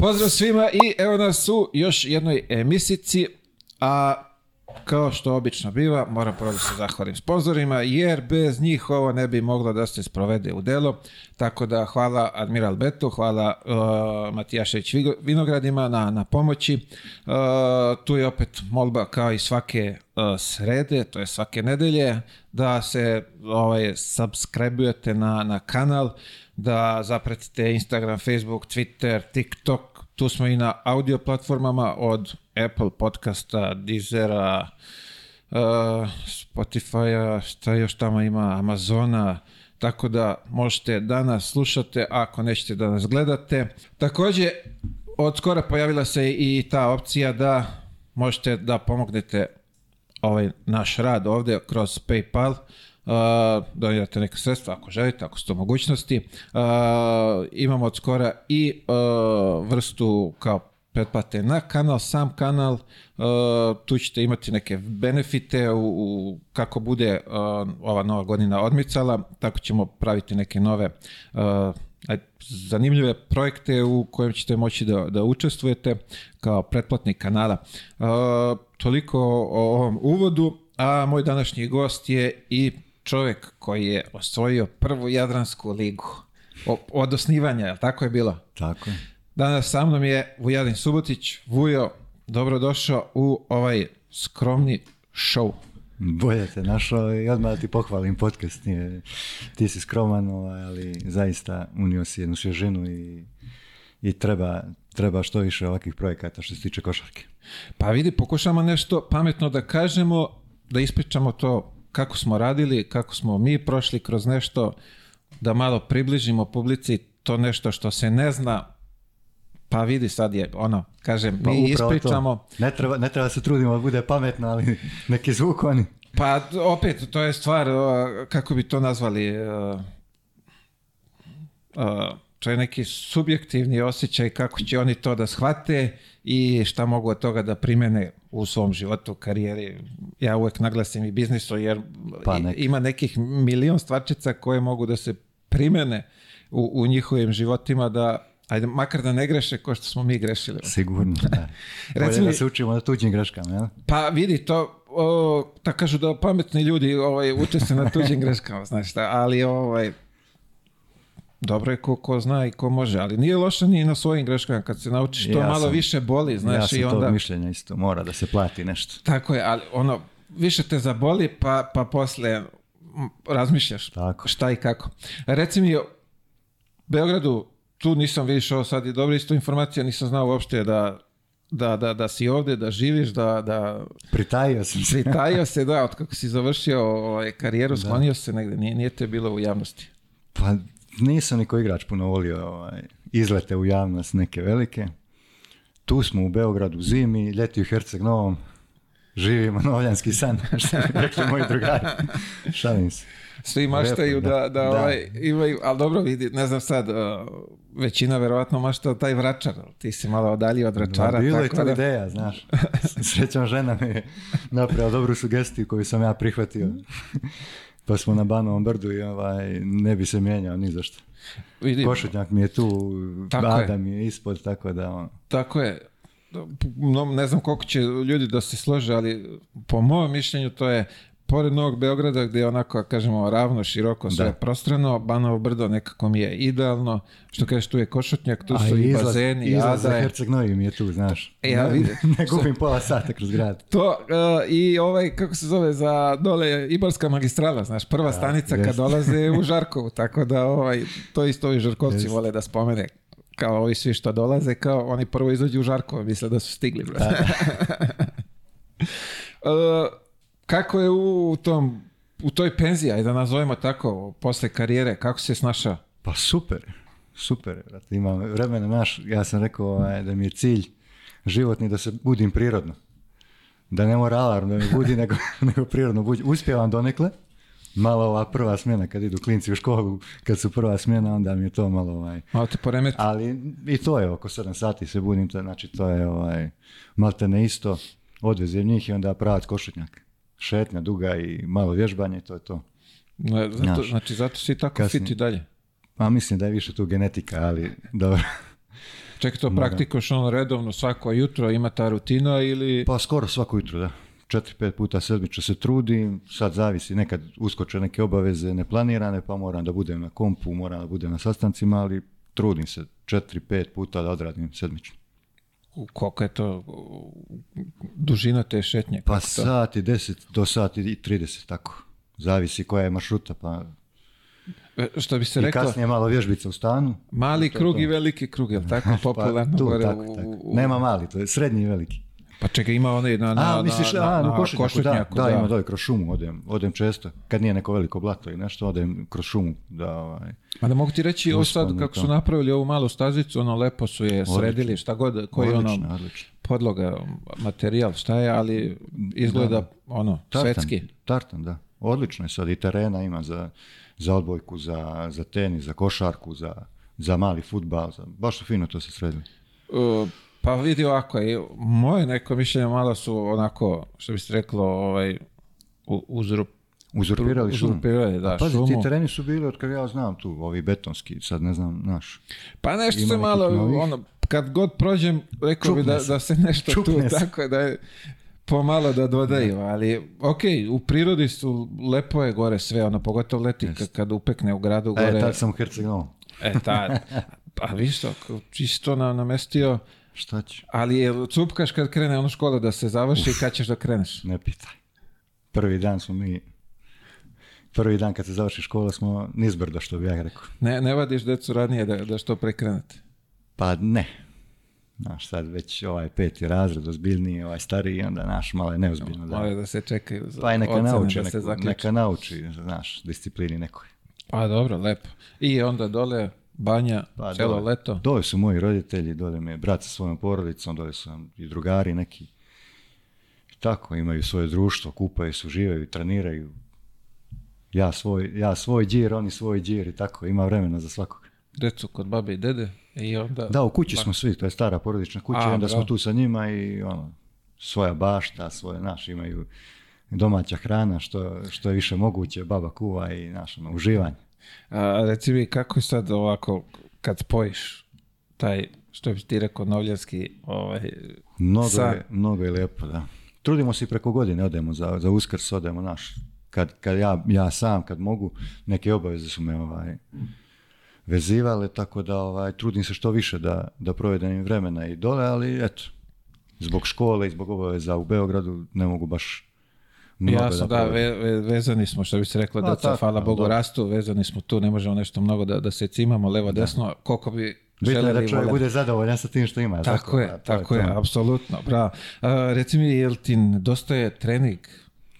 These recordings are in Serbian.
Pozdrav svima i evo nas u još jednoj emisici, a kao što obično biva, moram prvo da se zahvalim sponzorima, jer bez njih ovo ne bi moglo da se sprovede u delo. Tako da hvala Admiral Betu, hvala uh, Matijašević Vinogradima na, na pomoći. E, tu je opet molba kao i svake e, srede, to je svake nedelje, da se ovaj, na, na kanal da zapratite Instagram, Facebook, Twitter, TikTok, tu smo i na audio platformama od Apple podcasta, Deezera, uh, Spotify-a, šta još tamo ima, Amazona, tako da možete danas nas slušate ako nećete da nas gledate. Takođe, od skora pojavila se i ta opcija da možete da pomognete ovaj naš rad ovdje kroz Paypal donijete neke sredstva ako želite, ako su to mogućnosti. Imamo od skora i vrstu kao pretplate na kanal, sam kanal, uh, tu ćete imati neke benefite u, kako bude ova nova godina odmicala, tako ćemo praviti neke nove uh, zanimljive projekte u kojem ćete moći da, da učestvujete kao pretplatnik kanala. Toliko o ovom uvodu, a moj današnji gost je i čovjek koji je osvojio prvu Jadransku ligu. od osnivanja, jel tako je bilo? Tako je. Danas sa mnom je Vujadin Subotić. Vujo, dobrodošao u ovaj skromni show. Bolje te našao i odmah ti pohvalim podcast. Ti si skroman, ovaj, ali zaista unio si jednu svježinu i, i treba, treba što više ovakvih projekata što se tiče košarke. Pa vidi, pokušamo nešto pametno da kažemo, da ispričamo to kako smo radili, kako smo mi prošli kroz nešto da malo približimo publici to nešto što se ne zna pa vidi sad je ono kažem pa mi ispričamo ne treba ne treba se trudimo da bude pametno ali neki zvuk oni pa opet to je stvar kako bi to nazvali uh, to je neki subjektivni osjećaj kako će oni to da shvate i šta mogu od toga da primene u svom životu, karijeri. Ja uvek naglasim i biznisu jer pa ima nekih milion stvarčica koje mogu da se primene u, u njihovim životima da Ajde, makar da ne greše ko što smo mi grešili. Sigurno, da. Recimo, da se učimo na tuđim greškama, jel? Pa vidi, to, o, kažu da pametni ljudi ovaj, uče se na tuđim greškama, znaš šta, ali ovaj, dobro je ko, zna i ko može, ali nije loše ni na svojim greškama. Kad se naučiš to malo više boli, znaš ja i onda... to mišljenja isto, mora da se plati nešto. Tako je, ali ono, više te zaboli pa, pa posle razmišljaš Tako. šta i kako. Reci mi, Beogradu, tu nisam vidiš ovo sad i dobro isto informacija, nisam znao uopšte da da, da, da si ovdje, da živiš, da... da... Pritajio sam se. Pritajio se, da, od kako si završio ovaj, karijeru, sklonio se negdje, nije, nije te bilo u javnosti. Pa nisam niko igrač puno volio ovaj, izlete u javnost neke velike. Tu smo u Beogradu zimi, ljeti u Herceg Novom, živimo novljanski san, što bi rekli moji drugari. Šalim se. Svi maštaju da, da, Ovaj, ali dobro vidi, ne znam sad, uh, većina verovatno mašta taj vračar, ti si malo odalio od vračara. bilo je to ideja, znaš. Srećom žena mi je napravila dobru sugestiju koju sam ja prihvatio. Mhm pa smo na Banovom brdu i ovaj, ne bi se mijenjao ni za što. Košutnjak mi je tu, tako je. mi je ispod, tako da... Ono. Tako je. ne znam koliko će ljudi da se slože, ali po mom mišljenju to je pored Novog Beograda gdje je onako, kažemo, ravno, široko, sve da. prostrano, Banovo brdo nekako mi je idealno, što kažeš, tu je košotnjak, tu su i izlaz, bazeni, izlaz za Herceg Novi mi je tu, znaš. E, ja vidim. ne gubim pola sata kroz grad. To, e, i ovaj, kako se zove, za dole, Ibarska magistrala, znaš, prva stanica kad dolaze u Žarkovu, tako da ovaj, to isto ovi Žarkovci vole da spomene kao ovi svi što dolaze, kao oni prvo izađu u Žarkovo, misle da su stigli. kako je u tom, u toj penziji, ajde da nazovemo tako, posle karijere, kako se snašao? Pa super, super, imam vremena, naš, ja sam rekao ovaj, da mi je cilj životni da se budim prirodno. Da ne alarm da me budi, nego, prirodno budi. Uspjevam donekle, malo ova prva smjena kad idu klinci u školu, kad su prva smjena, onda mi je to malo ovaj... Malo te poremeti. Ali i to je, oko 7 sati se budim, to, znači to je ovaj, te ne isto, odvezem njih i onda pravat košutnjak šetnja duga i malo vježbanje, to je to. Ne, zato, znači, zato si tako fit i dalje. Pa mislim da je više tu genetika, ali dobro. Čekaj, to praktikoš ono redovno svako jutro, ima ta rutina ili... Pa skoro svako jutro, da. Četiri, pet puta sedmično se trudim, sad zavisi, nekad uskoče neke obaveze neplanirane, pa moram da budem na kompu, moram da budem na sastancima, ali trudim se četiri, pet puta da odradim sedmično koliko je to dužina te šetnje? Pa sat i deset, do sat i trideset, tako. Zavisi koja je maršruta, pa... E, što bi se I kasnije malo vježbica u stanu. Mali krug i veliki krug, je li tako popularno? pa, tu, tako, Nema mali, to je srednji i veliki. Pa čekaj, ima onaj na, na, misliš, da, da, da, ima dole, kroz šumu odem, odem često, kad nije neko veliko blato i nešto, odem kroz šumu. Da, ovaj, Ma da mogu ti reći, ovo sad kako su napravili ovu malu stazicu, ono lepo su je sredili, šta god, koji ono odlično, ono odlično. podloga, materijal, šta je, ali izgleda ono, tartan, svetski. Tartan, da. Odlično je sad i terena ima za, za odbojku, za, za tenis, za košarku, za, za mali futbal, baš su fino to se sredili. E, pa vidi ovako, moje neko mišljenje malo su onako, što bi se reklo, ovaj, uzrup, Uzurpirali šumu. Uzurpirali, da, Pazi, ti tereni su bili od ja znam tu, ovi betonski, sad ne znam, naš. Pa nešto se malo, ono, kad god prođem, rekao bi da, da se nešto tu, se. tako da je pomalo da dodaju, ali okej, u prirodi su, lepo je gore sve, ono, pogotovo leti kad, upekne u gradu e, gore. E, sam u Hercegovom. E, tad. Pa viš to, čisto nam namestio Šta će? Ali je cupkaš kad krene ono škola da se završi i kad ćeš da kreneš? Ne pitaj. Prvi dan smo mi prvi dan kad se završi škola smo nizbrdo, što bi ja rekao. Ne, ne vadiš decu ranije da, da što prekrenete? Pa ne. Znaš sad već ovaj peti razred, ozbiljniji, ovaj stariji, onda naš malo je neozbiljno. Da, malo da se čekaju za pa neka nauči, da se neka nauči, znaš, disciplini nekoj. Pa dobro, lepo. I onda dole banja, pa, celo leto. Dole su moji roditelji, dole me brat sa svojom porodicom, dole su nam i drugari neki. Tako, imaju svoje društvo, kupaju se, uživaju, treniraju. Ja svoj, ja svoj džir, oni svoj džir i tako, ima vremena za svakog. Decu kod babe i dede i onda... Da, u kući smo svi, to je stara porodična kuća, A, onda smo tu sa njima i ono, svoja bašta, svoje, naš, imaju domaća hrana, što, što je više moguće, baba kuva i naš, ono, uživanje. A, reci mi, kako je sad ovako, kad spojiš taj, što bi ti rekao, novljanski ovaj, mnogo, je, mnogo je lijepo, da. Trudimo se i preko godine, odemo za, za uskrs, odemo naš. Kad, kad ja, ja sam, kad mogu, neke obaveze su me ovaj, vezivale, tako da ovaj, trudim se što više da, da provedem vremena i dole, ali eto, zbog škole i zbog obaveza u Beogradu ne mogu baš Jasno, da, vezani smo, što bi se rekla, pa da hvala Bogu, rastu, vezani smo tu, ne možemo nešto mnogo da, da se cimamo levo, desno, koliko bi Bitno je da čovjek bude zadovoljan sa tim što ima. Tako je, tako je, apsolutno, reci mi, jel ti dostaje trening,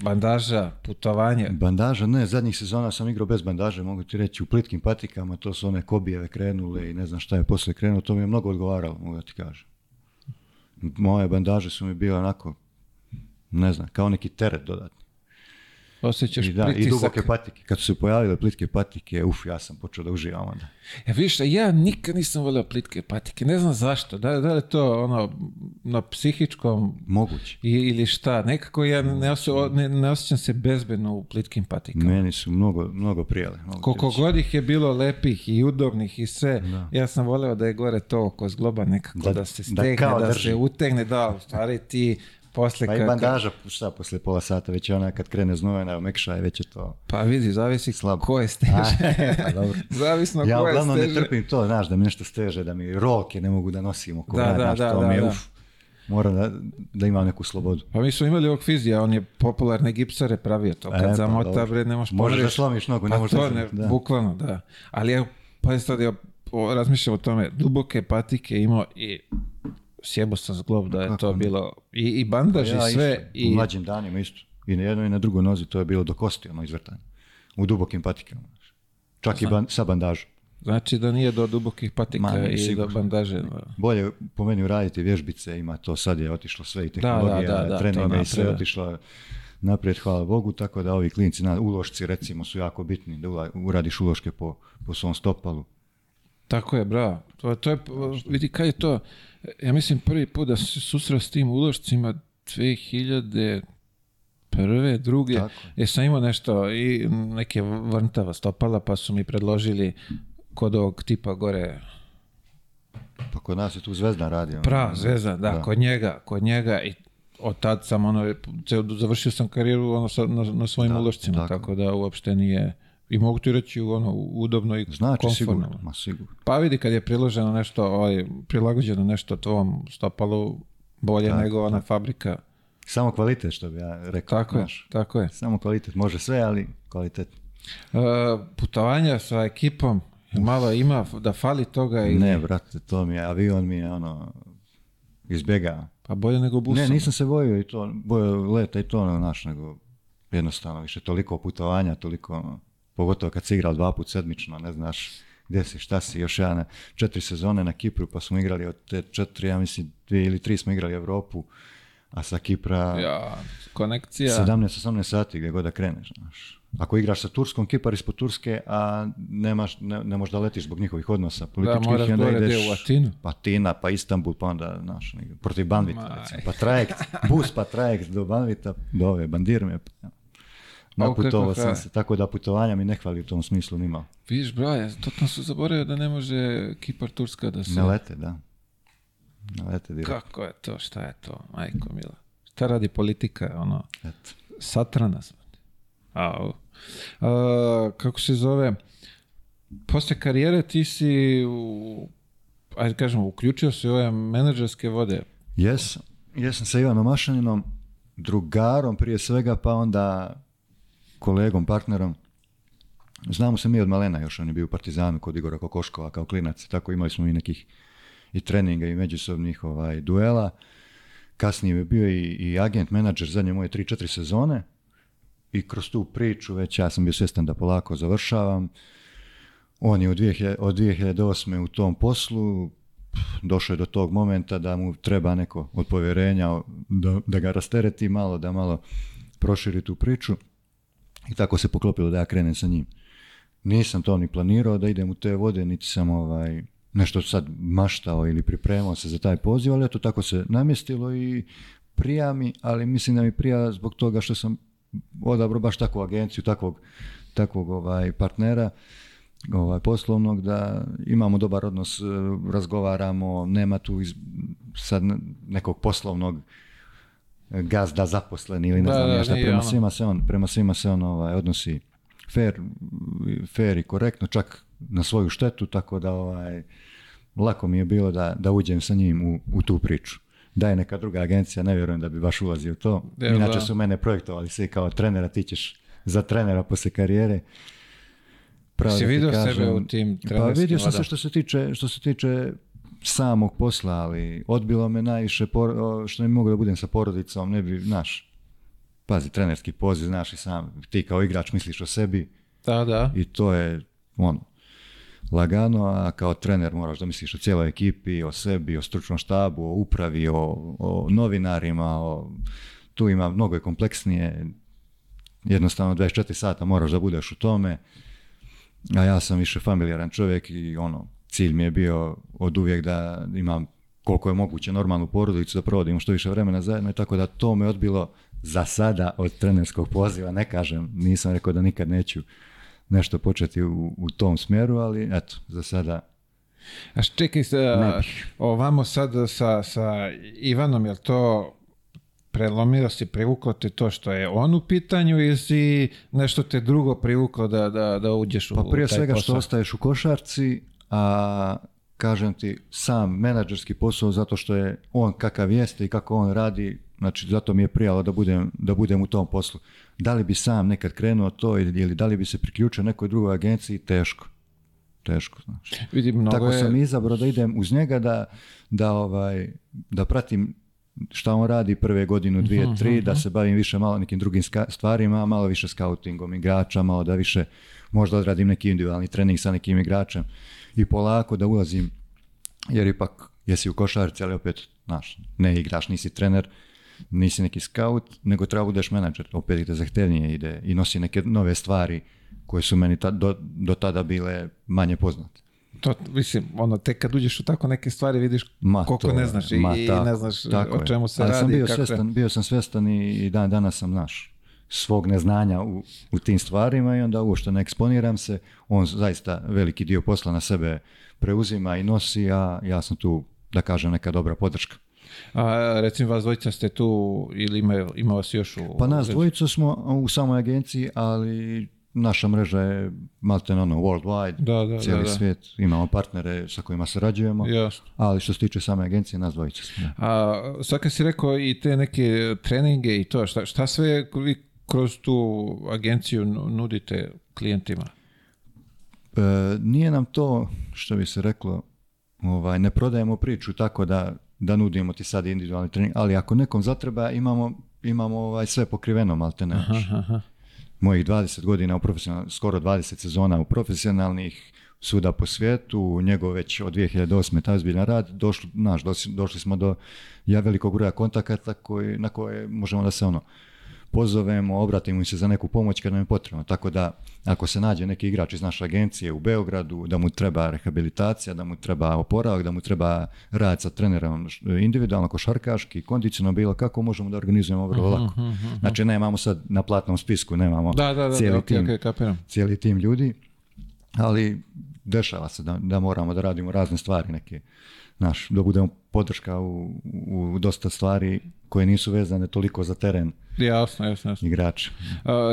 bandaža, putovanje? Bandaža, ne, zadnjih sezona sam igrao bez bandaže, mogu ti reći, u plitkim patikama, to su one kobijeve krenule i ne znam šta je poslije krenulo, to mi je mnogo odgovaralo, mogu ti kažem. Moje bandaže su mi bile onako ne znam, kao neki teret dodatni. Osjećaš I, da, I duboke patike. Kad su se pojavile plitke patike, uf, ja sam počeo da uživam onda. Ja e, vidiš, ja nikad nisam volio plitke patike. Ne znam zašto. Da, da li to ono, na psihičkom... Moguće. ili šta. Nekako ja ne, osjećam se bezbedno u plitkim patikama. Meni su mnogo, mnogo prijele. Koliko god ih je bilo lepih i udobnih i sve, ja sam voleo da je gore to oko zgloba nekako da, se stegne, da, da se utegne. Da, u stvari ti posle pa i bandaža, šta posle pola sata, već je ona kad krene znojena, mekša je već je to... Pa vidi, zavisi slabo. ko je steže. E, pa dobro. Zavisno ja, ko je uglavnom ne trpim to, znaš, da mi nešto steže, da mi roke ne mogu da nosim oko da, da, moram da, da imam neku slobodu. Pa mi smo imali ovog fizija, on je popularne gipsare pravio to, kad e, pa, zamota, bre, ne možeš Možeš da slomiš nogu, ne pa to, ne, da. bukvalno, da. Ali ja, pa je sad, ja razmišljam o tome, duboke patike imao i sjebo sam zglob da je to bilo i, i bandaž pa i sve. I... U mlađim danima isto. I na jednoj i na drugoj nozi to je bilo do kosti ono izvrtanje. U dubokim patikama. Čak i sa bandažom. Znači da nije do dubokih patika i do bandaže. Bolje po meni uraditi vježbice, ima to, sad je otišlo sve i tehnologija, da, da, treninga i sve je otišlo naprijed, hvala Bogu, tako da ovi klinici, na, ulošci recimo su jako bitni, da uradiš uloške po, po svom stopalu. Tako je, bravo. To, to je, vidi, kaj je to, ja mislim prvi put da se susreo s tim ulošcima 2000 prve, druge, Tako. jer e, sam imao nešto i neke vrntava stopala pa su mi predložili kod ovog tipa gore pa kod nas je tu Zvezda radi. Ono. Pra, Zvezda, da, kod njega, kod njega i od tad sam ono, završio sam karijeru ono, na, svojim da, ulošcima, tako. tako da uopšte nije i mogu ti reći ono, udobno i znači, Sigurno, ma sigurno. Pa vidi kad je priloženo nešto, ovaj, prilagođeno nešto tvojom stopalu bolje nego ona fabrika. Samo kvalitet što bi ja rekao. Tako je, tako je. Samo kvalitet, može sve, ali kvalitet. E, putovanja sa ekipom, malo ima da fali toga i... Ne, brate, to mi je, avion mi je ono, izbjega. Pa bolje nego busom. Ne, nisam se bojio i to, bojio leta i to ono naš, nego jednostavno više toliko putovanja, toliko ono, pogotovo kad si igrao dva put sedmično, ne znaš gdje si, šta si, još jedan, četiri sezone na Kipru, pa smo igrali od te četiri, ja mislim, dvije ili tri smo igrali Europu, a sa Kipra... Ja, konekcija... 17-18 sati gdje god da kreneš, znaš. Ako igraš sa Turskom, Kipar ispod Turske, a ne, možeš da letiš zbog njihovih odnosa političkih, da, i onda ideš... u Atinu. Pa Tina, pa Istanbul, pa onda, znaš, protiv Banvita, recimo, pa trajekt, bus pa trajekt do Banvita, do ove Bandirme. Pa, Naputovao sam se, tako da putovanja mi ne hvali u tom smislu nima. Viš, braje, totalno su zaboravio da ne može Kipar Turska da se... Ne lete, da. Ne lete direkt. Kako je to, šta je to, majko mila. Šta radi politika, ono, Eto. satrana sam. A, e, kako se zove, poslije karijere ti si, u, ajde kažemo, uključio se u ove menadžerske vode. Jesam. jesam sa Ivanom Mašaninom, drugarom prije svega, pa onda kolegom, partnerom, znamo se mi od malena još, on je bio u Partizanu kod Igora Kokoškova kao klinac, tako imali smo i nekih i treninga i međusobnih ovaj, duela. Kasnije je bio i, i agent, menadžer zadnje moje 3-4 sezone i kroz tu priču već ja sam bio svjestan da polako završavam. On je od, 2008. u tom poslu, došao je do tog momenta da mu treba neko od povjerenja da, da ga rastereti malo, da malo proširi tu priču. I tako se poklopilo da ja krenem sa njim. Nisam to ni planirao da idem u te vode, niti sam ovaj, nešto sad maštao ili pripremao se za taj poziv, ali eto tako se namjestilo i prija mi, ali mislim da mi prija zbog toga što sam odabrao baš takvu agenciju, takvog, takvog ovaj, partnera ovaj, poslovnog, da imamo dobar odnos, eh, razgovaramo, nema tu sad nekog poslovnog gazda zaposleni ili ne znam da, šta. Prema ono. svima se on, prema svima se on ovaj, odnosi fair, fair i korektno, čak na svoju štetu, tako da ovaj, lako mi je bilo da, da uđem sa njim u, u tu priču. Da je neka druga agencija, ne vjerujem da bi baš ulazio u to. Inače su mene projektovali svi kao trenera, ti ćeš za trenera poslije karijere. si vidio sebe u tim trenerskim? Pa vidio sam se što se tiče, što se tiče samog posla, ali odbilo me najviše što ne mogu da budem sa porodicom, ne bi, znaš, pazi, trenerski poziv, znaš i sam, ti kao igrač misliš o sebi. Da, da. I to je, ono, lagano, a kao trener moraš da misliš o cijeloj ekipi, o sebi, o stručnom štabu, o upravi, o, novinarima, o, tu ima mnogo je kompleksnije, jednostavno 24 sata moraš da budeš u tome, a ja sam više familijaran čovjek i ono, cilj mi je bio od uvijek da imam koliko je moguće normalnu porodicu, da provodim što više vremena zajedno tako da to me odbilo za sada od trenerskog poziva, ne kažem, nisam rekao da nikad neću nešto početi u, u tom smjeru, ali eto, za sada a čekaj, sa, ovamo sad sa, sa Ivanom, je to prelomilo si, privuklo te to što je on u pitanju ili si nešto te drugo privuklo da, da, uđeš pa u, taj Pa prije svega što ostaješ u košarci, a kažem ti sam menadžerski posao zato što je on kakav jeste i kako on radi, znači zato mi je prijalo da budem, da budem u tom poslu. Da li bi sam nekad krenuo to ili, da li bi se priključio nekoj drugoj agenciji, teško. Teško, znači. Vidim, mnogo Tako sam izabrao da idem uz njega, da, da, ovaj, da pratim šta on radi prve godinu, dvije, mhm, tri, da mhm. se bavim više malo nekim drugim stvarima, malo više skautingom igrača, malo da više možda odradim neki individualni trening sa nekim igračem i polako da ulazim, jer ipak jesi u košarci, ali opet, znaš, ne igraš, nisi trener, nisi neki scout, nego treba budeš menadžer, opet ide zahtevnije, ide i nosi neke nove stvari koje su meni do, tada bile manje poznate. To, mislim, ono, tek kad uđeš u tako neke stvari vidiš ma koliko to, ne znaš ma i, ne znaš o čemu se radi. Sam bio, kako... svestan, bio sam svestan i, i dan, danas sam naš svog neznanja u, u tim stvarima i onda ovo što ne eksponiram se, on zaista veliki dio posla na sebe preuzima i nosi, a ja sam tu, da kažem, neka dobra podrška. A recimo vas dvojica ste tu ili ima, ima vas još u... Pa nas dvojica smo u samoj agenciji, ali naša mreža je maltene ono worldwide, da, da, cijeli svijet, imamo partnere sa kojima sarađujemo, Jasno. ali što se tiče same agencije, nas dvojica smo. A kad si rekao i te neke treninge i to, šta, šta sve vi kroz tu agenciju nudite klijentima? E, nije nam to, što bi se reklo, ovaj, ne prodajemo priču tako da, da nudimo ti sad individualni trening, ali ako nekom zatreba imamo, imamo ovaj, sve pokriveno, malte Mojih 20 godina u skoro 20 sezona u profesionalnih, suda po svijetu, njegov već od 2008. ta ozbiljan rad, došli, naš, došli smo do ja velikog broja kontakata koji, na koje možemo da se ono pozovemo, obratimo im se za neku pomoć kad nam je potrebno. Tako da ako se nađe neki igrač iz naše agencije u Beogradu, da mu treba rehabilitacija, da mu treba oporavak, da mu treba rad sa trenerom individualno, košarkaški, kondicionalno, bilo kako možemo da organizujemo vrlo mhm, lako. Mhm, mhm. Znači nemamo sad na platnom spisku, nemamo cijeli, tim, ljudi, ali dešava se da, moramo da radimo razne stvari neke naš, da budemo podrška u dosta stvari koje nisu vezane toliko za teren Jasno, jasno, jasno.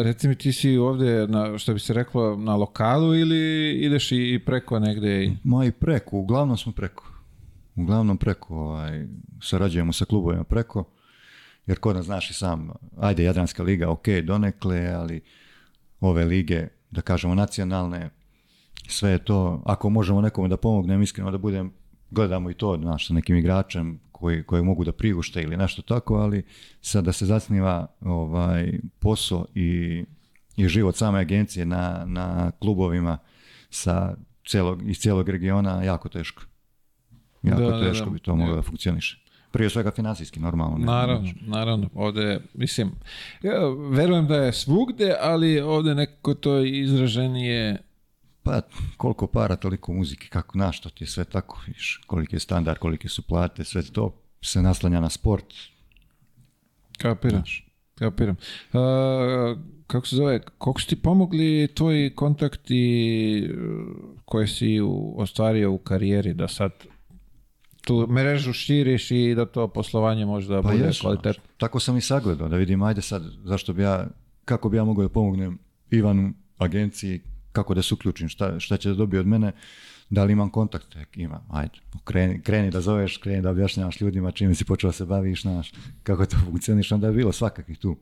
reci mi, ti si ovdje, na, što bi se reklo, na lokalu ili ideš i preko negdje? Ma i preko, uglavnom smo preko. Uglavnom preko, ovaj, sarađujemo sa klubovima preko, jer kod nas znaš i sam, ajde Jadranska liga, ok, donekle, ali ove lige, da kažemo nacionalne, sve je to, ako možemo nekome da pomognem, iskreno da budem, gledamo i to, znaš, sa nekim igračem, koje, mogu da priušte ili nešto tako, ali da se zasniva ovaj, posao i, i život same agencije na, na klubovima sa celog, iz cijelog regiona jako teško. Jako teško bi to moglo da funkcioniše. Prije svega financijski, normalno. naravno, znači. naravno. Ovdje, mislim, ja verujem da je svugde, ali ovdje nekako to izraženije pa koliko para, toliko muzike, kako na što ti je sve tako, viš, koliki je standard, kolike su plate, sve to se naslanja na sport. Kapiram, Znaš. kapiram. A, kako se zove, koliko su ti pomogli tvoji kontakti e, koje si u, ostvario u karijeri da sad tu mrežu širiš i da to poslovanje možda pa bude kvalitetno? Tako sam i sagledao, da vidim, ajde sad, zašto bi ja, kako bi ja mogao da pomognem Ivanu, agenciji, kako da se uključim, šta, šta će da dobije od mene, da li imam kontakt, imam, ajde, kreni, da zoveš, kreni da objašnjavaš ljudima čime si počeo se baviš, naš kako to funkcioniš, onda je bilo svakakvih tu.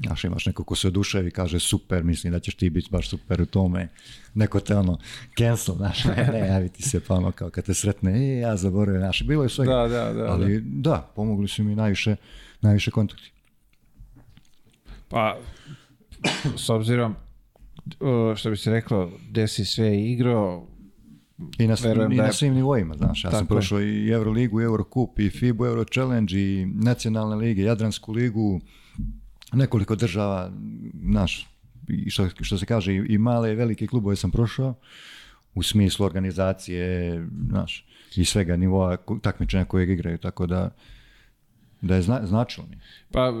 Znaš, imaš neko ko se oduševi, kaže super, mislim da ćeš ti biti baš super u tome. Neko te ono, cancel, znaš, ne, ne javi ti se, pa ono, kao kad te sretne, e, ja zaboravim, znaš, bilo je sve. da, da, Ali da, pomogli su mi najviše, najviše kontakti. Pa, s obzirom, što bi se reklo, gde si sve igrao, I na, i na svim nivoima, znaš. Ja sam prošao i Euroligu, i Eurocup, i FIBA Euro i nacionalne lige, Jadransku ligu, nekoliko država, znaš, što, što se kaže, i male i velike klubove sam prošao, u smislu organizacije, znaš, i svega nivoa takmičenja kojeg igraju, tako da da je značilo mi. Pa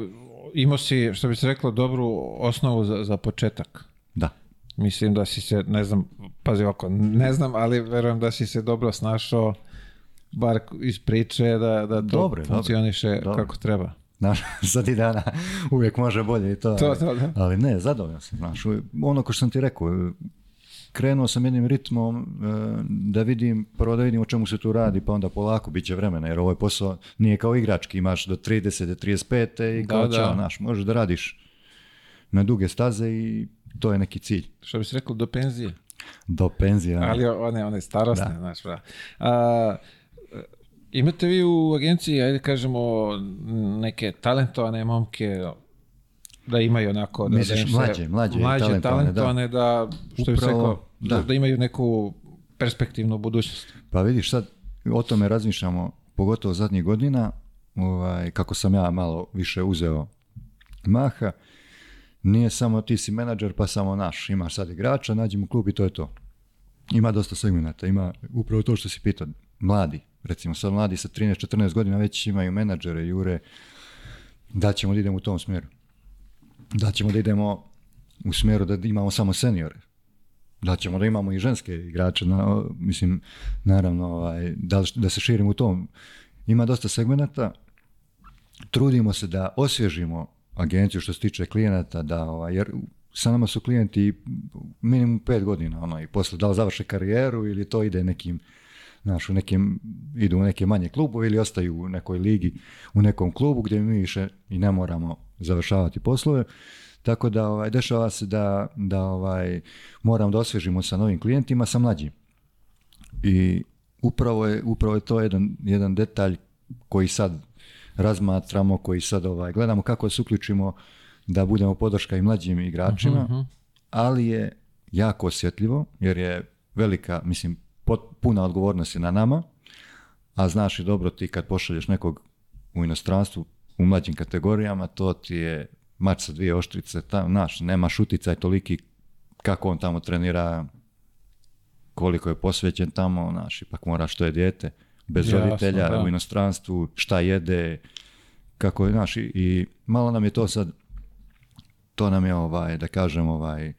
imao si, što bi se reklo, dobru osnovu za, za početak. Mislim da si se, ne znam, pazi oko, ne znam, ali verujem da si se dobro snašao, bar iz priče, da, da dobro, funkcioniše kako treba. Znaš, za ti dana uvijek može bolje i to. ali, da. ali ne, zadovoljan sam, znaš. Ono ko sam ti rekao, krenuo sam jednim ritmom e, da vidim, prvo da vidim o čemu se tu radi, pa onda polako bit će vremena, jer ovaj posao nije kao igrački, imaš do 30, 35 i kao da, da. možeš da radiš na duge staze i to je neki cilj. Što bi se reklo, do penzije? Do penzije. Ali one, one starostne, znaš, e, imate vi u agenciji, ajde kažemo, neke talentovane momke, da imaju onako... Da Misliš, mlađe, mlađe, talentovane, da, da što bi se da. imaju neku perspektivnu budućnost. Pa vidiš, sad o tome razmišljamo, pogotovo zadnjih godina, ovaj, kako sam ja malo više uzeo maha, nije samo ti si menadžer pa samo naš, imaš sad igrača, mu klub i to je to. Ima dosta segmenata, ima upravo to što si pitao, mladi, recimo sad mladi sa 13-14 godina već imaju menadžere, jure, da ćemo da idemo u tom smjeru. Da ćemo da idemo u smjeru da imamo samo seniore. Da ćemo da imamo i ženske igrače, na, mislim, naravno, ovaj, da, da se širimo u tom. Ima dosta segmenata, trudimo se da osvježimo agenciju što se tiče klijenata, da, ovaj, jer sa nama su klijenti minimum pet godina, ono, i posle da li završe karijeru ili to ide nekim, znaš, u nekim, idu u neke manje klubove ili ostaju u nekoj ligi, u nekom klubu gdje mi više i ne moramo završavati poslove. Tako da ovaj, dešava se da, da ovaj, moram da osvežimo sa novim klijentima, sa mlađim. I upravo je, upravo je to jedan, jedan detalj koji sad razmatramo, koji sad ovaj, gledamo kako se uključimo da budemo podrška i mlađim igračima, mhm, mhm. ali je jako osjetljivo, jer je velika, mislim, puna odgovornost je na nama, a znaš i dobro ti kad pošalješ nekog u inostranstvu u mlađim kategorijama, to ti je mač sa dvije oštrice, tam, nema nemaš i toliki kako on tamo trenira, koliko je posvećen tamo, znaš, ipak mora što je dijete bez roditelja u inostranstvu, šta jede, kako je, znaš, i, malo nam je to sad, to nam je, ovaj, da kažem, ovaj,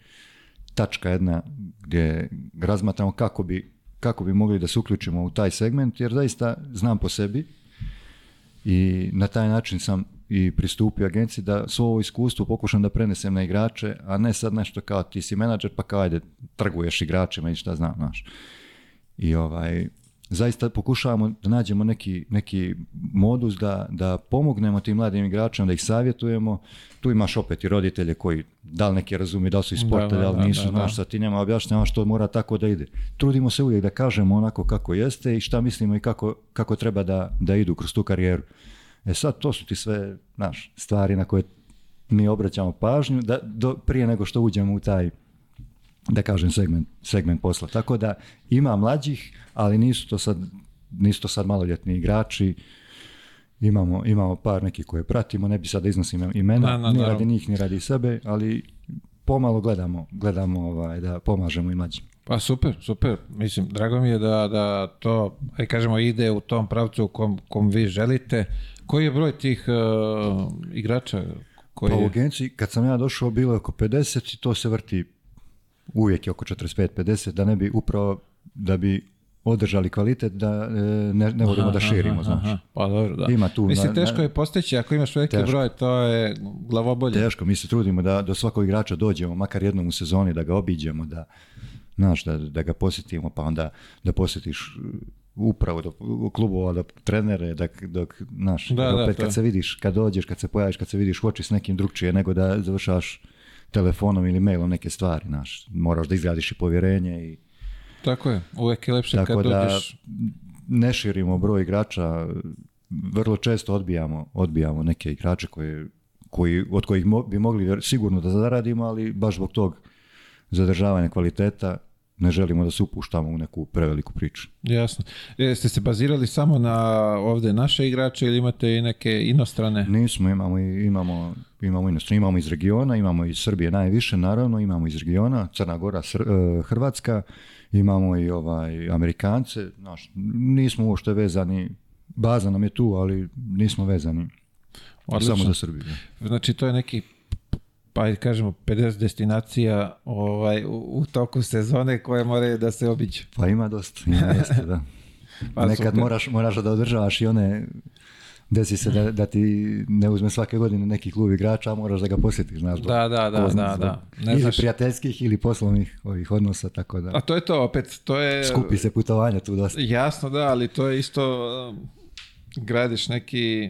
tačka jedna gdje razmatramo kako bi, kako bi mogli da se uključimo u taj segment, jer zaista znam po sebi i na taj način sam i pristupio agenciji da svo ovo iskustvo pokušam da prenesem na igrače, a ne sad nešto kao ti si menadžer pa kao ajde trguješ igračima i šta znam, znaš. I ovaj, zaista pokušavamo da nađemo neki, neki modus da, da pomognemo tim mladim igračima, da ih savjetujemo. Tu imaš opet i roditelje koji da li neki razumi, da li su iz sporta, da, li nisu, da, znaš, ti nema objašnjava ono što mora tako da ide. Trudimo se uvijek da kažemo onako kako jeste i šta mislimo i kako, kako treba da, da idu kroz tu karijeru. E sad, to su ti sve, znaš, stvari na koje mi obraćamo pažnju da, do, prije nego što uđemo u taj da kažem, segment, segment posla. Tako da ima mlađih, ali nisu to sad, nisu to sad maloljetni igrači, imamo, imamo par nekih koje pratimo, ne bi sada iznosim imena, ni radi njih, ni radi sebe, ali pomalo gledamo, gledamo ovaj, da pomažemo i mlađim. Pa super, super. Mislim, drago mi je da, da to, aj e, kažemo, ide u tom pravcu u kom, kom vi želite. Koji je broj tih uh, igrača? Koji pa u agenciji, kad sam ja došao, bilo je oko 50 i to se vrti uvijek je oko 45-50, da ne bi upravo, da bi održali kvalitet da e, ne, ne volimo da širimo, aha, pa dobro, da. Ima tu, Mislim, teško je postići, ako imaš veliki teško. broj, to je glavobolje. Teško, mi se trudimo da do svakog igrača dođemo, makar jednom u sezoni, da ga obiđemo, da, znaš, da, da ga posjetimo, pa onda da posjetiš upravo do klubova, do trenere, da, dok, znaš, da, opet kad se vidiš, kad dođeš, kad se pojaviš, kad se vidiš u s nekim drugčije, nego da završaš telefonom ili mailom neke stvari, znaš. Moraš da izgradiš i povjerenje i... Tako je, uvijek je lepše Tako kad da ne širimo broj igrača, vrlo često odbijamo, odbijamo neke igrače koje, koji, od kojih bi mogli sigurno da zaradimo, ali baš zbog tog zadržavanja kvaliteta ne želimo da se upuštamo u neku preveliku priču. Jasno. Jeste se bazirali samo na ovdje naše igrače ili imate i neke inostrane? Nismo, imamo, imamo, imamo Imamo iz regiona, imamo iz Srbije najviše, naravno, imamo iz regiona, Crna Gora, e, Hrvatska, imamo i ovaj Amerikance. Naš, nismo uopšte vezani, baza nam je tu, ali nismo vezani. Odlično. Samo za Srbiju. Znači, to je neki pa kažemo 50 destinacija ovaj, u, toku sezone koje moraju da se obiđu. Pa ima dosta, ima da. Pa pa nekad moraš, moraš da održavaš i one desi se da, da, ti ne uzme svake godine neki klub igrača, a moraš da ga posjetiš, znaš. Da, da, da, da, da. ili prijateljskih ili poslovnih ovih odnosa, tako da. A to je to opet, to je... Skupi se putovanja tu dosta. Jasno da, ali to je isto um, gradiš neki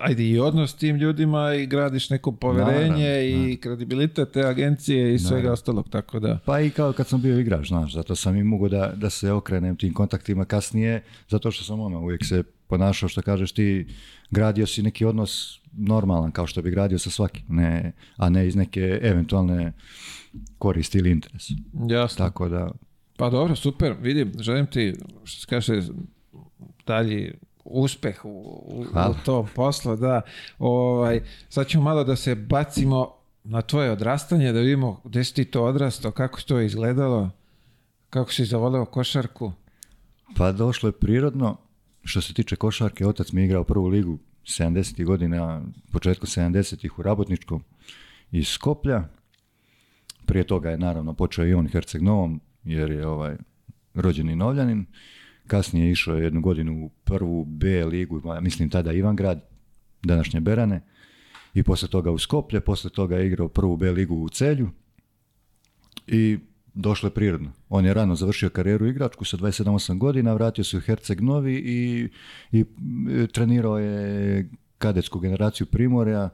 ajde i odnos tim ljudima i gradiš neko povjerenje i kredibilitet te agencije i svega ostalog, tako da. Pa i kao kad sam bio igrač, znaš, zato sam i mogao da, da se okrenem tim kontaktima kasnije, zato što sam ono, uvijek se ponašao što kažeš ti, gradio si neki odnos normalan kao što bi gradio sa svakim, ne, a ne iz neke eventualne koristi ili interesa. Jasno. Tako da... Pa dobro, super, vidim, želim ti, što se kaže, dalji uspeh u, u, u tom poslu, da. Ovaj, sad ćemo malo da se bacimo na tvoje odrastanje, da vidimo gdje si ti to odrastao, kako to izgledalo, kako si zavoleo košarku. Pa došlo je prirodno, što se tiče košarke, otac mi je igrao prvu ligu 70. godina, početku 70. u Rabotničkom iz Skoplja. Prije toga je naravno počeo i on Herceg Novom, jer je ovaj rođeni Novljanin kasnije išao jednu godinu u prvu B ligu, mislim tada Ivangrad, današnje Berane, i posle toga u Skoplje, posle toga je igrao prvu B ligu u Celju i došlo je prirodno. On je rano završio karijeru igračku sa 27-8 godina, vratio se u Herceg Novi i, i e, trenirao je kadetsku generaciju Primorja,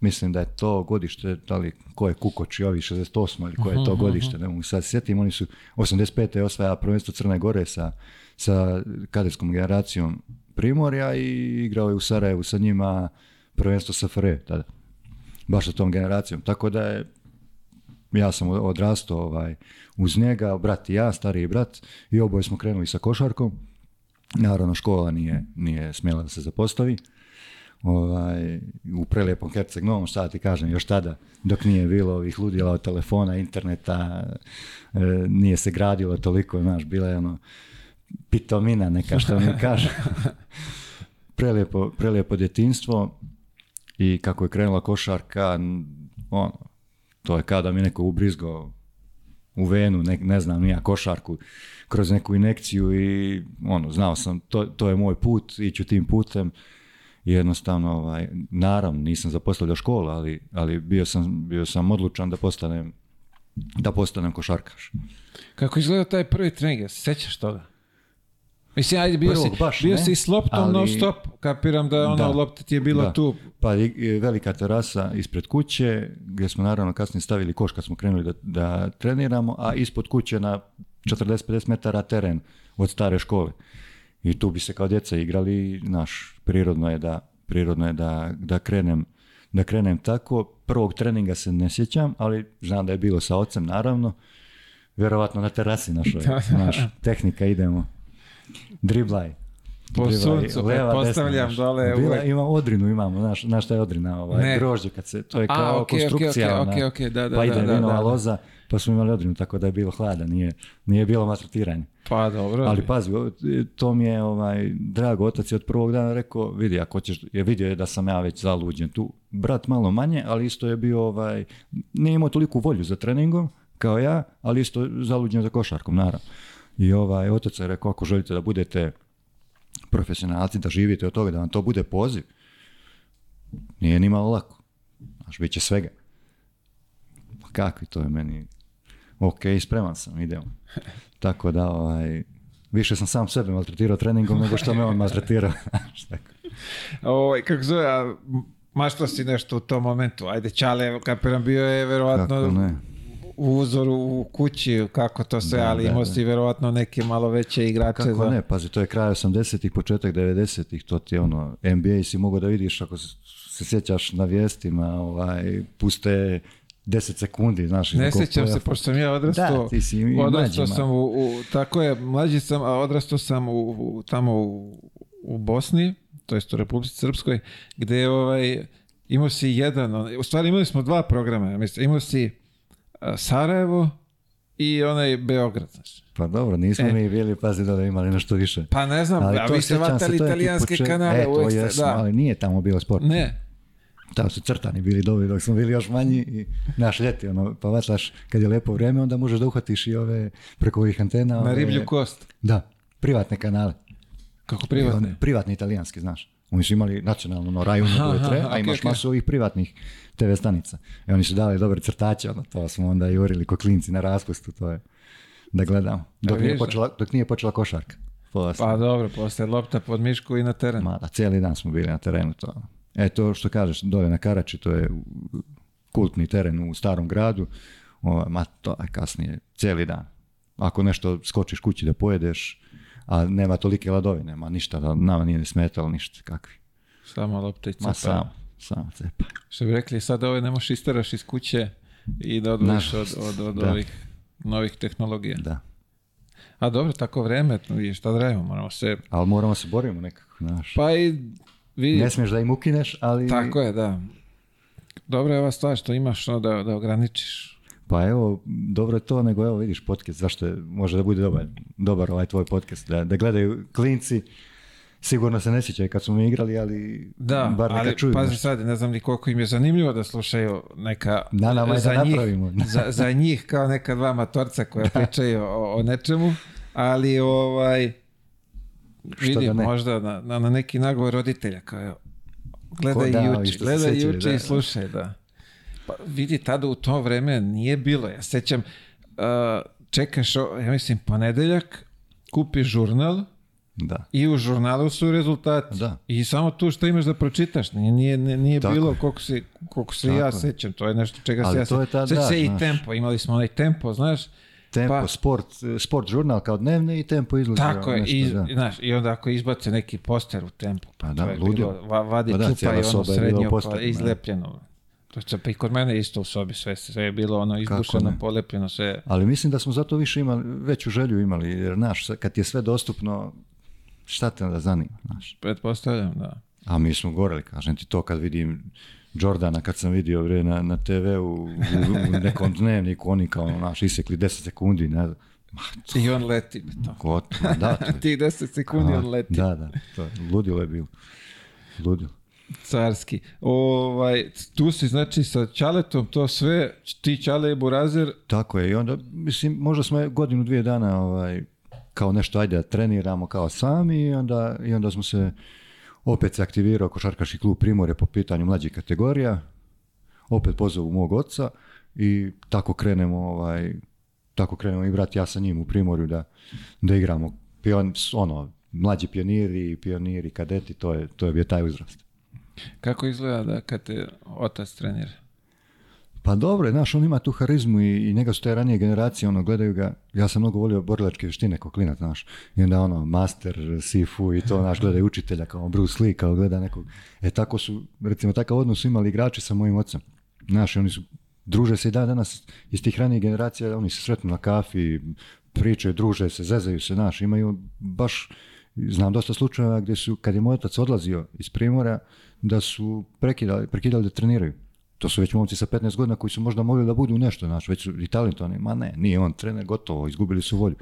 mislim da je to godište, da li ko je Kukoč i ovi 68. ili koje je to mhm, mhm, godište, mhm. ne mogu sad sjetim, oni su 85. osvaja prvenstvo Crne Gore sa, sa kaderskom generacijom Primorja i igrao je u Sarajevu sa njima prvenstvo SFRJ tada, baš sa tom generacijom, tako da je ja sam odrastao ovaj, uz njega, brat i ja, stariji brat, i oboje smo krenuli sa košarkom. Naravno, škola nije, nije smjela da se zapostavi ovaj, u prelijepom Herceg Novom, šta ti kažem, još tada, dok nije bilo ovih ludila od telefona, interneta, e, nije se gradilo toliko, znaš, bila je ono pitomina neka, što mi kaže. prelijepo, prelijepo djetinstvo i kako je krenula košarka, ono, to je kada mi neko ubrizgo u venu, ne, ne znam, nija košarku, kroz neku inekciju i ono, znao sam, to, to je moj put, iću tim putem jednostavno, ovaj, naravno, nisam zapostavljao školu, ali, ali bio, sam, bio sam odlučan da postanem da postanem košarkaš. Kako izgleda taj prvi trening, se sećaš toga? Mislim, ajde, bio, si, bio s loptom ali, non stop, kapiram da ona lopta ti je bila tu. Pa velika terasa ispred kuće, gdje smo naravno kasnije stavili koš kad smo krenuli da, da treniramo, a ispod kuće na 40-50 metara teren od stare škole. I tu bi se kao djeca igrali, naš, prirodno je da, prirodno je da, da, krenem, da krenem tako. Prvog treninga se ne sjećam, ali znam da je bilo sa ocem, naravno. Vjerovatno na terasi našoj, naš, tehnika idemo. Driblaj. Po Driblaj. suncu, Leva, postavljam desna, dole. Bila, Ima odrinu, imamo, znaš, znaš šta je odrina, ovaj, grožđe, kad se, to je kao A, okay, konstrukcija. Okay, okay, okay, da, da, pa ide da, vinova loza, pa smo imali odrinu, tako da je bilo hlada, nije, nije bilo maltretiranje. Pa dobro. Ali pazi, to mi je ovaj, drago, otac je od prvog dana rekao, vidi, ako ćeš, je vidio je da sam ja već zaluđen tu. Brat malo manje, ali isto je bio, ovaj, nije imao toliku volju za treningom kao ja, ali isto zaluđen za košarkom, naravno. I ovaj, otac je rekao, ako želite da budete profesionalci, da živite od toga, da vam to bude poziv, nije ni malo lako. Znaš, bit će svega. Pa kakvi to je meni ok, spreman sam, idemo. Tako da, ovaj, više sam sam sebe maltretirao treningom nego što me on maltretirao. ovaj, kako zove, a si nešto u tom momentu? Ajde, Čale, kapiram, bio je verovatno u uzoru u kući, kako to sve, ali imao si verovatno neke malo veće igrače. Kako ne, pazi, to je kraj 80-ih, početak 90-ih, to ti je ono, NBA si mogao da vidiš ako se sjećaš na vijestima, ovaj, puste 10 sekundi, znaš. Ne sjećam se, pošto sam ja odrastao, odrastao sam u, tako je, mlađi sam, a odrastao sam u, tamo u, Bosni, to jest u Republici Srpskoj, gdje je ovaj, imao si jedan, u stvari imali smo dva programa, mislim, imao si Sarajevo i onaj Beograd, Pa dobro, nismo e. mi bili, pazi da, da imali nešto više. Pa ne znam, ali a vi ste vatali italijanske kanale. E, to jesmo, da. ali nije tamo bilo sport. Ne, tamo su crtani bili dobri dok smo bili još manji i naš ljeti, ono, pa vataš kad je lepo vrijeme, onda možeš da uhvatiš i ove preko ovih antena. Na riblju kost. Da, privatne kanale. Kako privatne? privatni italijanski, znaš. Oni su imali nacionalno ono, raju tre, a imaš okay, ovih privatnih TV stanica. I oni su dali dobre crtače, ono, to smo onda jurili ko klinci na raspustu, to je da gledamo. Dok, nije počela, dok nije počela košarka. Pa dobro, poslije lopta pod mišku i na terenu. Ma, da, cijeli dan smo bili na terenu, to E, to što kažeš, dole na Karači, to je kultni teren u starom gradu, o, ma to je kasnije, cijeli dan. Ako nešto skočiš kući da pojedeš, a nema tolike ladovine, ma ništa, da nama nije smetalo, ništa, kakvi. Samo loptica? i cepa. Ma samo, samo cepa. Što bi rekli, sad ove ne možeš istaraš iz kuće i da od, od, od, od ovih novih tehnologija. Da. A dobro, tako vreme, šta da radimo, moramo se... Ali moramo se borimo nekako, znaš. Pa i vi... Ne smiješ da im ukineš, ali... Tako je, da. Dobro je ova stvar što imaš no, da, da ograničiš. Pa evo, dobro je to, nego evo vidiš podcast, zašto je, može da bude dobar, dobar ovaj tvoj podcast, da, da gledaju klinci, sigurno se ne sjećaju kad smo mi igrali, ali da, bar neka ali, čuju. Pazi sad, ne znam ni koliko im je zanimljivo da slušaju neka... Na nama je za da njih, napravimo. za, za njih kao neka dva matorca koja pričaju o nečemu, ali ovaj Vidi, možda na, na, neki nagovor roditelja kao gledaj i uči, gledaj i uči i slušaj, da. Pa vidi, tada u to vreme nije bilo. Ja sećam, uh, čekaš, ja mislim, ponedeljak, kupiš žurnal, da. I u žurnalu su rezultati. Da. I samo tu što imaš da pročitaš. Nije, nije, bilo koliko se, koliko se ja sećam. To je nešto čega se ja sećam. se i tempo. Imali smo onaj tempo, znaš. Tempo, pa- sport, sport žurnal kao dnevni i tempo izlazi. Tako ono je, i, znaš, i onda ako izbace neki poster u tempu, pa da, to je bilo, vadi pa da, i ono srednje pa izlepljeno. To će, pa i kod mene isto u sobi sve, je bilo ono izbušeno, polepljeno, sve. Ali mislim da smo zato više imali, veću želju imali, jer naš, kad je sve dostupno, šta te da zanima, znaš? Pretpostavljam, da. A mi smo goreli, kažem ti to kad vidim Jordana kad sam vidio bre, na, na TV u, u, u nekom dnevniku, oni kao naš isekli 10 sekundi, ne Ma, I on leti. To. Gotovo, da. To je. Ti 10 sekundi A, on leti. Da, da, to je, ludilo je bilo. Ludilo. Carski. Ovaj, tu si znači sa Čaletom to sve, ti Čale je Burazer. Tako je i onda, mislim, možda smo godinu, dvije dana ovaj, kao nešto, ajde treniramo kao sami i onda, i onda smo se opet se aktivirao košarkaški klub Primore po pitanju mlađih kategorija. Opet pozovu mog oca i tako krenemo ovaj, tako krenemo i brat ja sa njim u Primorju da, da igramo. Pion, ono, mlađi pioniri, pioniri, kadeti, to je, to je bio taj uzrast. Kako izgleda da kad te otac trenira? Pa dobro, znaš, on ima tu harizmu i, i njega su te ranije generacije, ono, gledaju ga, ja sam mnogo volio borilačke vještine kao klinat, znaš, i onda ono, master, sifu i to, znaš, gledaju učitelja kao Bruce Lee, kao gleda nekog, e tako su, recimo, takav odnos su imali igrači sa mojim ocem, znaš, oni su, druže se i dan danas iz tih ranijih generacija, oni se sretnu na kafi, pričaju, druže se, zezaju se, znaš, imaju baš, znam dosta slučajeva gdje su, kad je moj otac odlazio iz Primora, da su prekidali, prekidali da treniraju to su već momci sa 15 godina koji su možda mogli da budu nešto, znaš, već su i talentovani, ma ne, nije on trener, gotovo, izgubili su volju.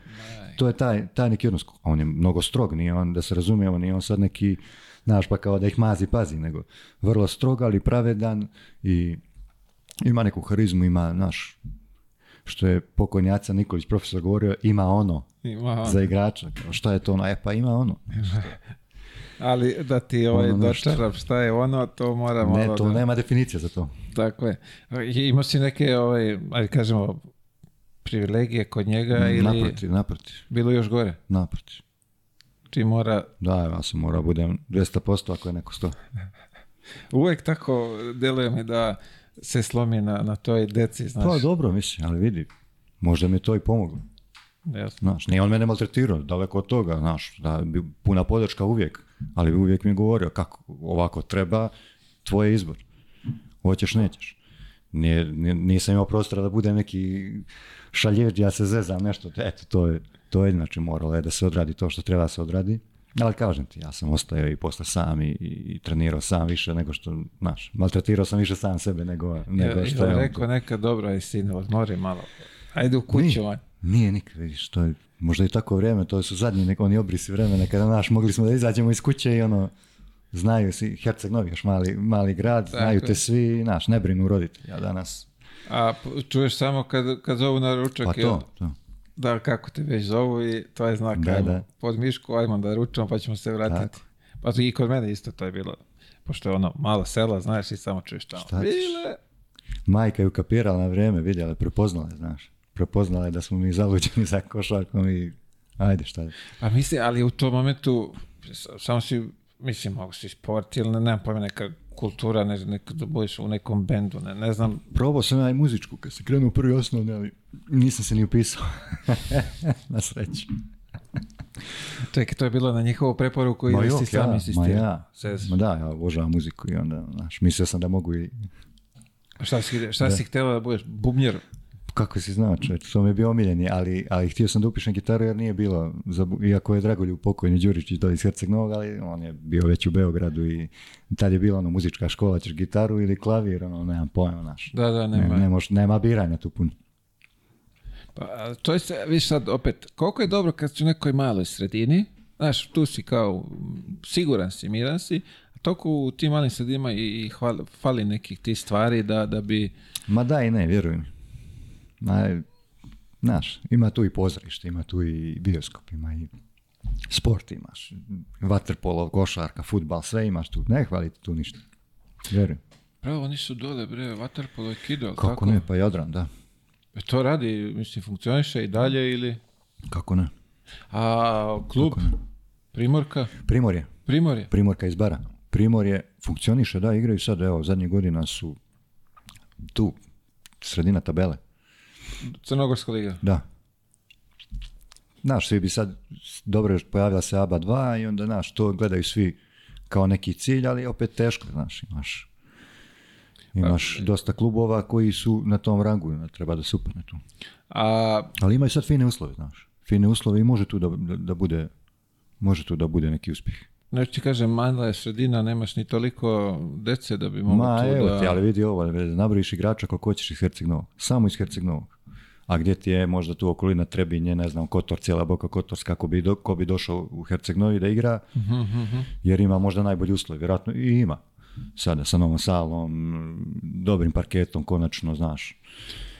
To je taj, taj neki odnos, on je mnogo strog, nije on, da se razumijemo, nije on sad neki, znaš, pa kao da ih mazi, pazi, nego vrlo strog, ali pravedan i ima neku harizmu, ima, naš, što je pokojnjaca Nikolić profesor govorio, ima ono, ono. za igrača, šta je to ono, e pa ima ono ali da ti ovaj ono, ono šta je ono, to moramo... Ne, ono to nema definicija za to. Tako je. Imao si neke, ovaj, ali kažemo, privilegije kod njega mm, ili... Naproti, naproti. Bilo još gore? Naproti. Ti mora... Da, ja sam mora budem 200% ako je neko 100. Uvek tako deluje mi da se slomi na, na toj deci, To je pa dobro, mislim, ali vidi, možda mi je to i pomoglo. Jasno. Znaš, nije on mene maltretirao, daleko od toga, znaš, da, bi puna podrška uvijek ali uvijek mi je govorio kako ovako treba, tvoj je izbor. Hoćeš, nećeš. Nije, nisam imao prostora da bude neki šaljeđ, ja se zezam nešto, eto, to je, to je znači moralo je da se odradi to što treba se odradi. Ali kažem ti, ja sam ostao i posle sam i, i trenirao sam više nego što, znaš, maltretirao sam više sam sebe nego, nego što je... rekao neka dobra sine, odmori malo. Ajde u kuću, Nije, nije nikad, vidiš, to je, možda i tako vrijeme, to su zadnji oni obrisi vremena kada naš mogli smo da izađemo iz kuće i ono, znaju si, Herceg Novi još mali, mali grad, znaju te svi, naš, ne brinu roditelja danas. A čuješ samo kad, kad zovu na ručak? Pa to, to. Da, kako te već zovu i to je znak. da. Pod mišku, ajmo da ručamo pa ćemo se vratiti. Tako. Pa i kod mene isto to je bilo, pošto je ono malo sela, znaš, i samo čuješ tamo. Majka je ukapirala na vrijeme, vidjela je, prepoznala je, znaš prepoznala da smo mi zaluđeni za košarkom i ajde šta je. A pa mislim, ali u tom momentu samo si, mislim, mogu si sport ili ne, nemam pojma, neka kultura, ne, neka da budeš u nekom bendu, ne, znam. Probao sam ja i muzičku kad se krenuo prvi osnovni, ali nisam se ni upisao. na sreću. to je, to je bilo na njihovu preporuku i si sam insistirao. Ma ja, ma da, ja obožavam muziku i onda, znaš, mislio sam da mogu i... Šta si, šta da. si htjela da budeš? Bubnjer? kako si znao čovječ, to mi je bio omiljeni, ali, ali htio sam da upišem gitaru jer nije bilo, iako je Dragoljub pokojni Đurić to iz Herceg Novog, ali on je bio već u Beogradu i tad je bila ono muzička škola, ćeš gitaru ili klavir, ono nemam pojma naš. Da, da, nema. Ne, nema biranja tu puno. Pa, to je, viš sad opet, koliko je dobro kad si u nekoj maloj sredini, znaš, tu si kao, siguran si, miran si, toliko u tim malim sredinama i, hvali, fali nekih ti stvari da, da bi... Ma da i ne, vjerujem. Ma, znaš, ima tu i pozorište, ima tu i bioskop, ima i sport imaš, vaterpolo, košarka, futbal, sve imaš tu. Ne hvalite tu ništa. Vjerujem. Pravo, oni su dole, bre, vaterpolo je kido, Kako ne, pa Jadran, da. E, to radi, mislim, funkcioniše i dalje ili? Kako ne. A klub? Primorka? Primorje. Primorje? Primorka iz Bara. Primorje funkcioniše, da, igraju sad, evo, zadnjih godina su tu, sredina tabele. Crnogorska liga. Da. Znaš, svi bi sad, dobro još pojavila se ABA 2 i onda, znaš, to gledaju svi kao neki cilj, ali opet teško, znaš, imaš, imaš pa- dosta klubova koji su na tom rangu, treba da se upadne tu. A... Ali imaju sad fine uslove, znaš, fine uslove i može tu da, da, bude, može tu da bude neki uspjeh. Znači ti kažem, mala je sredina, nemaš ni toliko dece da bi moglo Ma, evo Ti, ali vidi ovo, nabrojiš igrača kako hoćeš iz Herceg Novog. Samo iz Herceg a gdje ti je možda tu okolina Trebinje, ne znam, Kotor, cijela Boka Kotors, kako bi, do, ko bi došao u Herceg Novi da igra, jer ima možda najbolji uslov, vjerojatno i ima. Sada sa novom salom, dobrim parketom, konačno, znaš.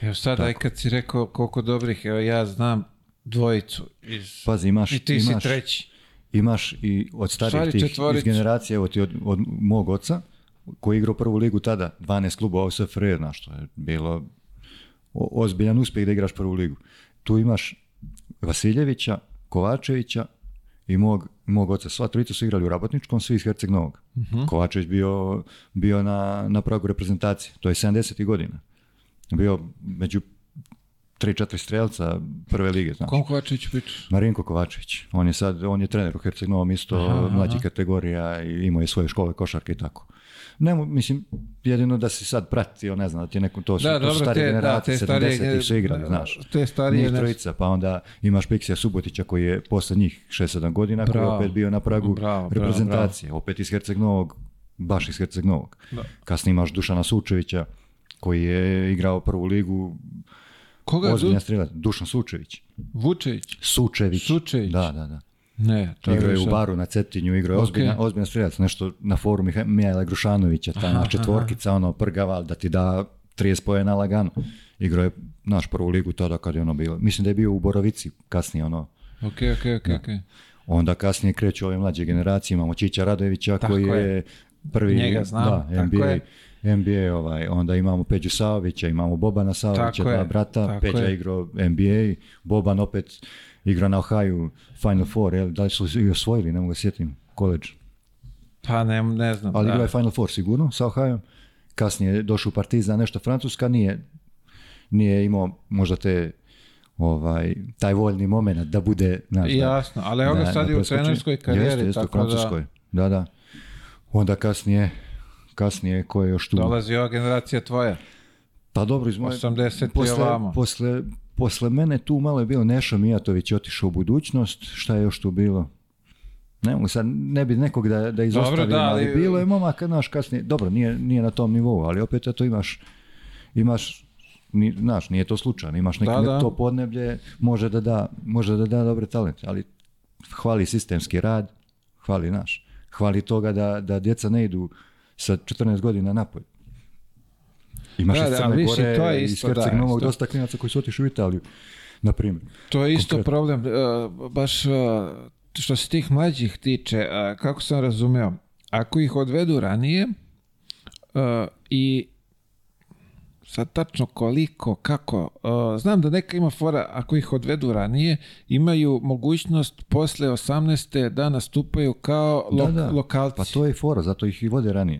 Evo sad, aj kad si rekao koliko dobrih, evo ja znam dvojicu iz... Pazi, imaš, i ti imaš, si treći. Imaš i od starih tih iz generacije, evo ti od, od mog oca, koji je igrao prvu ligu tada, 12 klubova sve SFRJ, znaš, to je bilo ozbiljan uspjeh da igraš prvu ligu. Tu imaš Vasiljevića, Kovačevića i mog, mog oca. Sva trojica su igrali u Rabotničkom, svi iz Herceg Novog. uh Kovačević bio, bio na, na pragu reprezentacije, to je 70. godina. Bio među tri, četiri strelca prve lige. Znači. Kom Kovačević pričaš? Marinko Kovačević. On je sad, on je trener u Herceg Novom isto, aha, kategorija i imao je svoje škole košarke i tako. Ne, mislim, jedino da si sad pratio, ne znam, da ti je neko to, da, to dobro, generacije, da, 70-ih znaš. je starije Njih trojica, pa onda imaš Piksija Subotića koji je posle njih 6-7 godina, bravo, opet bio na pragu reprezentacije, opet iz Herceg Novog, baš iz Herceg Novog. Da. Kasnije imaš Dušana Sučevića koji je igrao prvu ligu, Koga je Dušan Sučević. Vučević. Sučević. Sučević. Da, da, da. Ne, to igraju je u baru na Cetinju, igraju okay. ozbiljna, ozbiljna nešto na forumu Mijajla Grušanovića, ta aha, četvorkica, aha. ono, prgava, da ti da 30 na lagano. Igro je naš prvu ligu tada kad je ono bilo. Mislim da je bio u Borovici kasnije, ono. Ok, ok, ok, da. Onda kasnije kreću ove mlađe generacije, imamo Čića Radojevića koji je, prvi Njega da, NBA, je. NBA ovaj, onda imamo Peđu Saovića, imamo Bobana Saovića, dva brata, Peđa je. igrao NBA, Boban opet igra na Ohio Final Four, je, da li su i osvojili, ne mogu sjetim, koleđ. Pa ne, ne znam. Ali igra je Final Four sigurno sa Ohio. Kasnije je došao Partizan, nešto Francuska, nije, nije imao možda te ovaj, taj voljni moment da bude... Znaš, Jasno, ali evo ga sad i u trenerskoj karijeri. Jeste, jeste, u Francuskoj, da. da, da. Onda kasnije, kasnije ko je još tu... Dolazi ova generacija tvoja. Pa dobro, iz moje... 80 posle, posle Posle mene tu malo je bio Nešo Mijatović otišao u budućnost, šta je još tu bilo? Ne mogu sad, ne bi nekog da, da da, ali... bilo je momak, naš kasnije. Dobro, nije, nije na tom nivou, ali opet to imaš, imaš ni, znaš, nije to slučajno, imaš neke da, to podneblje, može da da, može da da dobre talente, ali hvali sistemski rad, hvali naš, hvali toga da, da djeca ne idu sa 14 godina napolje. Imaš da, iz Crne Gore, to je iz Novog, dosta klinaca koji su otišli u Italiju, na primjer. To je isto Konkretno. problem, e, baš e, što se tih mlađih tiče, e, kako sam razumeo, ako ih odvedu ranije i sad tačno koliko, kako, znam da neka ima fora, ako ih odvedu ranije, imaju mogućnost posle 18. da nastupaju kao lo da, lokalci. Pa to je fora, zato ih i vode ranije.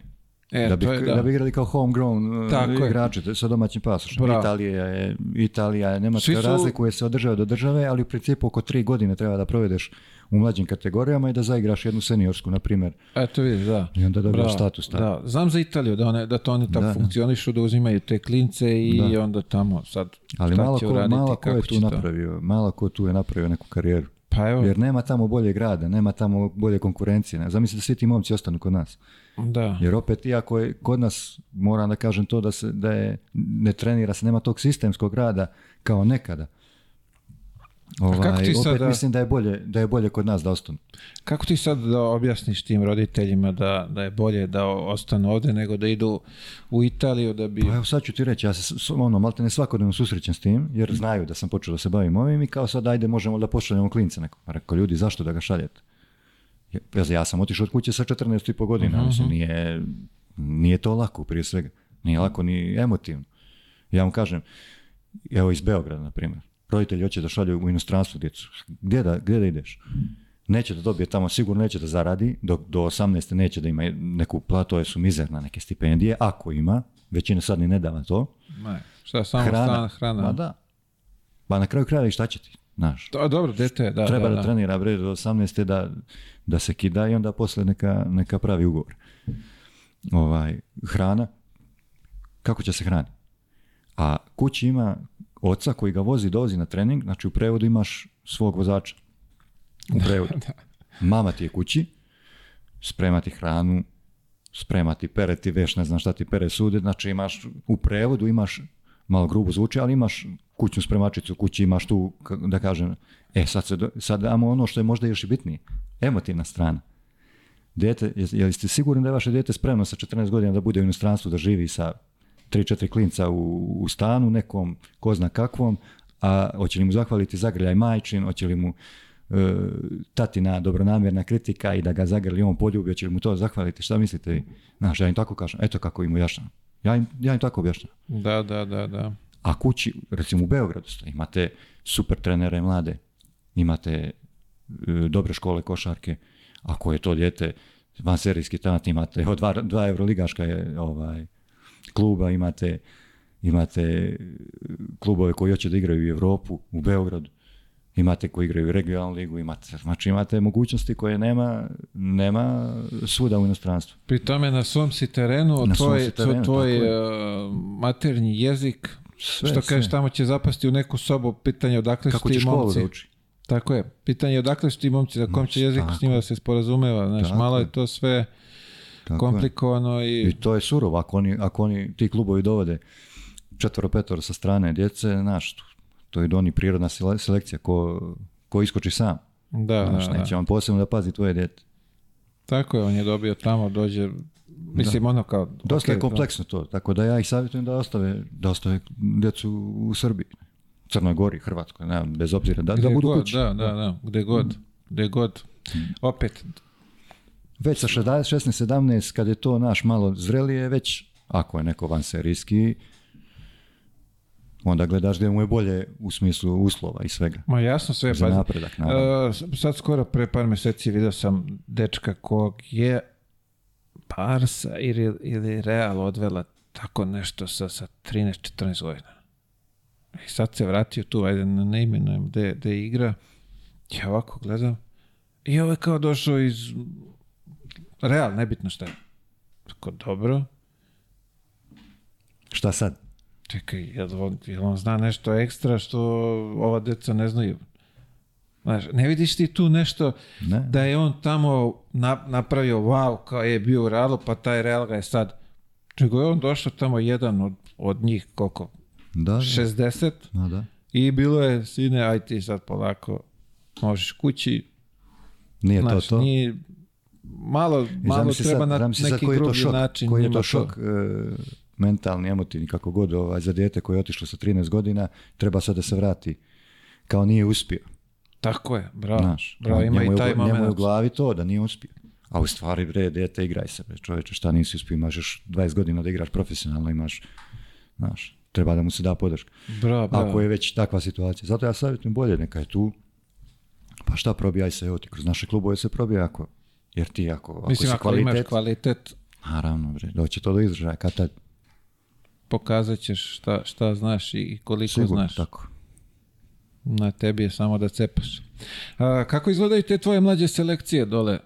E, da, bi, da. bi igrali kao homegrown e, Tako igrače sa domaćim pasošem. Italija je, Italija je, nema su... razlikuje se od države do države, ali u principu oko tri godine treba da provedeš u mlađim kategorijama i da zaigraš jednu seniorsku, na primjer. Eto vidiš, da. I onda status. Da. Znam za Italiju, da, da to oni tako da, funkcionišu, da uzimaju te klince i onda tamo sad Ali malo ko, je tu napravio, malo ko tu je napravio neku karijeru. Pa Jer nema tamo bolje grada, nema tamo bolje konkurencije. Zamislite da svi ti momci ostanu kod nas. Da. Jer opet, iako je kod nas, moram da kažem to, da se da je, ne trenira se, nema tog sistemskog rada kao nekada. Ovaj, kako opet mislim da je, bolje, da je bolje kod nas da ostanu. Kako ti sad da objasniš tim roditeljima da, da je bolje da ostanu ovdje nego da idu u Italiju da bi... Pa evo sad ću ti reći, ja se ono, malte ne svakodnevno susrećem s tim, jer mhm. znaju da sam počeo da se bavim ovim i kao sad ajde možemo da pošaljemo klince. nekom pa Rekao, ljudi, zašto da ga šaljete? ja sam otišao od kuće sa 14,5 godina, uh-huh. mislim, nije, nije to lako prije svega, nije lako ni emotivno. Ja vam kažem, evo iz Beograda, na primjer, roditelji hoće da šalju u inostranstvu djecu, gdje da, gdje ideš? Neće da dobije tamo, sigurno neće da zaradi, dok do 18. neće da ima neku platu, su mizerna neke stipendije, ako ima, većina sad ni ne dava to. Ma, šta, samo hrana, hrana. Ma da, pa na kraju krajeva i šta će ti, znaš. dobro, dete, da, Treba da, da trenira, bre, do 18. da da se kida i onda poslije neka, neka pravi ugovor. Ovaj, hrana, kako će se hrani? A kući ima oca koji ga vozi, dozi na trening, znači u prevodu imaš svog vozača. U prevodu. Mama ti je kući, sprema ti hranu, sprema ti pere, ti veš, ne znam šta ti pere sude, znači imaš, u prevodu imaš, malo grubo zvuči, ali imaš kućnu spremačicu, kući imaš tu, da kažem, e sad, sad damo ono što je možda još i bitnije, emotivna strana. Jel' ste sigurni da je vaše dijete spremno sa 14 godina da bude u inostranstvu, da živi sa 3-4 klinca u, u stanu nekom, ko zna kakvom, a hoće li mu zahvaliti zagrljaj majčin, hoće li mu e, tatina dobronamjerna kritika i da ga zagrli on poljubi, hoće li mu to zahvaliti, šta mislite vi? Znaš, ja im tako kažem, eto kako im ujašnjam. Ja im, ja im tako objašnjam. Da, da, da, da. A kući, recimo u Beogradu imate super trenere mlade, imate E, dobre škole košarke, ako je to dijete vanserijski tat, imate dva, euroligaška je, ovaj, kluba, imate, imate e, klubove koji hoće da igraju u Europu, u Beogradu, imate koji igraju u regionalnu ligu, imate, znači imate mogućnosti koje nema, nema svuda u inostranstvu. Pri tome na svom si terenu, na tvoj, si je. E, maternji jezik, sve, što kažeš, tamo će zapasti u neku sobu, pitanje odakle Kako su ti momci. Kako tako je. Pitanje je odakle su ti momci, na kom će jezik s njima da se sporazumeva. Znaš, malo je to sve komplikovano. I... I to je surovo. Ako oni, ako oni ti klubovi dovode četvoro petoro sa strane djece, znaš, to je doni prirodna selekcija ko, ko iskoči sam. Da, znaš, neće on posebno da pazi tvoje djete. Tako je, on je dobio tamo, dođe, mislim ono kao... Dosta je kompleksno to, tako da ja ih savjetujem da ostave, da ostave djecu u Srbiji. Crnoj Gori, Hrvatskoj, ne, bez obzira da, da budu kući. Da, da, da, gdje god, mm. gdje god. Opet. Već sa 16, 17, kad je to naš malo zrelije, već ako je neko vanserijski, onda gledaš gdje mu je bolje u smislu uslova i svega. Ma jasno sve. pa napredak, e, sad skoro pre par mjeseci vidio sam dečka kog je Barsa ili, ili Real odvela tako nešto sa, sa 13-14 godina. I sad se vratio tu, ajde ne imenujem, gde igra. Ja ovako gledam. I ovo ovaj je kao došao iz... Real, nebitno šta je. Tako, dobro. Šta sad? Čekaj, jel on, on zna nešto ekstra što ova deca ne znaju? Znaš, ne vidiš ti tu nešto da je on tamo napravio wow kao je bio u Realu, pa taj Real ga je sad. Čekaj, je on došao tamo jedan od, od njih, koliko, 60. Da, da. I bilo je, sine, aj ti sad polako, možeš kući. Nije znaš, to to? Nije, malo, malo treba na neki drugi šok, način. Koji je to šok to. E, mentalni, emotivni, kako god, ovaj, za dijete koje je otišlo sa 13 godina, treba sad da se vrati. Kao nije uspio. Tako je, bravo. Znaš, bravo ima i taj moment. Njemu u glavi to da nije uspio. A u stvari, bre, dete, igraj se, bre, čoveče, šta nisi uspio, imaš još 20 godina da igraš profesionalno, imaš, znaš, treba da mu se da podrška. Ako je već takva situacija. Zato ja savjetujem bolje, neka je tu, pa šta probijaj se, evo ti kroz naše klubove se probija ako, jer ti ako, Mislim, kvalitet, imaš kvalitet... Naravno, bre, će to do izražaja, kad tad. Pokazat ćeš šta, šta znaš i koliko Sigurno, znaš. tako. Na tebi je samo da cepaš. A, kako izgledaju te tvoje mlađe selekcije dole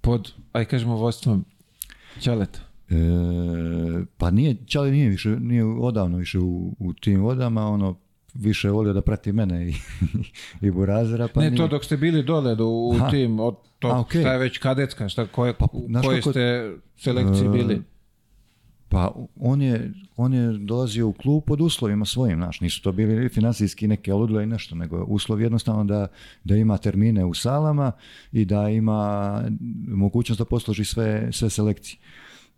pod, aj kažemo, vodstvom Ćaleta? E, pa nije, Čali nije više, nije odavno više u, u tim vodama, ono, više volio da prati mene i, i Burazera. Pa ne, nije... to dok ste bili dole do, u tim, od to, je već kadetska, šta, koje, pa, ste selekciji e, bili? pa on je, on je dolazio u klub pod uslovima svojim, znaš, nisu to bili financijski neke oludle i nešto, nego uslov jednostavno da, da ima termine u salama i da ima mogućnost da posloži sve, sve selekcije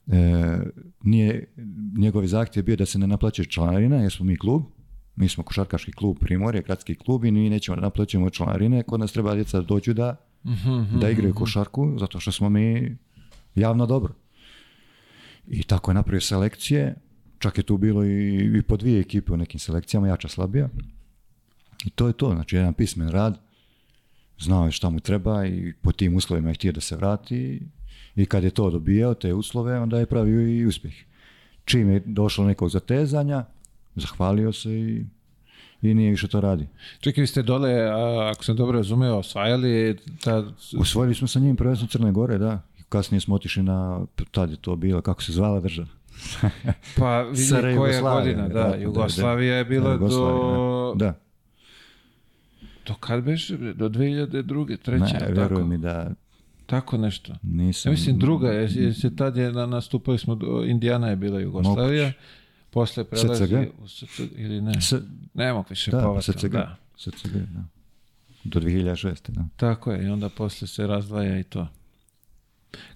e, nije, njegov zahtjev bio da se ne naplaće članarina, jer smo mi klub, mi smo košarkaški klub Primorje, gradski klub i mi nećemo naplaćujemo članarine, kod nas treba djeca dođu da, mhm, da igraju mhm. košarku, zato što smo mi javno dobro. I tako je napravio selekcije, čak je tu bilo i, i po dvije ekipe u nekim selekcijama, jača, slabija. I to je to, znači jedan pismen rad, znao je šta mu treba i po tim uslovima je htio da se vrati i kad je to dobijao, te uslove, onda je pravio i uspjeh. Čim je došlo nekog zatezanja, zahvalio se i i nije više to radi. Čekaj, vi ste dole, a, ako sam dobro razumio, osvajali... Ta... Osvojili smo sa njim prvenstveno Crne Gore, da. Kasnije smo otišli na, tad je to bilo, kako se zvala država. pa vidi koja godina, da, da Jugoslavija je bila da, do... Da. Do kad beš, Do 2002. treće, Ne, veruj mi da tako nešto. Nisam. mislim druga, je, se tad je na, nastupali smo, Indijana je bila Jugoslavija, poslije posle prelazi u SCG ili ne. S... Ne više da, SCG. Da, SCG, da. Do 2006. Da. Tako je, i onda posle se razdvaja i to.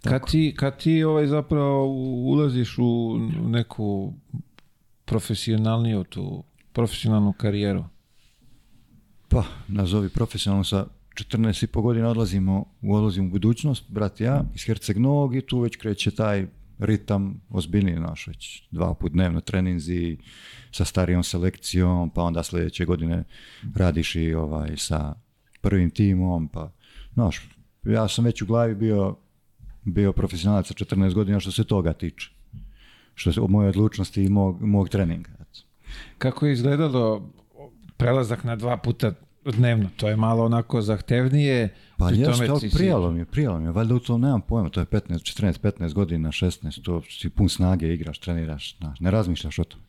Kad ti, kad ti ovaj zapravo ulaziš u neku profesionalniju tu, profesionalnu karijeru? Pa, nazovi profesionalno sa po godina odlazimo, odlazimo u budućnost, brat ja, iz Herceg Novog i tu već kreće taj ritam ozbiljniji naš, već dva put dnevno treninzi sa starijom selekcijom, pa onda sljedeće godine radiš i ovaj, sa prvim timom, pa Noš. ja sam već u glavi bio, bio profesionalac sa 14 godina što se toga tiče, što se moje odlučnosti i mog, mog treninga. Kako je izgledalo prelazak na dva puta dnevno, to je malo onako zahtevnije. Pa prijalo mi je, prijalo mi je, valjda u to nemam pojma, to je 15, 14, 15 godina, 16, to si pun snage, igraš, treniraš, ne razmišljaš o tome.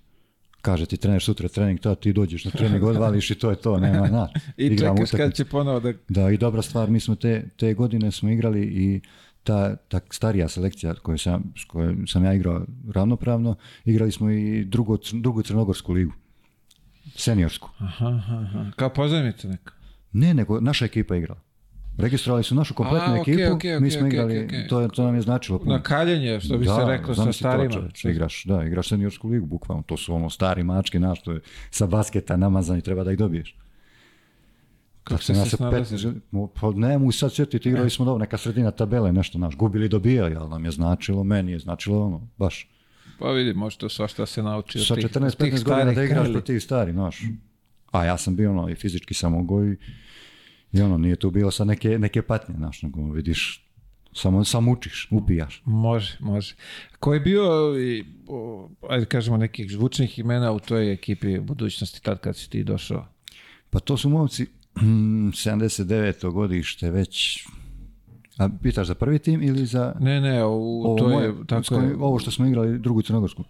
Kaže ti trener sutra trening, to ti dođeš na trening, odvališ i to je to, nema, na. I čekaš kad će ponovo da... Da, i dobra stvar, mi smo te, te godine smo igrali i ta, ta starija selekcija koju sam, s kojom sam ja igrao ravnopravno, igrali smo i drugo, drugu crnogorsku ligu seniorsku. Aha, aha. Kao pozajmica neka? Ne, nego naša ekipa igrala. Registrovali su našu kompletnu ekipu, mi smo igrali, to, to nam je značilo puno. Na kaljenje, što bi se reklo sa starima. igraš, da, igraš seniorsku ligu, bukvalno, to su ono stari mački, znaš, to je sa basketa namazani, treba da ih dobiješ. Kako se, se Pa ne mu sad sjetiti, igrali smo dobro, neka sredina tabele, nešto, naš, gubili dobijali, ali nam je značilo, meni je značilo ono, baš. Pa vidi, sva svašta se nauči od Sa tih, 14-15 godina da igraš protiv stari, znaš. A ja sam bio ono, i fizički samogoj i, ono, nije tu bilo sa neke, neke patnje, znaš, nego vidiš, samo, samo učiš, upijaš. Može, može. Ko je bio, ajde kažemo, nekih zvučnih imena u toj ekipi budućnosti tad kad si ti došao? Pa to su momci 79. godište, već a pitaš za prvi tim ili za... Ne, ne, ovo, to je, tako skoj, Ovo što smo igrali, drugu Crnogorsku.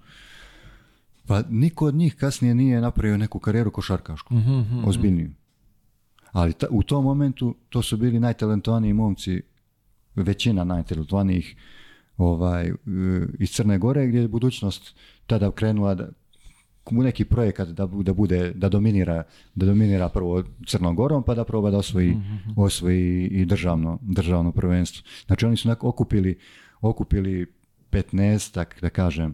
Pa niko od njih kasnije nije napravio neku karijeru košarkašku, mm-hmm, ozbiljniju. Ali ta, u tom momentu to su bili najtalentovaniji momci, većina najtalentovanijih ovaj, iz Crne Gore, gdje je budućnost tada krenula u neki projekat da, da bude, da dominira, da dominira prvo Crnom pa da proba da osvoji, mhm, mhm, mhm. osvoji i državno, državno prvenstvo. Znači oni su okupili, okupili 15 da kažem,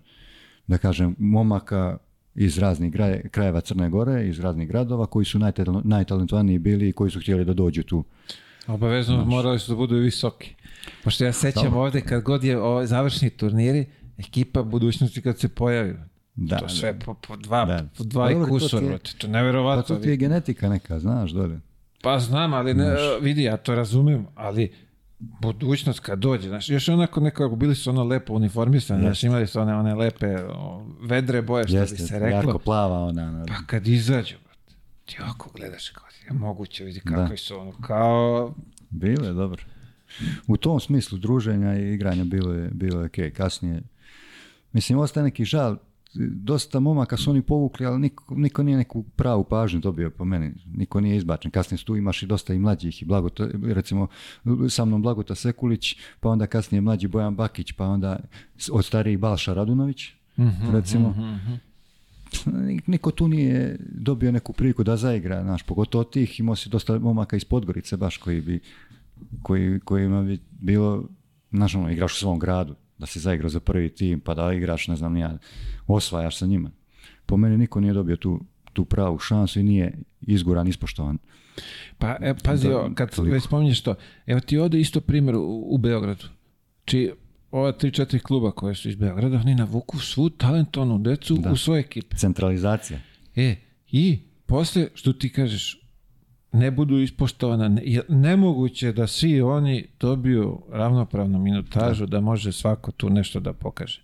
da kažem momaka iz raznih krajeva Crne Gore, iz raznih gradova koji su najtalentovaniji bili i koji su htjeli da dođu tu. Obavezno morali su da budu visoki. Pošto ja sećam ovdje kad god je završni turniri, ekipa budućnosti kad se pojavila da, to sve po, po dva, po dva i to, je, to pa to ti je genetika neka, znaš, dole. Pa znam, ali ne, vidi, ja to razumijem, ali budućnost kad dođe, znaš, još onako nekako bili su ono lepo uniformisani, znaš, imali su one, one lepe vedre boje, što bi se reklo. Jako plava ona. Ono. Pa kad izađu, ti ovako gledaš, kao je moguće, vidi kako su ono, kao... Bilo je dobro. U tom smislu druženja i igranja bilo je, bilo je kasnije Mislim, ostaje neki žal, dosta momaka su oni povukli, ali niko, niko nije neku pravu pažnju dobio po meni, niko nije izbačen. Kasnije tu imaš i dosta i mlađih, i Blagota, recimo sa mnom Blagota Sekulić, pa onda kasnije mlađi Bojan Bakić, pa onda od starijih Balša Radunović, mhm, recimo. Mhm, mhm. Niko tu nije dobio neku priliku da zaigra, naš, pogotovo tih, imao si dosta momaka iz Podgorice baš koji bi, koji, kojima bi bilo, nažalno igraš u svom gradu, da si zaigrao za prvi tim, pa da igraš, ne znam, nija, osvajaš sa njima. Po meni niko nije dobio tu, tu pravu šansu i nije izguran, ispoštovan. Pa, e, pazi, kad toliko. već spominješ to, evo ti ovdje isto primjer u, Beogradu. Či ova tri, četiri kluba koje su iz Beograda, oni navuku svu talentovnu decu u svoje ekipe. Centralizacija. E, i poslije, što ti kažeš, ne budu ispoštovana. Nemoguće da svi oni dobiju ravnopravnu minutažu da, može svako tu nešto da pokaže.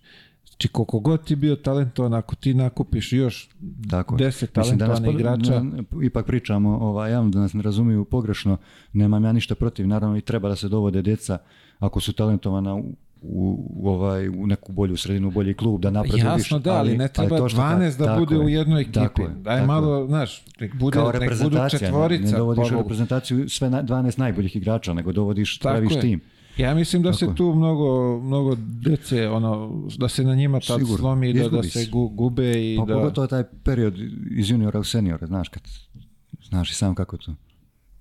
Znači, koliko god ti bio talentovan, ako ti nakupiš još Tako. deset talentovanih igrača... ipak pričamo, ovaj, javno da nas ne razumiju pogrešno, nemam ja ništa protiv, naravno i treba da se dovode deca ako su talentovana u u, u, ovaj, u neku bolju sredinu, bolji klub, da napredu Jasno, da, ali ne pa treba ali 12 da bude u jednoj ekipi. Je, Daj malo, znaš, nek, bude, Kao nek budu četvorica. Ne, ne dovodiš u pa- reprezentaciju sve na, 12 najboljih igrača, nego dovodiš, praviš tim. Ja mislim da tako se tu mnogo, mnogo dece, ono, da se na njima tad Sigur, slomi, da, da se gu, gube i pa, da... Pogotovo taj period iz juniora u seniora, znaš, kad, znaš i sam kako to.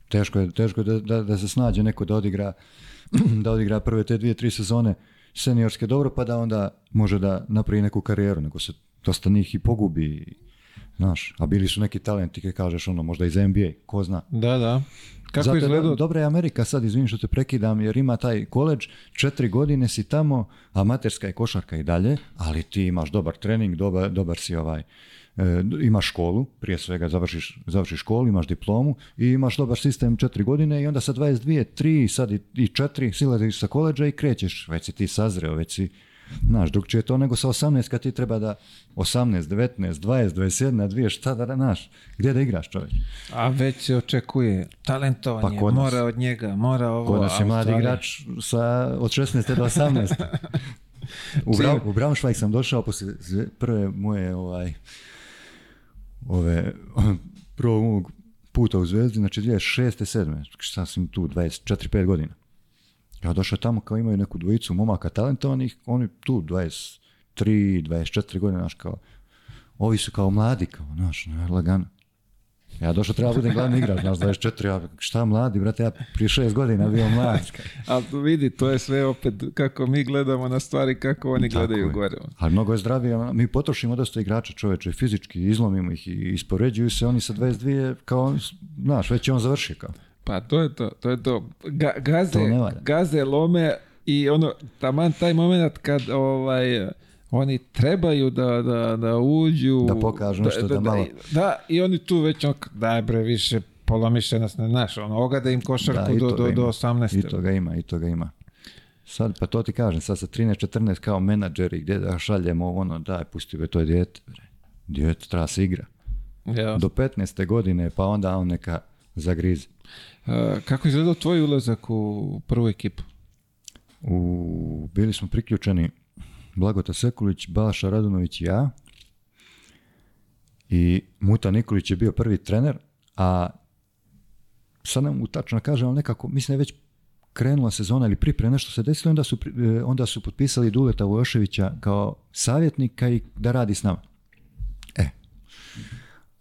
Teško je, teško je da, da, da se snađe neko da odigra da odigra prve te dvije, tri sezone seniorske dobro, pa da onda može da napravi neku karijeru, nego se dosta njih i pogubi, znaš, a bili su neki talenti, kada kažeš, ono, možda iz NBA, ko zna. Da, da. Kako Zato Dobra je Amerika, sad izvinim što te prekidam, jer ima taj koleđ, četiri godine si tamo, amaterska je košarka i dalje, ali ti imaš dobar trening, dobar, dobar si ovaj, e, imaš školu, prije svega završiš, završiš školu, imaš diplomu i imaš dobar sistem četiri godine i onda sa 22, 3, sad i, i 4 silaziš sa koleđa i krećeš, već si ti sazreo, već si Znaš, drugčije je to nego sa 18 kad ti treba da 18, 19, 20, 21, 2, šta da naš. gdje da igraš čovjek. A već se očekuje talentovanje, pa mora od njega, mora ovo. Kod nas je mladi igrač sa, od 16 do 18. u, Bra, u Braunschweig sam došao posle prve moje ovaj, ove, prvog puta u Zvezdi, znači 2006. 7. Šta sam tu, 24-5 godina. Ja došao tamo kao imaju neku dvojicu momaka talentovanih, oni tu 23, 24 godine, znaš, kao, ovi su kao mladi, kao, znaš, ono, lagano. Ja došao treba budem glavni igrač, znaš, 24, ja, šta mladi, brate, ja prije šest godina bio mlad. Ali vidi, to je sve opet kako mi gledamo na stvari, kako oni gledaju je. gore. Ali mnogo je zdravije, ono, mi potrošimo dosta igrača čoveče, fizički izlomimo ih i ispoređuju se, oni sa 22, kao, znaš, već je on završio kao. Pa to je to, to je to. Ga, gaze, to gaze, lome i ono, taman taj moment kad ovaj, oni trebaju da, da, da uđu. Da pokažu nešto da, da, da, malo. Da, i oni tu već onak, daj bre, više polomiše nas ne znaš, ono, ogade im košarku do, do, do 18. I toga ima, i toga ima. Sad, pa to ti kažem, sad sa 13-14 kao menadžeri gdje da šaljemo ono, daj, pusti be, to je djete, bre. Djete, treba se igra. Ja. Do 15. godine, pa onda on neka zagrizi. Kako je izgledao tvoj ulazak u prvu ekipu? U, bili smo priključeni Blagota Sekulić, Balaša Radunović i ja. I Muta Nikolić je bio prvi trener, a sad nam utačno kažem, ali nekako, mislim da je već krenula sezona ili pripre, nešto se desilo, onda su, e, onda su potpisali Duleta Vojoševića kao savjetnika i da radi s nama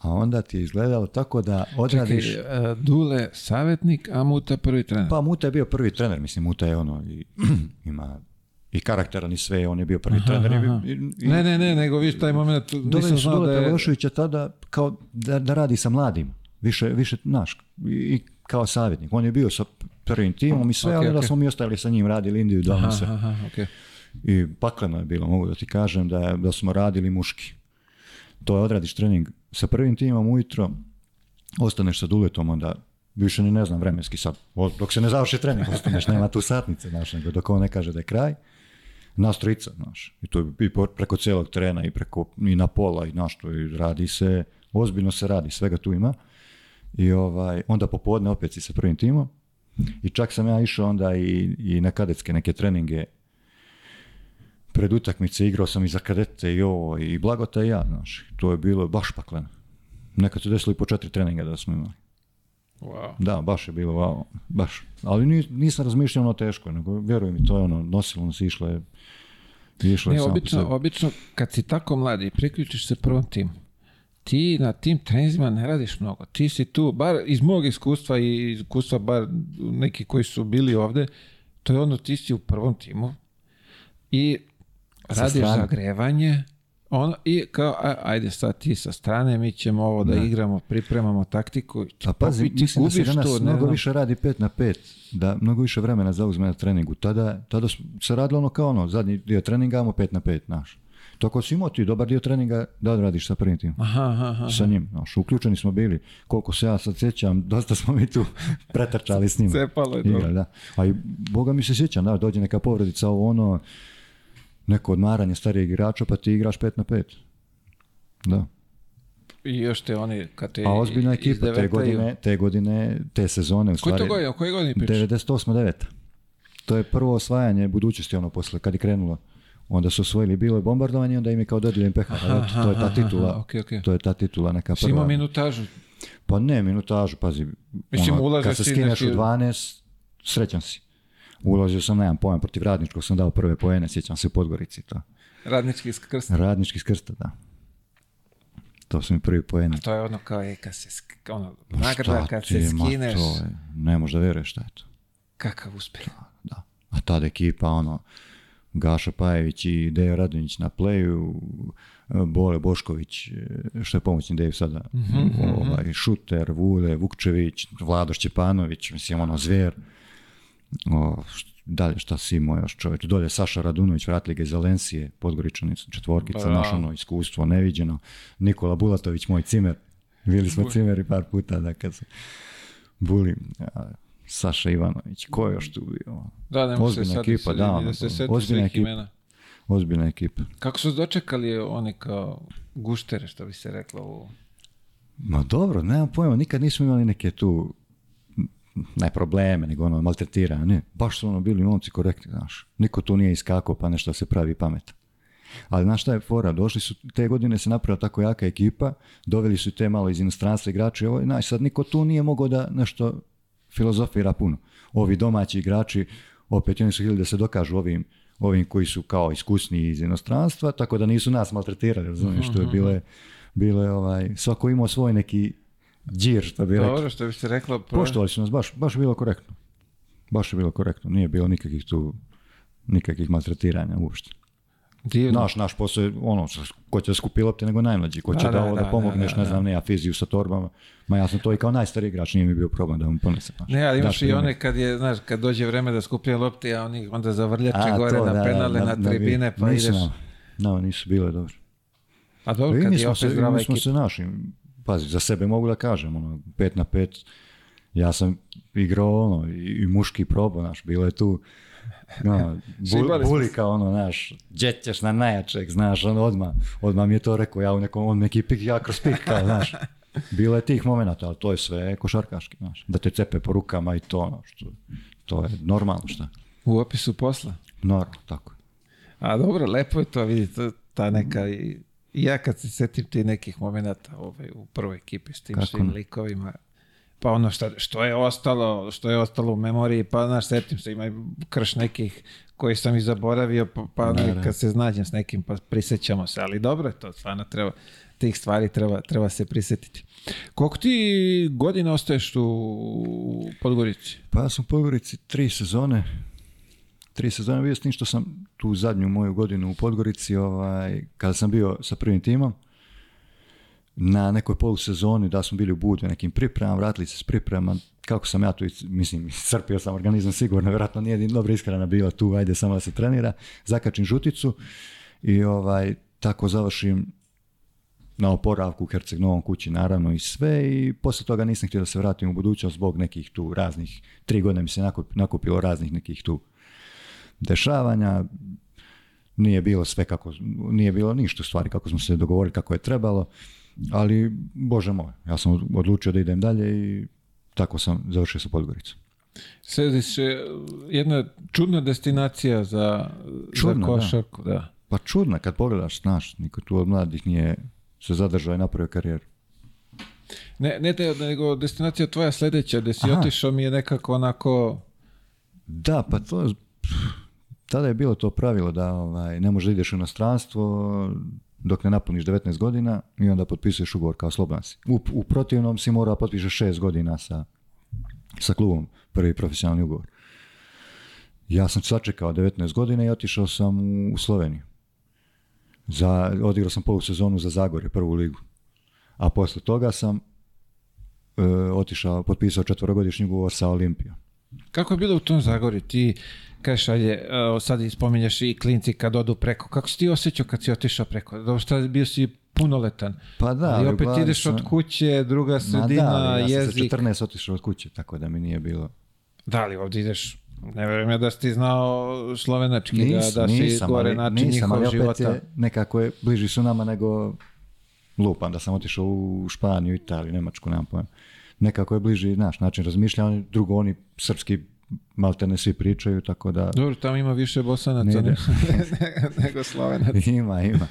a onda ti je izgledalo tako da odradiš... Čekaj, e, Dule savjetnik, a Muta prvi trener? Pa Muta je bio prvi trener, mislim, Muta je ono, i, ima i karakteran i sve, on je bio prvi trener. I, ne, ne, ne, nego viš taj moment... Dule tada kao da, da, radi sa mladim, više, više naš, i, kao savjetnik. On je bio sa prvim timom i sve, okay, ali okay. da smo mi ostali sa njim radili individualno i sve. Aha, I pakleno je bilo, mogu da ti kažem, da, da smo radili muški. To je odradiš trening sa prvim timom ujutro ostaneš sa duletom, onda više ni ne znam vremenski sad, dok se ne završi trening, ostaneš, nema tu satnice, znaš, nego dok on ne kaže da je kraj, nas znaš, i to i preko cijelog trena i preko, i na pola, i našto, i radi se, ozbiljno se radi, svega tu ima, i ovaj, onda popodne opet si sa prvim timom, i čak sam ja išao onda i, i na kadetske neke treninge pred utakmice igrao sam i za kadete i ovo i blagota i ja, znaš. To je bilo baš pakleno. Nekad se desilo i po četiri treninga da smo imali. Da, baš je bilo, wow. baš. Ali nisam razmišljao ono teško, nego vjerujem, mi, to je ono, nosilo nas išlo je, išlo je ne, obično, obično, kad si tako mladi, priključiš se prvom timu, ti na tim trenzima ne radiš mnogo. Ti si tu, bar iz mog iskustva i iskustva bar neki koji su bili ovdje, to je ono ti si u prvom timu i Radiš zagrevanje ono, i kao, ajde sad ti sa strane, mi ćemo ovo da, igramo, pripremamo taktiku. Pa pazi, ti mislim da se danas mnogo više radi pet na pet, da mnogo više vremena zauzme na treningu. Tada, tada se radilo ono kao ono, zadnji dio treninga imamo 5 na pet, naš. To si imao ti dobar dio treninga, da odradiš sa prvim tim. Aha, Sa njim, znaš, uključeni smo bili. Koliko se ja sad sjećam, dosta smo mi tu pretrčali s njima, Cepalo je da. A i Boga mi se sjećam, da, dođe neka povredica, ovo ono, neko odmaranje starijeg igrača, pa ti igraš 5 na 5. Da. I još te oni, kad te A ozbiljna ekipa te godine, te godine, te sezone, u stvari... Koji to godine, koji godine 98. 9. To je prvo osvajanje budućnosti, ono, posle, kad je krenulo. Onda su osvojili, bilo je bombardovanje, onda im je kao Aha, peha. to je ta titula, to je ta titula neka prva. imao minutažu. Pa ne, minutažu, pazi. Mislim, ono, kad se skineš u 12, srećan si ulazio sam, nemam pojma, protiv radničkog sam dao prve poene, sjećam se u Podgorici to. Radnički iz Radnički iz da. To su mi prvi poeni. To je ono kao je kad se, ono, pa nagrada kad se skineš. je, ne možda veruješ šta je to. Kakav uspjeh. Da, da. A tada ekipa, ono, Gaša Pajević i Dejo Radunić na pleju, Bole Bošković, e, što je pomoćni Deju sada, mhm, mhm, mhm. ovaj, Šuter, Vule, Vukčević, Vlado Šćepanović, mislim, ono, Zver o, dalje li si moj još čovječ, dolje Saša Radunović, vratili ga iz Valencije, su četvorkica, pa da. naš ono iskustvo neviđeno, Nikola Bulatović, moj cimer, bili smo cimeri par puta, da kad se buli, Saša Ivanović, ko je još tu bio? Da, ne ozbiljna se ekipa, da, da ono, se ozbiljna ekipa. Imena. Ozbiljna ekipa. Kako su dočekali oni kao guštere, što bi se reklo u... Ma dobro, nemam pojma, nikad nismo imali neke tu ne probleme, nego ono maltretira, ne, baš su ono bili momci korektni, znaš, niko tu nije iskakao pa nešto se pravi pamet. Ali znaš šta je fora, došli su, te godine se napravila tako jaka ekipa, doveli su te malo iz inostranstva igrače, ovo, znaš, sad niko tu nije mogao da nešto filozofira puno. Ovi domaći igrači, opet oni su htjeli da se dokažu ovim, ovim koji su kao iskusni iz inostranstva, tako da nisu nas maltretirali, razumiješ, što je mhm. bile, bile ovaj, svako imao svoj neki Đir, što bi rekao. Dobro, što bi se reklo. Poštovali su nas, baš, baš bilo korektno. Baš je bilo korektno. Nije bilo nikakvih tu, nikakvih maltretiranja uopšte. Divno. Naš, naš posao je ono, ko će da skupi lopte nego najmlađi, ko će da, ovo da, pomogneš, ne znam, ne, ja fiziju sa torbama. Ma ja sam to i kao najstariji igrač, nije mi bio problem da mu ponesem. Ne, ali imaš i one kad je, znaš, kad dođe vreme da skuplja lopte, a oni onda zavrljače gore na penale, na, tribine, pa nisu, ideš. No, nisu bile dobro. A dobro, kad je opet zdrava Mi smo se našim, pazi, za sebe mogu da kažem, ono, pet na pet, ja sam igrao ono, i, muški proba, znaš, bilo je tu, no, bu, bulika, ono, znaš, djećeš na najjačeg, znaš, ono, odmah, odmah mi je to rekao, ja u nekom, on neki pik, ja kroz pik, znaš, bilo je tih momenta, ali to je sve košarkaški, znaš, da te cepe po rukama i to, ono, što, to je normalno, šta. U opisu posla? Normalno, tako. je. A dobro, lepo je to vidjeti, ta neka i ja kad se setim ti nekih momenata ovaj, u prvoj ekipi s tim svim likovima, pa ono šta, što je ostalo, što je ostalo u memoriji, pa znaš, setim se, ima krš nekih koji sam i zaboravio, pa, pa ono kad se znađem s nekim, pa prisjećamo se, ali dobro je to, stvarno treba, tih stvari treba, treba se prisjetiti. Koliko ti godina ostaješ u Podgorici? Pa ja sam u Podgorici tri sezone, tri sezone bio s tim što sam tu zadnju moju godinu u Podgorici, ovaj, kada sam bio sa prvim timom, na nekoj polusezoni da smo bili u Budu nekim pripremama, vratili se s pripremama, kako sam ja tu, mislim, crpio sam organizam sigurno, vjerojatno nije dobra iskrana bila tu, ajde samo da se trenira, zakačim žuticu i ovaj, tako završim na oporavku u Herceg Novom kući naravno i sve i poslije toga nisam htio da se vratim u budućnost zbog nekih tu raznih, tri godine mi se nakupilo raznih nekih tu dešavanja, nije bilo sve kako, nije bilo ništa stvari kako smo se dogovorili, kako je trebalo, ali bože moj, ja sam odlučio da idem dalje i tako sam završio sa Podgoricom. Sediš, jedna čudna destinacija za, čudna, košarku. Da. Pa čudna kad pogledaš, znaš, niko tu od mladih nije se zadržao i napravio karijeru. Ne, ne te, nego destinacija tvoja sljedeća, gdje si otišao mi je nekako onako... Da, pa to tada je bilo to pravilo da ovaj, ne možeš ideš u inostranstvo dok ne napuniš 19 godina i onda potpisuješ ugovor kao slobodan si. U, u protivnom si mora potpišeš 6 godina sa, sa klubom, prvi profesionalni ugovor. Ja sam sačekao 19 godina i otišao sam u Sloveniju. Za, odigrao sam polu sezonu za Zagorje, prvu ligu. A posle toga sam e, otišao, potpisao četvorogodišnji ugovor sa Olimpijom. Kako je bilo u tom Zagori? Ti kažeš, ajde, e, sad spominješ i klinci kad odu preko. Kako si ti osjećao kad si otišao preko? Dobro, bio si punoletan. Pa da, ali opet ideš od kuće, druga sredina, da, ali ja sam 14 otišao od kuće, tako da mi nije bilo. Da li ovdje ideš ne vjerujem ja da si ti znao slovenački, nisam, da, da si gore način nisam, nisam, ali opet Je, nekako je, bliži su nama nego Lupan da sam otišao u Španiju, Italiju, Nemačku, nemam pojma nekako je bliži naš način razmišljanja, drugo oni srpski malte ne svi pričaju, tako da... Dobro, tamo ima više bosanaca nego slovenaca. ima, ima.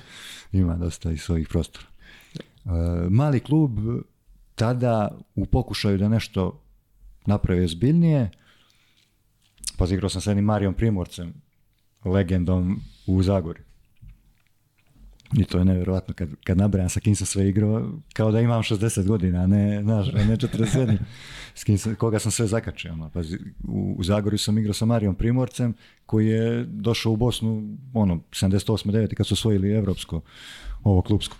Ima dosta i svojih prostora. E, mali klub tada u pokušaju da nešto naprave ozbiljnije, pa zigrao sam sa jednim Marijom Primorcem, legendom u Zagori. I to je nevjerojatno kad, kad nabrajam sa kim sam sve igrao, kao da imam 60 godina, a ne, znaš, ne 47. S kim koga sam sve zakačio. Pa, u, u Zagorju sam igrao sa Marijom Primorcem koji je došao u Bosnu ono, 78. 9. kad su osvojili evropsko ovo klubsko.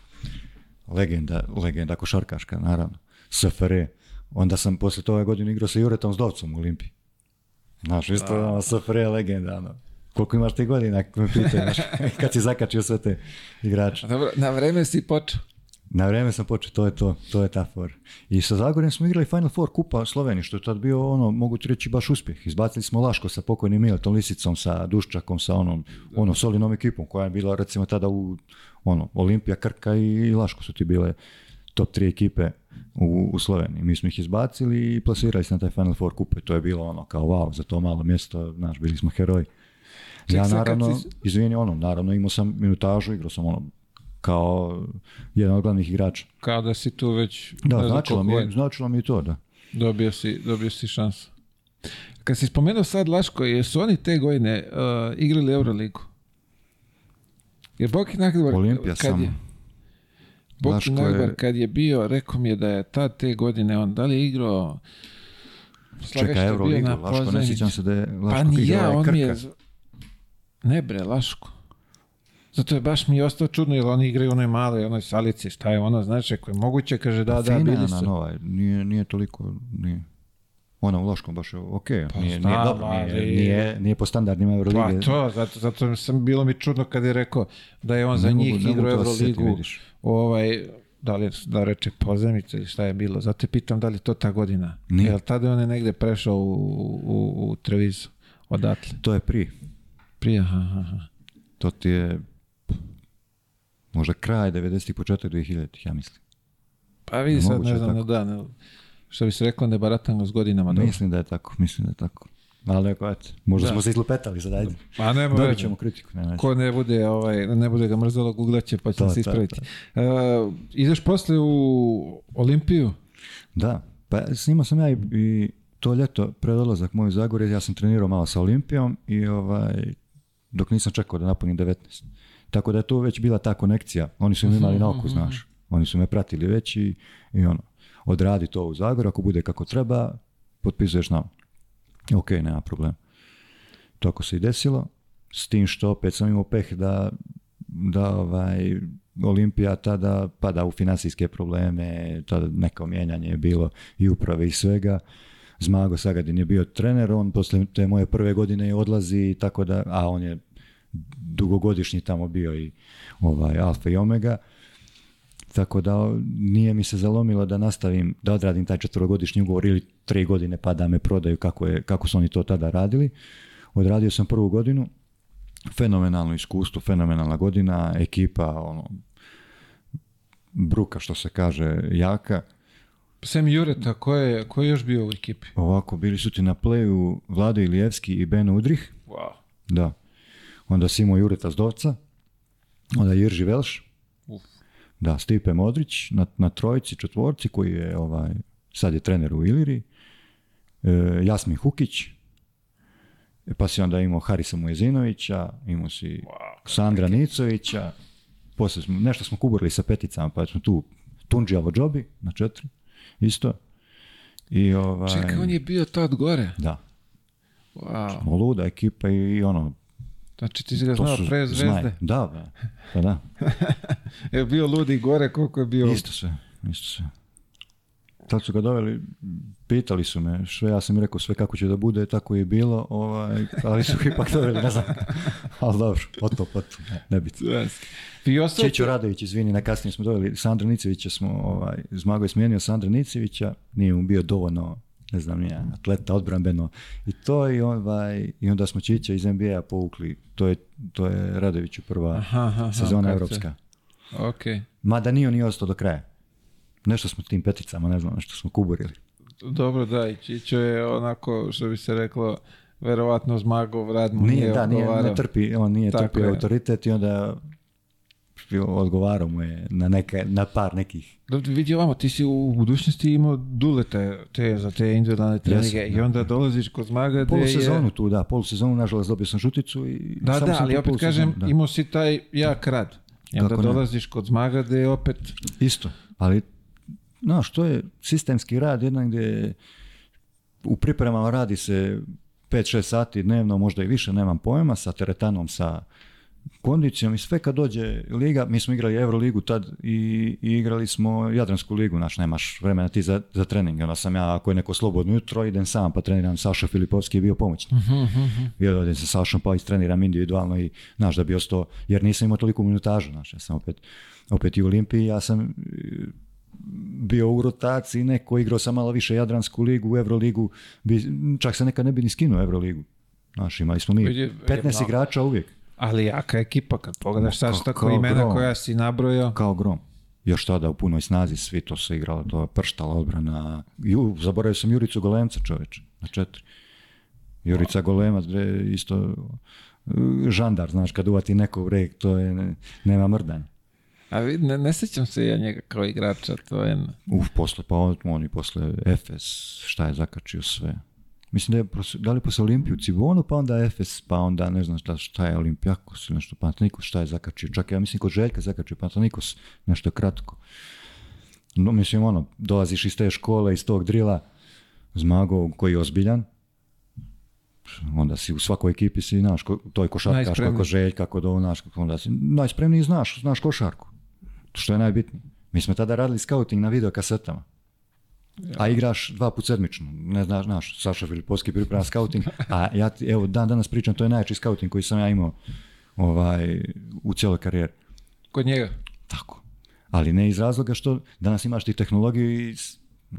Legenda, legenda košarkaška, naravno. SFRE. Onda sam posle toga godine igrao sa Juretom Zdovcom u Olimpiji. Znaš, isto ono, SFRE legenda. Ono. Koliko imaš ti godina, me kad si zakačio sve te igrače. Dobro, na vreme si počeo. Na vreme sam počeo, to je to, to je ta for. I sa Zagorjem smo igrali Final Four Kupa Slovenije, što je tad bio ono, mogu ti reći, baš uspjeh. Izbacili smo Laško sa pokojnim Miletom Lisicom, sa Duščakom, sa onom, ono, solinom ekipom koja je bila recimo tada u ono, Olimpija, Krka i Laško su ti bile top tri ekipe u, Sloveniji. Mi smo ih izbacili i plasirali se na taj Final Four Kupa i to je bilo ono kao wow, za to malo mjesto, znaš, bili smo heroji ja naravno, si... izvini, ono, naravno imao sam minutažu, igrao sam ono, kao jedan od glavnih igrača. Kada si tu već... Da, značilo mi, je, značilo mi to, da. Dobio si, dobio si šansu. Kad si spomenuo sad Laško, jesu oni te godine uh, igrali Euroligu? Jer Boki Nagdvar... Olimpija sam. Je, Boki Nagbar je... kad je bio, rekao mi je da je ta te godine on, da li je igrao... Čeka Euroligu, Laško, ne sjećam se da je pa Laško pa igrao ja, on mi je, ne bre, Laško. Zato je baš mi je ostao čudno, jer oni igraju u onoj maloj onoj salici, šta je ona, znaš, ako je moguće, kaže da, da, bili su. nije, toliko, nije. Ona u Loškom baš je okej, pa nije, nije, dobro, nije, nije, po standardima Euroligi. Pa to, zato, zato sam, bilo mi čudno kad je rekao da je on za njih igrao Euroligu, ovaj, da li da reče pozemice ili šta je bilo. Zato pitam da li to ta godina. Nije. tada tada on je negde prešao u, u, u, Trevizu odatle. To je prije prije, To ti je možda kraj 90-ih, početak 2000 ja mislim. Pa vidi sad, ne znam, da, što bi se reklo, ne baratamo s godinama. Mislim da je tako, mislim da je tako. Ali ako, možda smo se izlupetali sad, ajde. Pa Dobit ćemo kritiku. Ne, Ko ne bude, ovaj, ne bude ga mrzalo, googlat će pa će se ispraviti. E, ideš posle u Olimpiju? Da, pa snimao sam ja i, to ljeto predolazak moj Zagorje, ja sam trenirao malo sa Olimpijom i ovaj, dok nisam čekao da napunim 19. Tako da je to već bila ta konekcija. Oni su mi imali mhm, na oku, mhm. znaš. Oni su me pratili već i, ono, odradi to u Zagoru, ako bude kako treba, potpisuješ nam. Ok, nema problem. ako se i desilo, s tim što opet sam imao peh da, da ovaj, Olimpija tada pada u financijske probleme, tada neko mijenjanje je bilo i uprave i svega. Zmago Sagadin je bio trener, on posle te moje prve godine odlazi, tako da, a on je dugogodišnji tamo bio i ovaj, alfa i omega. Tako da nije mi se zalomilo da nastavim, da odradim taj četvrogodišnji ugovor ili tri godine pa da me prodaju kako, je, kako su oni to tada radili. Odradio sam prvu godinu, fenomenalno iskustvo, fenomenalna godina, ekipa, ono, bruka što se kaže, jaka Sem Jureta, ko je, ko je još bio u ekipi? Ovako, bili su ti na pleju Vlado Ilijevski i Ben Udrih. Wow. Da. Onda Simo Jureta Zdovca. Onda Jirži Velš. Uf. Da, Stipe Modrić na, na trojici, četvorci koji je ovaj, sad je trener u Iliri. E, Jasmin Hukić. E, pa si onda imao Harisa Mujezinovića, imao si Sandra Nicovića. Poslije smo, nešto smo kuburili sa peticama, pa smo tu Tunđi Džobi na četiri isto. I ovaj... Čekaj, on je bio tad gore? Da. Wow. luda ekipa i, i ono... Znači ti si ga znao pre zvezde? Da, da. Pa da. je bio ludi gore, koliko je bio... Isto sve, isto sve. Tad su ga doveli, pitali su me sve, ja sam im rekao sve kako će da bude, tako je bilo, ovaj, ali su ipak doveli, ne znam. Ali dobro, otop, otop, nebitno. ostavite... Radović, izvini, na kasnije smo doveli, Sandra Nicevića smo, ovaj, Zmago je smijenio Sandra Nicevića, nije mu bio dovoljno ne znam ja, atleta odbranbeno, i to i ovaj, i onda smo Čića iz NBA povukli, to je, to je Radoviću prva sezona europska. evropska. ma Mada nije on i ostao do kraja. Nešto smo tim peticama, ne znam, nešto smo kuburili. Dobro, da, i Čičo je onako, što bi se reklo, verovatno zmago, rad mu nije, da, nije, ne trpi, on nije Tako autoritet i onda odgovaro mu je na, neke, na par nekih. Dobro, vidi ovamo, ti si u budućnosti imao dule te, za te individualne treninge i onda dolaziš kod Zmaga gdje Polu sezonu tu, da, sezonu nažalost, dobio sam žuticu i... Da, da, ali opet kažem, imao si taj jak rad. I onda dolaziš kod Zmaga gdje je opet... Isto, ali no, što je sistemski rad jedan gdje u pripremama radi se 5-6 sati dnevno, možda i više, nemam pojma, sa teretanom, sa kondicijom i sve kad dođe liga, mi smo igrali Euroligu tad i, igrali smo Jadransku ligu, znaš, nemaš vremena ti za, za trening, onda sam ja, ako je neko slobodno jutro, idem sam pa treniram, Saša Filipovski je bio pomoćnik. Uh-huh, uh sa Sašom pa treniram individualno i, znaš, da bi ostao, jer nisam imao toliko minutažu, znaš, ja sam opet, opet i u Olimpiji, ja sam bio u rotaciji neko igrao sa malo više Jadransku ligu, u Euroligu, čak se neka ne bi ni skinuo Euroligu. Znaš, imali smo mi 15 igrača uvijek. Ali jaka ekipa kad pogledaš sad tako imena grom. koja si nabrojao. Kao grom. Još tada u punoj snazi svi to se igralo, to je prštala odbrana. Ju, zaboravio sam Juricu Golemca čoveče, na četiri. Jurica no. Golemac, isto žandar, znaš, kad uvati neko u to je, nema mrdanja. A ne, sjećam se ja njega kao igrača, to je... Uf, posle, pa on, i posle Efes, šta je zakačio sve. Mislim da je, da li posle Olimpiju Cibonu, pa onda Efes, pa onda ne znam šta, šta je Olimpijakos ili nešto, Pantanikos, šta je zakačio. Čak ja mislim kod Željka zakačio Pantanikos, nešto kratko. No, mislim, ono, dolaziš iz te škole, iz tog drila, Zmago koji je ozbiljan, onda si u svakoj ekipi si, znaš, to je košarkaš, kako želj, kako do, znaš, onda si najspremniji, znaš, znaš košarku što je najbitnije. Mi smo tada radili scouting na video kasetama. A igraš dva put sedmično. Ne znaš, znaš Saša Filipovski priprema scouting, a ja ti, evo, dan danas pričam, to je najjači scouting koji sam ja imao ovaj, u cijeloj karijeri. Kod njega? Tako. Ali ne iz razloga što danas imaš ti tehnologiju i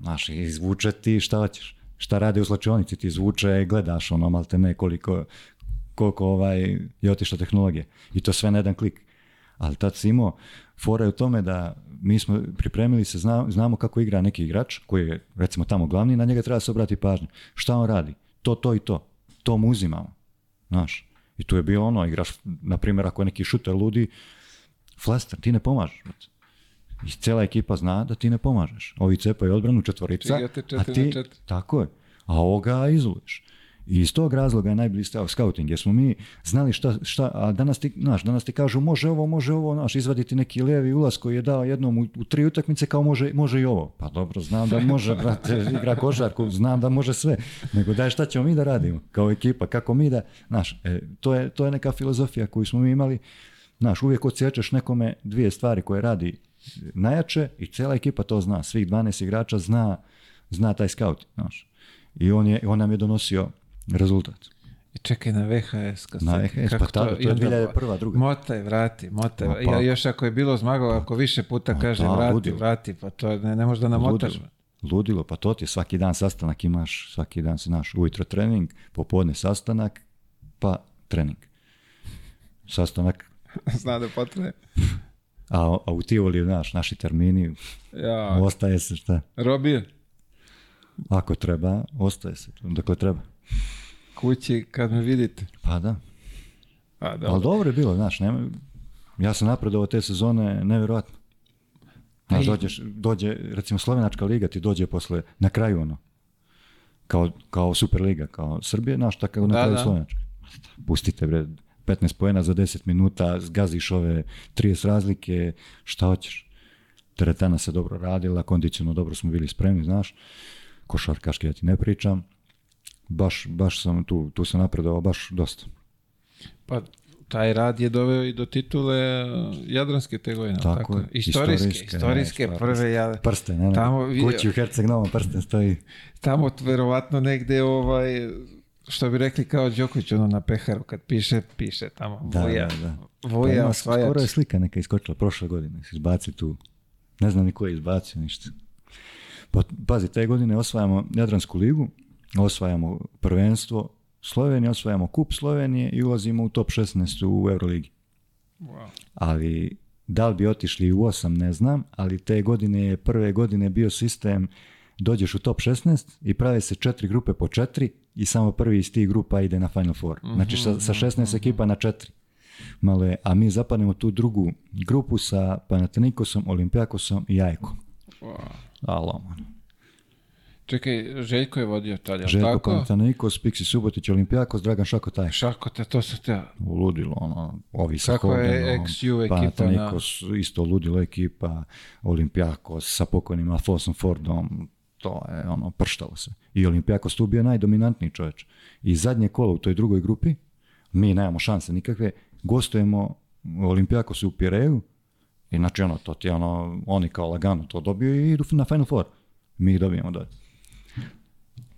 znaš, izvuče ti šta ćeš. Šta rade u slačionici, ti izvuče, gledaš ono, malte ne, koliko, koliko ovaj, je otišla tehnologija. I to sve na jedan klik. Ali tad si imao fora je u tome da mi smo pripremili se, znamo kako igra neki igrač koji je recimo tamo glavni, na njega treba se obrati pažnja. Šta on radi? To, to i to. To mu uzimamo. Znaš. I tu je bio ono, igraš, na primjer, ako je neki šuter ludi, flaster, ti ne pomažeš. I cijela ekipa zna da ti ne pomažeš. Ovi cepaju odbranu četvorica, a ti, tako je, a ovoga izluješ. I iz tog razloga je najbolji stav scouting, jer smo mi znali šta, šta a danas ti, znaš, danas ti kažu može ovo, može ovo, naš izvaditi neki levi ulaz koji je dao jednom u, tri utakmice kao može, može i ovo. Pa dobro, znam da može, brate, igra košarku, znam da može sve, nego daj šta ćemo mi da radimo kao ekipa, kako mi da, znaš, e, to, je, to je neka filozofija koju smo mi imali, znaš, uvijek odsječeš nekome dvije stvari koje radi najjače i cijela ekipa to zna, svih 12 igrača zna, zna taj scout, znaš. I on, je, on nam je donosio rezultat. I čekaj na VHS. Kad na VHS, pa to, je 2001. prva, druga. Motaj, vrati, motaj. Pa- ja još ako je bilo zmagao, ako više puta kaže vrati, vrati, pa to ne, ne možda nam Ludilo. ludilo, pa to ti je svaki dan sastanak imaš, svaki dan si naš ujutro trening, popodne sastanak, pa trening. Sastanak. Zna da A, a u Tivoli, znaš, naši termini, ja. ostaje se šta. Robije. Ako treba, ostaje se, dakle treba. Kući kad me vidite. Pa da. da Ali dobro je bilo, znaš, nema, ja sam napredovao te sezone nevjerojatno. Znaš, dođeš, dođe, recimo Slovenačka liga ti dođe posle, na kraju ono, kao, kao Superliga, kao Srbije, znaš, tako na kraju da. Slovenačka. Pustite, bre, 15 pojena za 10 minuta, zgaziš ove 30 razlike, šta hoćeš. Teretana se dobro radila, kondiciono dobro smo bili spremni, znaš. Košarkaški ja ti ne pričam baš, baš sam tu, tu sam napredovao baš dosta. Pa taj rad je doveo i do titule uh, Jadranske te tako, tako? Istorijske, istorijske, istorijske prve ja, Prste, ne, tamo, kući u Herceg Novom prste stoji. Tamo verovatno negde ovaj, što bi rekli kao Đoković, ono na peharu, kad piše, piše tamo. Da, voja, da, Voja, pa Skoro je slika neka iskočila prošle godine, se izbaci tu. Ne znam ni ko je izbacio ništa. Pa, pazi, te godine osvajamo Jadransku ligu, osvajamo prvenstvo Slovenije, osvajamo kup Slovenije i ulazimo u top 16 u Euroligi. Ali da li bi otišli u osam, ne znam, ali te godine je prve godine bio sistem dođeš u top 16 i prave se četiri grupe po četiri i samo prvi iz tih grupa ide na Final Four. Mhm, znači sa, sa 16 mhm, mhm. ekipa na četiri. Malo a mi zapadnemo tu drugu grupu sa Panatnikosom, Olimpijakosom i Jajkom. Wow. Alo, Čekaj, Željko je vodio tada, Željko tako? Panathinaikos, Piksi Subotić, Olimpijakos, Dragan Šakotaj. Šakota, to su te... Uludilo, ono, ovi sa Kako je ono, je XU ekipa na... isto uludilo ekipa, Olimpijakos sa pokojnim Alfonsom Fordom, to je ono, prštalo se. I Olimpijakos tu bio najdominantniji čovječ. I zadnje kolo u toj drugoj grupi, mi nemamo šanse nikakve, gostujemo Olimpijakos u Pireju, i znači ono, to ti ono, oni kao lagano to dobiju i idu na Final Four. Mi ih dobijemo da.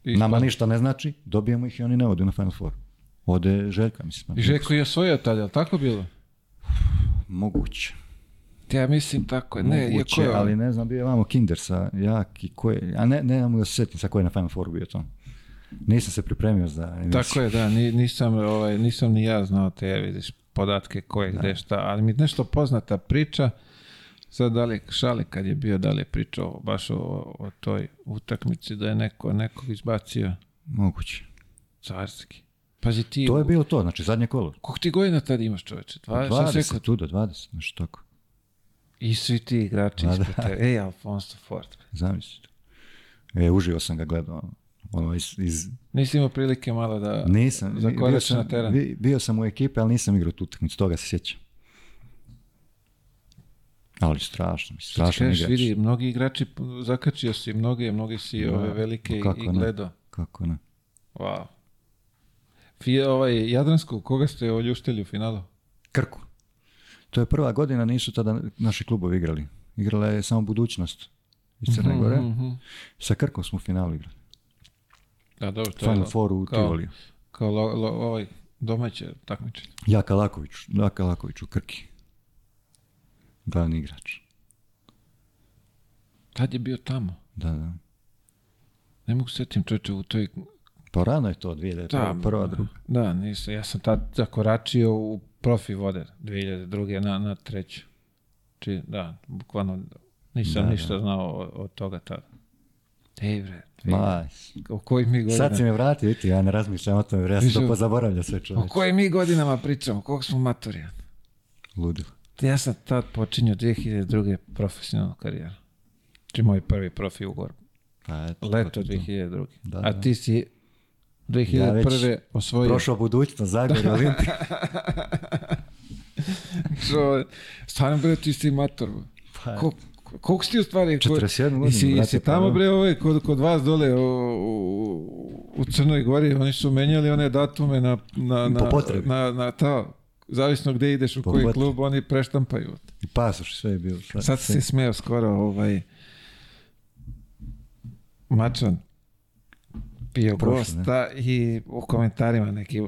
Nama pa- ništa ne znači, dobijemo ih i oni ne odu na Final Four. Ode Željka, mislim. I Željko je osvojio tada, je tako bilo? Moguće. Ja mislim tako je. Ne, je je ali ne znam, bio je vamo Kinder sa jak i koje, a ne, ne znam da se sjetim sa koje na Final Fouru bio to. Nisam se pripremio za Tako je, da, nisam, ovaj, nisam ni ja znao te, vidiš, podatke koje, gde, šta, ali mi nešto poznata priča, Sad da li Šale kad je bio, da li je pričao baš o, toj utakmici da je neko nekog izbacio? Moguće. Carski. Pazi ti... To je bilo to, znači zadnje kolo. Koliko ti godina tad imaš čoveče? 20, 20 tu do 20, nešto tako. I svi ti igrači ispred tebe. Ej, Alfonso Ford. Zamislite. E, uživo sam ga gledao. Ono, iz, iz... Nisi imao prilike malo da... Nisam. Bio sam, na teren. Bio sam u ekipi, ali nisam igrao tu utakmicu, toga se sjećam. Ali strašno, strašno igrač. Vidi, mnogi igrači, zakačio si mnoge, mnoge si ove velike i gledao. kako ne. Wow. Fije, ovaj, Jadransku, koga ste oljuštili u finalu? Krku. To je prva godina, nisu tada naši klubovi igrali. Igrala je samo budućnost iz Crne mhm, Gore. Mhm. Sa Krkom smo u finalu igrali. Da, to Final je, u Kao ovaj domaće takmičenje. Jaka Laković, Jaka Laković u Krki glavni igrač. Tad je bio tamo. Da, da. Ne mogu setim, čoče, u toj... Porano je to, 2001. Pa da, prva, druga. Da, nisam, ja sam tad zakoračio u profi vode, 2002. na, na treću. Či, da, bukvalno nisam da, ništa da. znao od, toga tada. Ej bre, o kojim mi godinama... Sad si me vratio, vidi, ja ne razmišljam o tome, ja sam to pozaboravljao sve čovječe. O kojim mi godinama pričamo, koliko smo maturijani? Ludilo ja sam tad počinio 2002. profesionalnu karijeru. Či znači, moj prvi profi ugovor. A eto, Leto 2002. Da, A ti si 2001. Ja već osvojio... prošao budućnost, Zagor, Olimpija. so, stvarno bre, ti si mator. Pa, Ko, koliko si ti u stvari? 41 godina. Jesi, jesi pa tamo bre, ovaj, kod, kod vas dole u, u, Crnoj Gori, oni su menjali one datume na, na, na, po potrebi. na, na, na ta, zavisno gdje ideš u koji klub, oni preštampaju. I pasoš sve je bilo. Sve, Sad si smeo skoro ovaj Mačan pio i u komentarima neki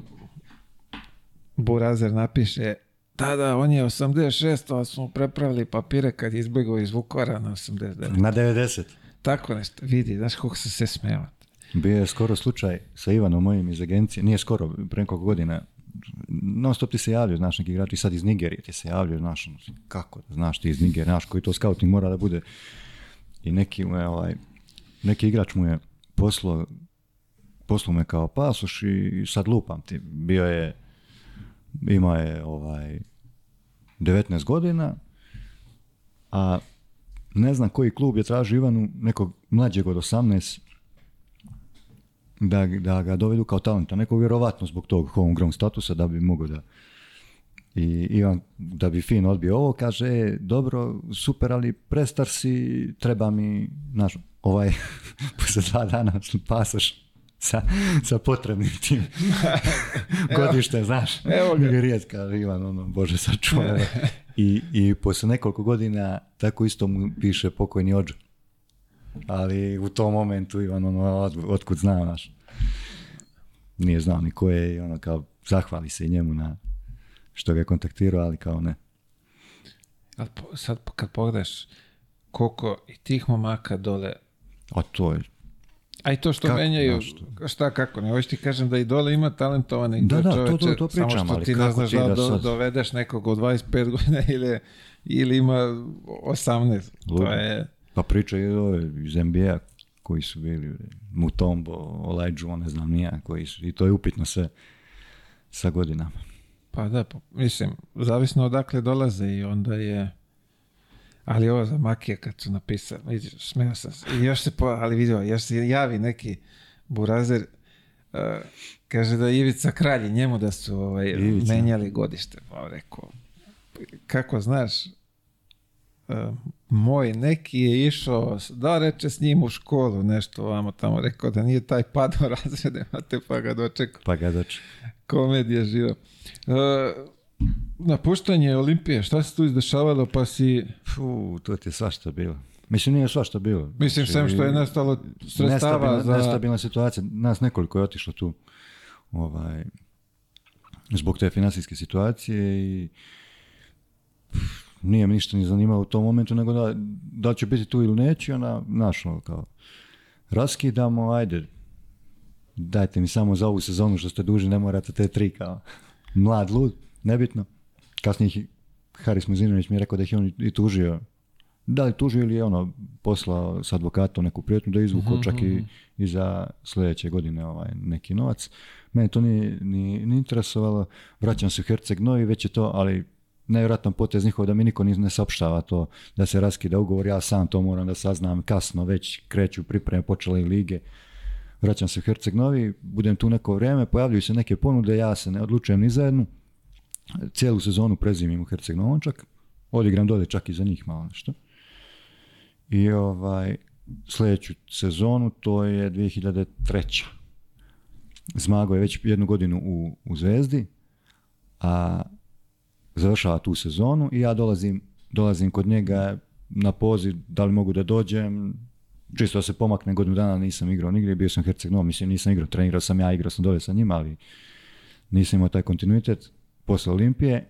burazer napiše da, da, on je 86, ali smo prepravili papire kad je izbjegao iz Vukovara na 89. Na 90. Tako nešto, vidi, znaš koliko se se smijevate. Bio je skoro slučaj sa Ivanom mojim iz agencije, nije skoro, preko godina, non stop ti se javljaju, znaš, neki igrači sad iz Nigerije ti se javljaju, znaš, ono, kako, znaš, ti iz Nigerije, znaš, koji to scouting mora da bude. I neki, ovaj, neki igrač mu je poslo, poslo me kao pasoš i sad lupam ti. Bio je, imao je ovaj, 19 godina, a ne znam koji klub je tražio Ivanu nekog mlađeg od 18 da, da ga dovedu kao talenta, neko vjerovatno zbog tog homegrown statusa da bi mogao da... I Ivan, da bi fin odbio ovo, kaže, e, dobro, super, ali prestar si, treba mi, znaš, ovaj, posle dva dana pasaš sa, sa potrebnim tim godište, znaš. Evo ga. kaže, Ivan, ono, Bože, sačuvaj. I, I posle nekoliko godina tako isto mu piše pokojni ođo ali u tom momentu i ono, ono, otkud Nije znao ni ko je i ono kao, zahvali se njemu na što ga je kontaktirao, ali kao ne. A sad kad pogledaš koliko i tih momaka dole... A to A i to što kako, menjaju, šta kako, ne hoćeš ti kažem da i dole ima talentovanih da, da, to, to, to samo što ti ne znaš da, dovedeš nekog od 25 godina ili, ili ima 18, to je... Pa priča i iz NBA koji su bili, Mutombo, Olajđu, ne znam nija, koji su, i to je upitno sve sa godinama. Pa da, mislim, zavisno odakle dolaze i onda je, ali ovo za Makija kad su napisali, vidiš, smeo sam se, I još se, po, ali vidio, još se javi neki burazer, e, kaže da Ivica kralji njemu da su ovaj, menjali godište, pa rekao, kako znaš, E, moj neki je išao, da reče s njim u školu nešto vamo tamo, rekao da nije taj u razrede, mate, pa ga dočekao. Pa ga dočekao. Komedija živa. E, napuštanje Olimpije, šta se tu izdešavalo pa si... Fu, to ti je svašta bilo. Mislim, nije svašta bilo. Mislim, znači, sem što je nestalo sredstava nestabilna, za... Nestabilna situacija. Nas nekoliko je otišlo tu ovaj, zbog te financijske situacije i nije mi ništa ni zanimalo u tom momentu, nego da, da će biti tu ili neću, ona, našla ono, kao, raskidamo, ajde, dajte mi samo za ovu sezonu što ste duži, ne morate te tri, kao, mlad, lud, nebitno. Kasnije Haris Muzinović mi je rekao da ih je on i tužio da li tužio ili je ono poslao s advokatom neku prijetnju da izvuku mm čak i, mhm. i, za sljedeće godine ovaj neki novac. Mene to nije ni, ni interesovalo. Vraćam se u Herceg Novi, već je to, ali nevjerojatan potez njihov da mi niko ne saopštava to da se raskida ugovor, ja sam to moram da saznam kasno, već kreću pripreme, počele lige, vraćam se u Herceg Novi, budem tu neko vrijeme, pojavljuju se neke ponude, ja se ne odlučujem ni za jednu, cijelu sezonu prezimim u Herceg Novončak, odigram dole čak i za njih malo nešto. I ovaj, sljedeću sezonu, to je 2003. Zmago je već jednu godinu u, u Zvezdi, a završava tu sezonu i ja dolazim, dolazim kod njega na poziv, da li mogu da dođem, čisto da se pomakne, godinu dana nisam igrao nigdje, bio sam Herceg Novo, mislim nisam igrao, trenirao sam ja, igrao sam dolje sa njima, ali nisam imao taj kontinuitet. Posle Olimpije,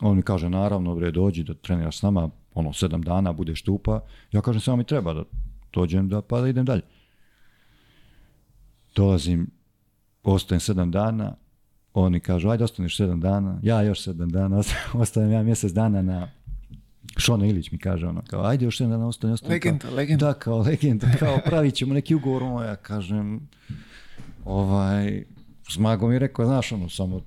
on mi kaže, naravno, bre, dođi da treniraš s nama, ono, sedam dana, budeš tupa. Ja kažem, samo mi treba da dođem, da, pa da idem dalje. Dolazim, ostajem sedam dana, oni kažu, ajde ostaneš sedam dana, ja još sedam dana, ostavim ja mjesec dana na Šona Ilić mi kaže ono, kao ajde još jedan dan ostane, ostane. Legenda, kao, legenda. Da, kao legenda, kao pravit ćemo neki ugovor, ono, ja kažem, ovaj, Zmago mi je rekao, znaš, ono, samo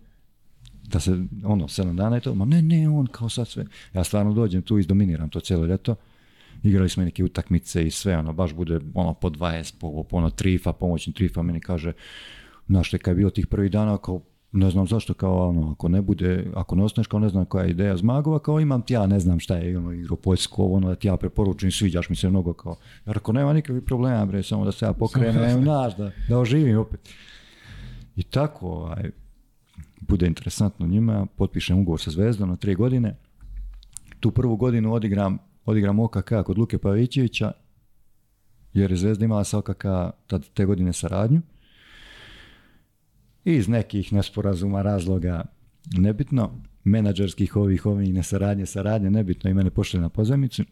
da se, ono, sedam dana je to, ma ne, ne, on kao sad sve. Ja stvarno dođem tu, izdominiram to cijelo ljeto, igrali smo neke utakmice i sve, ono, baš bude, ono, po 20, po, po ono, trifa, pomoćni trifa, meni kaže, znaš, kad je bilo tih prvih dana, kao, ne znam zašto, kao ono, ako ne bude, ako ne ostaneš kao ne znam koja je ideja zmagova, kao imam ti ja, ne znam šta je, ono, igro poljsko, ono, da ti ja preporučim, sviđaš mi se mnogo, kao, jer ako nema nikakvih problema, bre, samo da se ja pokrenem, znaš, da, da oživim opet. I tako, ovaj, bude interesantno njima, potpišem ugovor sa Zvezdom na tri godine, tu prvu godinu odigram, odigram OKK kod Luke Pavićevića, jer je Zvezda imala sa OKK tad, te godine saradnju, iz nekih nesporazuma, razloga, nebitno, menadžerskih ovih, ovih, nesaradnje, saradnje, nebitno, i mene pošle na pozemicu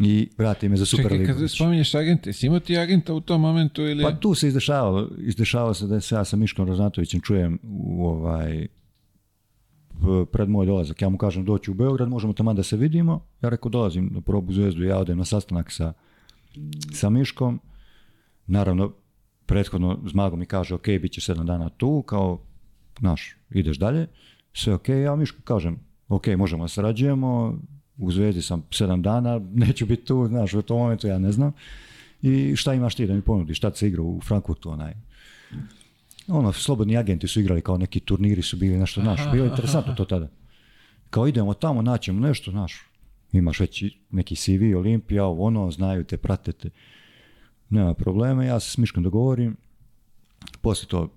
i vrati me za super Čekaj, kad znači, spominješ agente, si imao ti agenta u tom momentu ili... Pa tu se izdešavalo, izdešavao se da se ja sa Miškom Roznatovićem čujem u ovaj, pred moj dolazak. Ja mu kažem doći u Beograd, možemo tamo da se vidimo. Ja rekao dolazim na probu zvezdu, ja odem na sastanak sa, sa Miškom. Naravno, prethodno zmago mi kaže, ok, bit će sedam dana tu, kao, naš, ideš dalje, sve ok, ja Mišku kažem, ok, možemo da sarađujemo, u zvezdi sam sedam dana, neću biti tu, znaš, u tom momentu ja ne znam. I šta imaš ti da mi ponudi, šta se igra u Frankfurtu onaj? Ono, slobodni agenti su igrali kao neki turniri su bili, nešto, naš, bilo je interesantno to tada. Kao idemo tamo, naćemo nešto, naš, imaš već neki CV, Olimpija, ono, znaju te, pratite. te nema problema, ja se s Miškom dogovorim, poslije to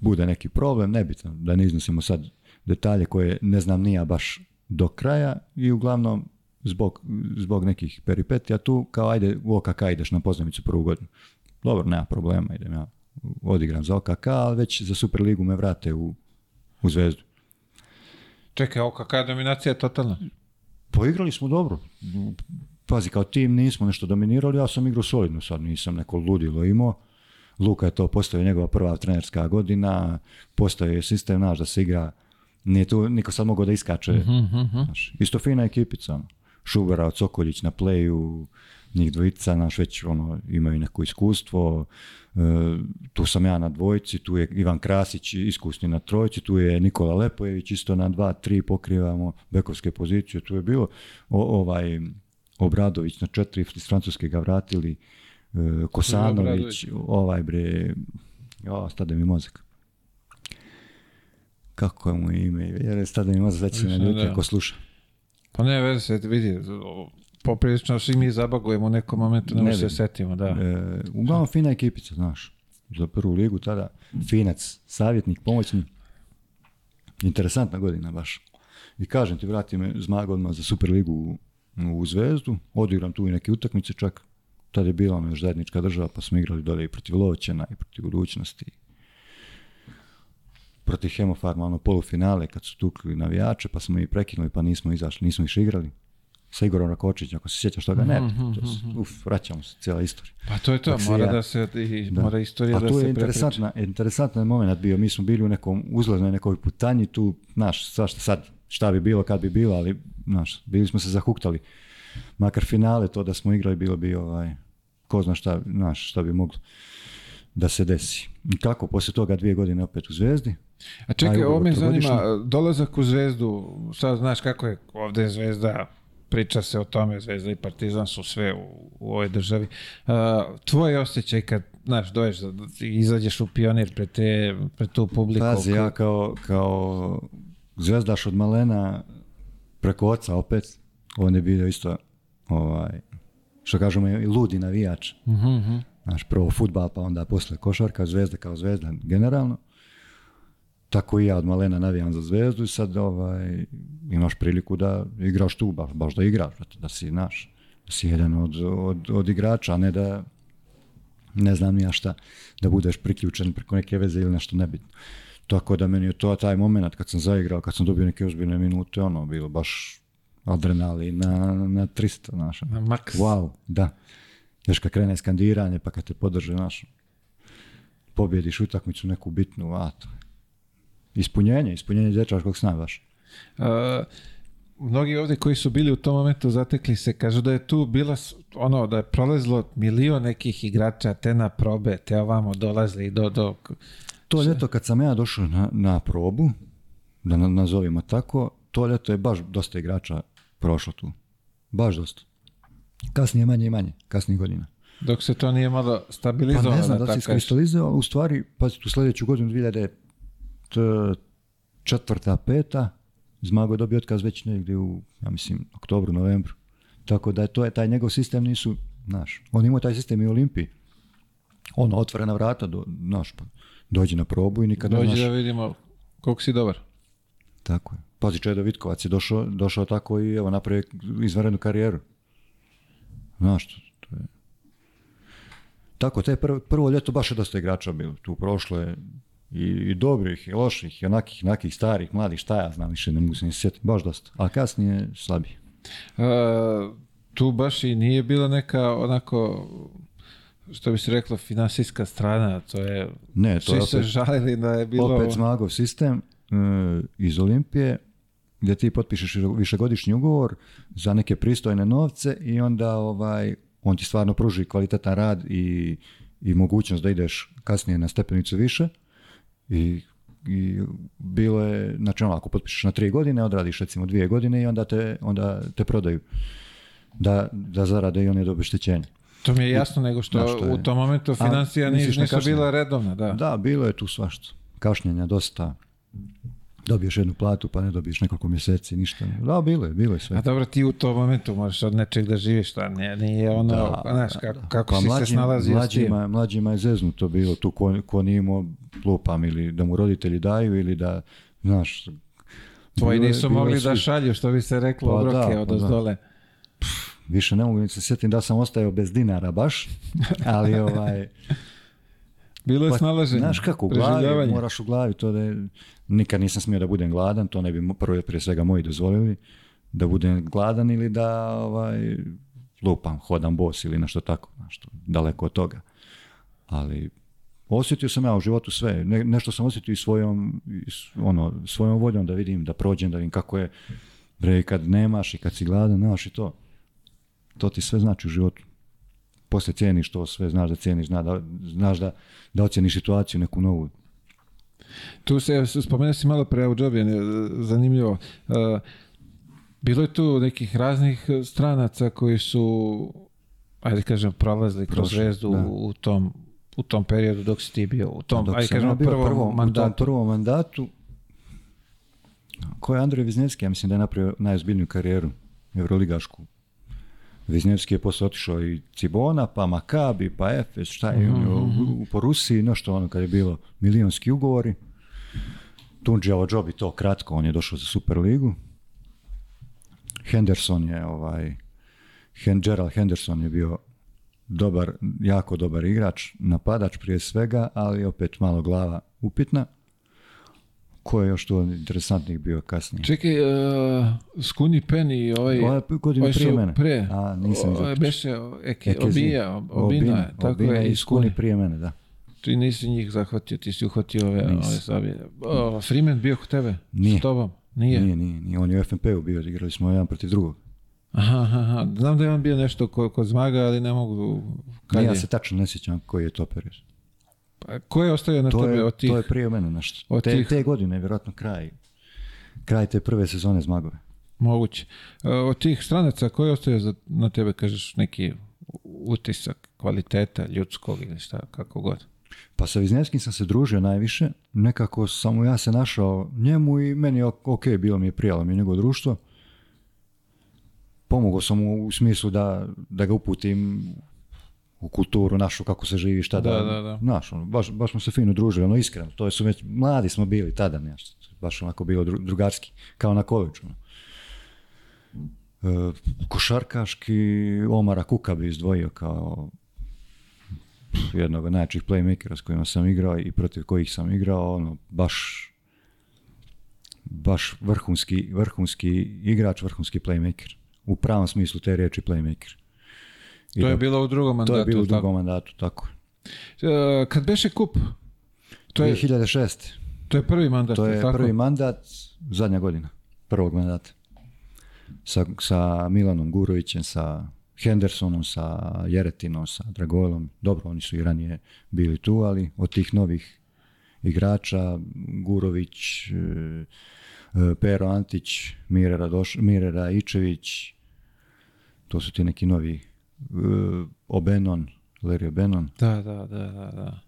bude neki problem, nebitno, da ne iznosimo sad detalje koje ne znam nija baš do kraja i uglavnom zbog, zbog nekih peripetija tu, kao ajde u OKK ideš na poznamicu prvu godinu. Dobro, nema problema, idem ja odigram za OKK, ali već za Superligu me vrate u, u zvezdu. Čekaj, OKK je dominacija totalna? Poigrali smo dobro pazi, kao tim nismo nešto dominirali, ja sam igru solidnu sad nisam neko ludilo imao. Luka je to postao njegova prva trenerska godina, postao je sistem naš da se igra, nije tu niko sad mogao da iskače. Uh-huh, uh isto fina ekipica. Ono. Šugara, Cokoljić na pleju, njih dvojica, naš već ono, imaju neko iskustvo. E, tu sam ja na dvojci, tu je Ivan Krasić iskusni na trojci, tu je Nikola Lepojević isto na dva, tri pokrivamo bekovske pozicije, tu je bilo ovaj Obradović na četiri, iz Francuske ga vratili, e, Kosanović, ovaj bre, o, stade mi mozak. Kako je mu ime? Jer stade mi mozak, znači na ljudi ako sluša. Pa ne, već se, vidi, poprilično svi mi zabagujemo u nekom momentu, ne, se setimo, da. E, uglavnom fina ekipica, znaš, za prvu ligu tada, finac, savjetnik, pomoćni. Interesantna godina baš. I kažem ti, vrati me odmah za Superligu u Zvezdu, odigram tu i neke utakmice čak, tad je bila još zajednička država, pa smo igrali dolje i protiv Lovćena i protiv Budućnosti. Protiv Hemofarma, ono polufinale, kad su tukli navijače, pa smo i prekinuli, pa nismo izašli, nismo iš igrali. Sa Igorom Rakočićem, ako se sjećaš toga, ne. Mhm, mhm. uf, vraćamo se, cijela istorija. Pa to je to, mora da se, i, da. mora istorija A tu je interesantna, interesantan moment bio, mi smo bili u nekom uzlaznoj nekoj putanji, tu, znaš, svašta sad, šta bi bilo kad bi bilo, ali znaš, bili smo se zahuktali. Makar finale to da smo igrali bilo bi ovaj, ko zna šta, znaš, šta bi moglo da se desi. I kako, poslije toga dvije godine opet u Zvezdi. A čekaj, ovo me zanima, dolazak u Zvezdu, sad znaš kako je ovdje Zvezda, priča se o tome, Zvezda i Partizan su sve u, u ovoj državi. Tvoj je osjećaj kad, znaš, doješ, izađeš u pionir pre te, pred tu publiku. Pazi, ja kao, kao Zvezdaš od malena preko oca opet, on je bio isto ovaj, što kažemo i ludi navijač. Mm naš mhm. Znaš, prvo futbal, pa onda posle košarka, zvezda kao zvezda generalno. Tako i ja od malena navijam za zvezdu i sad ovaj, imaš priliku da igraš tu, baš, da igraš, da si naš, da si jedan od, od, od igrača, a ne da ne znam ja šta, da budeš priključen preko neke veze ili nešto nebitno. Tako da meni je to taj moment kad sam zaigrao, kad sam dobio neke ozbiljne minute, ono, bilo baš adrenalin na 300, znaš. Na maks. Wow, da. Još kad krene skandiranje, pa kad te podrže, naš, pobjediš utakmicu neku bitnu, a to Ispunjenje, ispunjenje dječaškog sna baš. mnogi ovdje koji su bili u tom momentu zatekli se, kažu da je tu bila, ono, da je prolezlo milion nekih igrača, te na probe, te ovamo dolazili do, do to ljeto kad sam ja došao na, probu, da nazovimo tako, to ljeto je baš dosta igrača prošlo tu. Baš dosta. Kasnije manje i manje, kasnije godina. Dok se to nije malo stabilizovalo. Pa ne znam da se iskristalizirao, u stvari, pa u sljedeću godinu 2004. peta, Zmago je dobio otkaz već negdje u, ja mislim, oktobru, novembru. Tako da to je taj njegov sistem nisu, naš. On imao taj sistem i u Olimpiji. Ono, otvorena vrata, do, naš, pa, dođi na probu i nikada Dođi da vidimo koliko si dobar. Tako je. Pazi, Čedo Vitkovac je došao, došao tako i evo, napravio izvarenu karijeru. Znaš, to je... Tako, te prvo, prvo ljeto baš je dosta igrača Tu prošlo je i, i dobrih, i loših, i onakih, onakih starih, mladih, šta ja znam, više ne mogu se ni sjetiti, baš dosta. A kasnije slabije. tu baš i nije bila neka onako što bi se reklo, finansijska strana, to je... Ne, to se žalili da je bilo... Opet zmagov sistem e, iz Olimpije, gdje ti potpišeš višegodišnji ugovor za neke pristojne novce i onda ovaj, on ti stvarno pruži kvalitetan rad i, i mogućnost da ideš kasnije na stepenicu više i i bilo je, znači ono, ako potpišeš na tri godine, odradiš recimo dvije godine i onda te, onda te prodaju da, da zarade i one obeštećenje. To mi je jasno, nego što, u tom momentu financija nisu bila redovna. Da. da, bilo je tu svašta. Kašnjenja dosta dobiješ jednu platu pa ne dobiješ nekoliko mjeseci, ništa. Da, bilo je, bilo je sve. A dobro, ti u tom momentu možeš od nečeg da živiš, da nije, nije ono, da, znaš, kako, kako pa si mlađim, se snalazio mlađima, mlađima je zeznuto bilo tu ko, ko nije lupam ili da mu roditelji daju ili da, znaš... Tvoji nisu mogli da šalju, što bi se reklo, pa, obroke od pa, više ne mogu se sjetim da sam ostajao bez dinara baš, ali ovaj... Bilo je pa, Znaš kako, u glavi, moraš u glavi, to da je, nikad nisam smio da budem gladan, to ne bi prvo prije svega moji dozvolili, da budem gladan ili da ovaj, lupam, hodam bos ili nešto tako, daleko od toga. Ali osjetio sam ja u životu sve, nešto sam osjetio i svojom, ono, svojom voljom da vidim, da prođem, da vidim kako je, bre, kad nemaš i kad si gladan, nemaš i to to ti sve znači u životu. Poslije što to sve, znaš da cijeniš, da, znaš da, da ocjeniš situaciju neku novu. Tu se, spomenuo si malo pre Audžobijan, zanimljivo. E, bilo je tu nekih raznih stranaca koji su, ajde kažem, prolazili kroz zvezdu u tom u tom periodu dok si ti bio u tom, ajde kažem, prvom, mandatu. U tom koji je Andrej Viznevski, ja mislim da je napravio najozbiljniju karijeru evroligašku Viznevski je posle otišao i Cibona, pa Makabi, pa Efes, šta je mm Rusiji, no što ono kad je bilo milionski ugovori. Tunđe Džobi, to kratko, on je došao za Superligu. Henderson je ovaj, Hen, Gerald Henderson je bio dobar, jako dobar igrač, napadač prije svega, ali opet malo glava upitna. Ko je još tu interesantnih bio kasnije? Čekaj, uh, Skuni Pen i ovaj... Ovo je godinu ovaj prije mene. Pre, A, nisam Ovo ovaj je Beše Eke, Obija, Obina, Obina, tako Obina i Skuni prije mene, da. Ti nisi njih zahvatio, ti si uhvatio ove, ove sabije. O, Freeman bio kod tebe? Nije. S tobom? Nije. Nije, nije, nije. On je u FNP-u bio, igrali smo jedan protiv drugog. Aha, aha, znam da je on bio nešto kod ko zmaga, ali ne mogu... Kad ne, ja se tačno ne sjećam koji je to period. Pa, ko je ostavio na to tebe od tih? To je prije mene nešto. te, godine, vjerojatno kraj, kraj te prve sezone Zmagove. Moguće. E, od tih stranaca, koji je ostavio na tebe, kažeš, neki utisak kvaliteta ljudskog ili šta, kako god? Pa sa Viznevskim sam se družio najviše, nekako samo ja se našao njemu i meni ok, bilo mi je prijalo mi je njegovo društvo. Pomogao sam mu u smislu da, da ga uputim u kulturu našu, kako se živi, šta da, Naš, ono, baš, baš smo se fino družili, ono iskreno, to su već, mladi smo bili tada, nešto, baš onako bilo drugarski, kao na koviču. Ono. E, košarkaški Omara Kuka bi izdvojio kao jednog od najjačih playmakera s kojima sam igrao i protiv kojih sam igrao, ono, baš baš vrhunski, vrhunski igrač, vrhunski playmaker. U pravom smislu te riječi playmaker to je bilo u drugom mandatu. To je bilo u drugom mandatu, tako. E, kad beše kup? To je, 2006. To je prvi mandat, To je prvi mandat, zadnja godina, prvog mandata. Sa, Milanom Gurovićem, sa Hendersonom, sa Jeretinom, sa Dragolom. Dobro, oni su i ranije bili tu, ali od tih novih igrača, Gurović, e, e, Pero Antić, Mire, Radoš, to su ti neki novi Eh, Obenon, Larry Obenon. Da, da, da, da, da.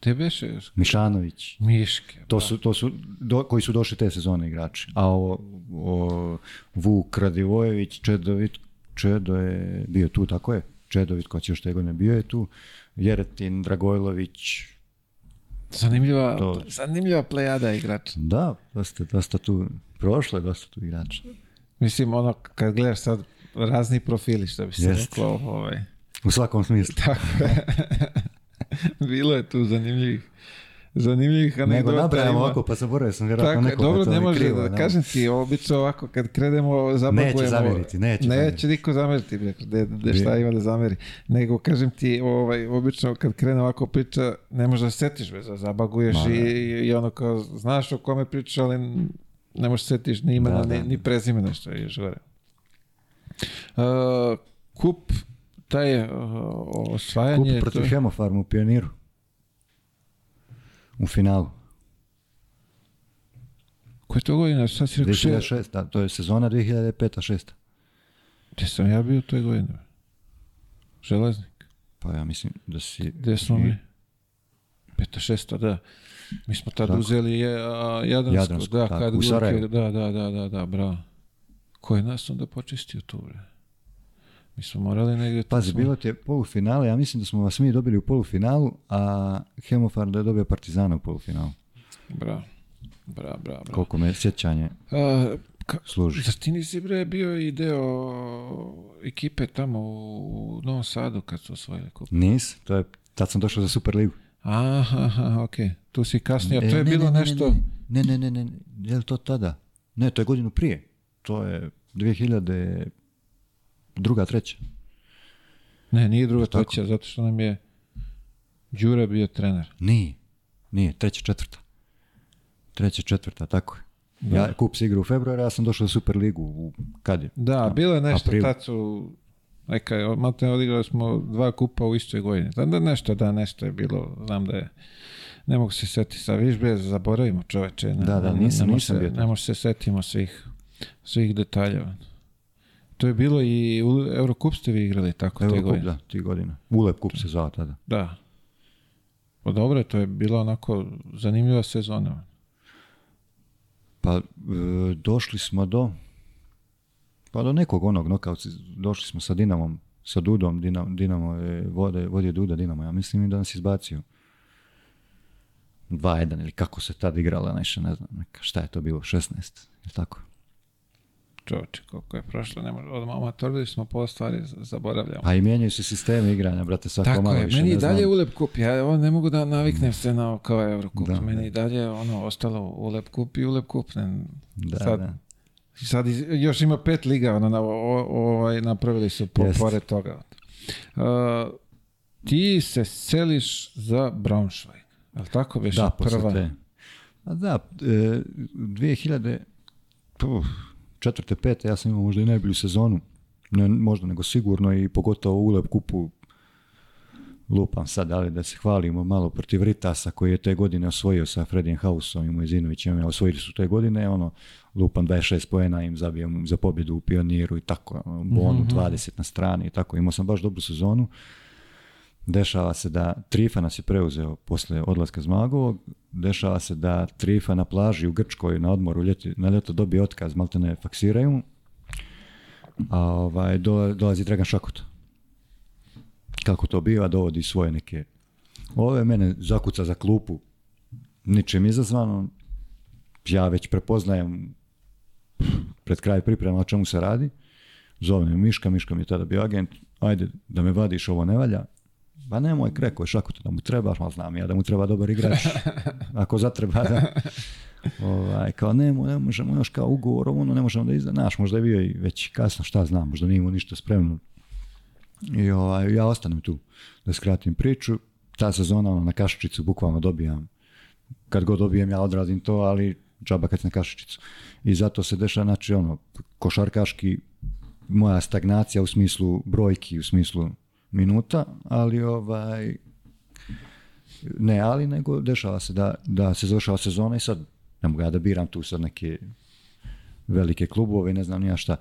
Te beše? Eh, Mišanović. Miške. To su, to su do, koji su došli te sezone igrači. A o, o Vuk Radivojević, Čedovit, Čedo je bio tu, tako je. Čedovit, ko će još te godine, bio je tu. Jeretin, Dragojlović. Zanimljiva, to... zanimljiva plejada igrača. Da, dosta, tu prošlo je dosta tu igrača. Mislim, ono, kad gledaš sad razni profili, što bi se Jest. reklo. Ovaj. U svakom smislu. Tako Bilo je tu zanimljivih zanimljivih anegdota. Nego nabrajam ovako, pa zaboravio sam vjerojatno nekog. Dobro, ne može, da, kažem ti, obično ovako kad krenemo zapakujemo. Neće zameriti. neće. Neće zamjeriti. niko zameriti. ne, ne šta ima da zameri. Nego, kažem ti, ovaj, obično kad krene ovako priča, ne možeš da setiš, već, zabaguješ i, i ono kao, znaš o kome priča, ali ne možeš setiš ni imena, da, da. ni, ni prezimena što je još gore. Uh, kup, taj uh, osvajanje... Kup protiv to... Hemofarma u Pioniru. U finalu. Koja je to godina? Sad si rekao 2006. Da, to je sezona 2005-2006. Gde sam ja bio toj godine? Železnik. Pa ja mislim da si... Gde smo mi? 5 da. Mi smo tad tako. uzeli je, a, Jadransko, Jadransko, da, tako. kad u Sarajevo. Da, da, da, da, da, bravo. Ko je nas onda počistio tu, vre. Mi smo morali negdje... Pazi, smo... bilo ti je polufinale, ja mislim da smo vas mi dobili u polufinalu, a Hemofar da je dobio Partizana u polufinalu. Bra, bra, bra, bra. Koliko me sjećanje a, ka, služi. Zar ti nisi, bre, bio i deo ekipe tamo u Novom Sadu kad su osvojili kupu? Nis, to je, tad sam došao za Superligu. Aha, aha, okej. Tu si kasnije, a to je e, bilo nešto... Ne, ne, ne, ne, ne, to tada? Ne, to je godinu prije to je 2000 druga, treća. Ne, nije druga, pa treća, zato što nam je Đura bio trener. Nije, nije, treća, četvrta. Treća, četvrta, tako je. Da. Ja kup se igra u februar, ja sam došao u Superligu u kad je? Da, bilo je nešto april. neka je, malte odigrali smo dva kupa u istoj godini. da nešto, da, nešto je bilo, znam da je ne mogu se setiti sa vižbe, zaboravimo čoveče. da, da, nisam, nisam, bio. Ne možemo se setimo svih svih detaljeva. To je bilo i u Eurocup ste vi igrali tako Eurocup, te godine. da, tih godina. Ulep kup se zvao tada. Da. Pa dobro, to je bila onako zanimljiva sezona. Pa e, došli smo do pa do nekog onog nokavca, došli smo sa Dinamom, sa Dudom, Dinamo, Dinamo je, vode, vodio Duda Dinamo, ja mislim da nas izbacio. 2-1 ili kako se tad igrala, nešto ne znam, šta je to bilo, 16 ili tako čovječe, koliko je prošlo, ne može, odmah amatora smo po stvari zaboravljamo. A pa i mijenjaju se sistemi igranja, brate, svako Tako malo je, više, meni i dalje znam. ulep kup, ja ovo ne mogu da naviknem mm. se na kao Eurocup, meni i dalje ono, ostalo ulep kup i ulep kup, ne, da, sad, da. Sad još ima pet liga, ono, na, ovaj, napravili su po, pored toga. Uh, ti se seliš za Braunschweig, je tako biš da, prva? Da, da, e, 2000, puf, četvrte, pete, ja sam imao možda i najbolju sezonu, možda nego sigurno i pogotovo u kupu lupam sad, ali da se hvalimo malo protiv Ritasa koji je te godine osvojio sa Fredijem Hausom i Mojzinovićem, osvojili su te godine, ono, lupam 26 poena im zabijem za pobjedu u pioniru i tako, ono, mhm, bonu 20 mhm. na strani i tako, imao sam baš dobru sezonu dešava se da Trifa nas je preuzeo posle odlaska Zmagovog, dešava se da Trifa na plaži u Grčkoj na odmoru ljeti, na ljeto dobije otkaz, malte ne faksiraju, a ovaj, dolazi Dragan Šakota. Kako to biva, dovodi svoje neke ove, mene zakuca za klupu, ničim izazvano, ja već prepoznajem pred kraj priprema o čemu se radi, Zovem me Miška, Miška mi je tada bio agent, ajde da me vadiš, ovo ne valja, pa nemoj kreko, to, da mu trebaš, malo znam ja da mu treba dobar igrač. Ako zatreba da... Ovaj, kao ne, ne možemo još kao ugovor, ono ne možemo da izda, naš, možda je bio i već kasno, šta znam, možda nije imao ništa spremno. I ovaj, ja ostanem tu da skratim priču. Ta sezona ono, na kašičicu bukvalno dobijam. Kad god dobijem ja odradim to, ali džaba kad na kašičicu. I zato se dešava, znači ono, košarkaški moja stagnacija u smislu brojki, u smislu minuta, ali ovaj, ne ali, nego dešava se da, da se završava sezona i sad, ne mogu ja da biram tu sad neke velike klubove, ne znam ja šta.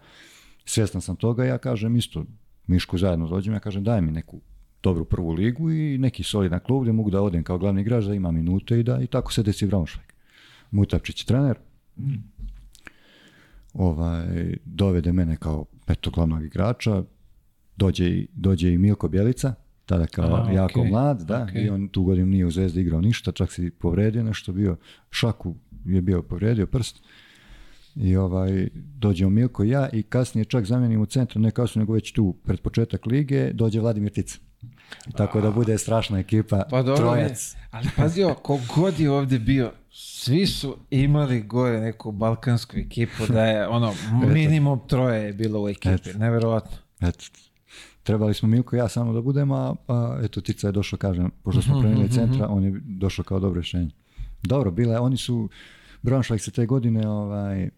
Svjestan sam toga, ja kažem isto, Mišku zajedno dođem, ja kažem daj mi neku dobru prvu ligu i neki solidan klub gdje mogu da odem kao glavni igrač, da ima minute i da i tako se desi Braunschweig. Mutapčić trener, mm. ovaj, dovede mene kao petog glavnog igrača, dođe, dođe i Milko Bjelica, tada kao jako mlad, da, i on tu godinu nije u Zvezdi igrao ništa, čak se povredio nešto bio, Šaku je bio povredio prst, i ovaj, u Milko i ja i kasnije čak zamijenim u centru, ne kasnije nego već tu, pred početak lige, dođe Vladimir Tica. Tako da bude strašna ekipa, pa trojac. Ali pazio, kogod je ovdje bio, svi su imali gore neku balkansku ekipu da je ono minimum troje je bilo u ekipi, nevjerojatno. Eto, trebali smo Milko i ja samo da budemo, a, eto Tica je došao, kažem, pošto smo mhm, promijenili mhm, centra, mhm. on je došao kao dobro rješenje. Dobro, je, oni su, Braunschweig se te godine ovaj,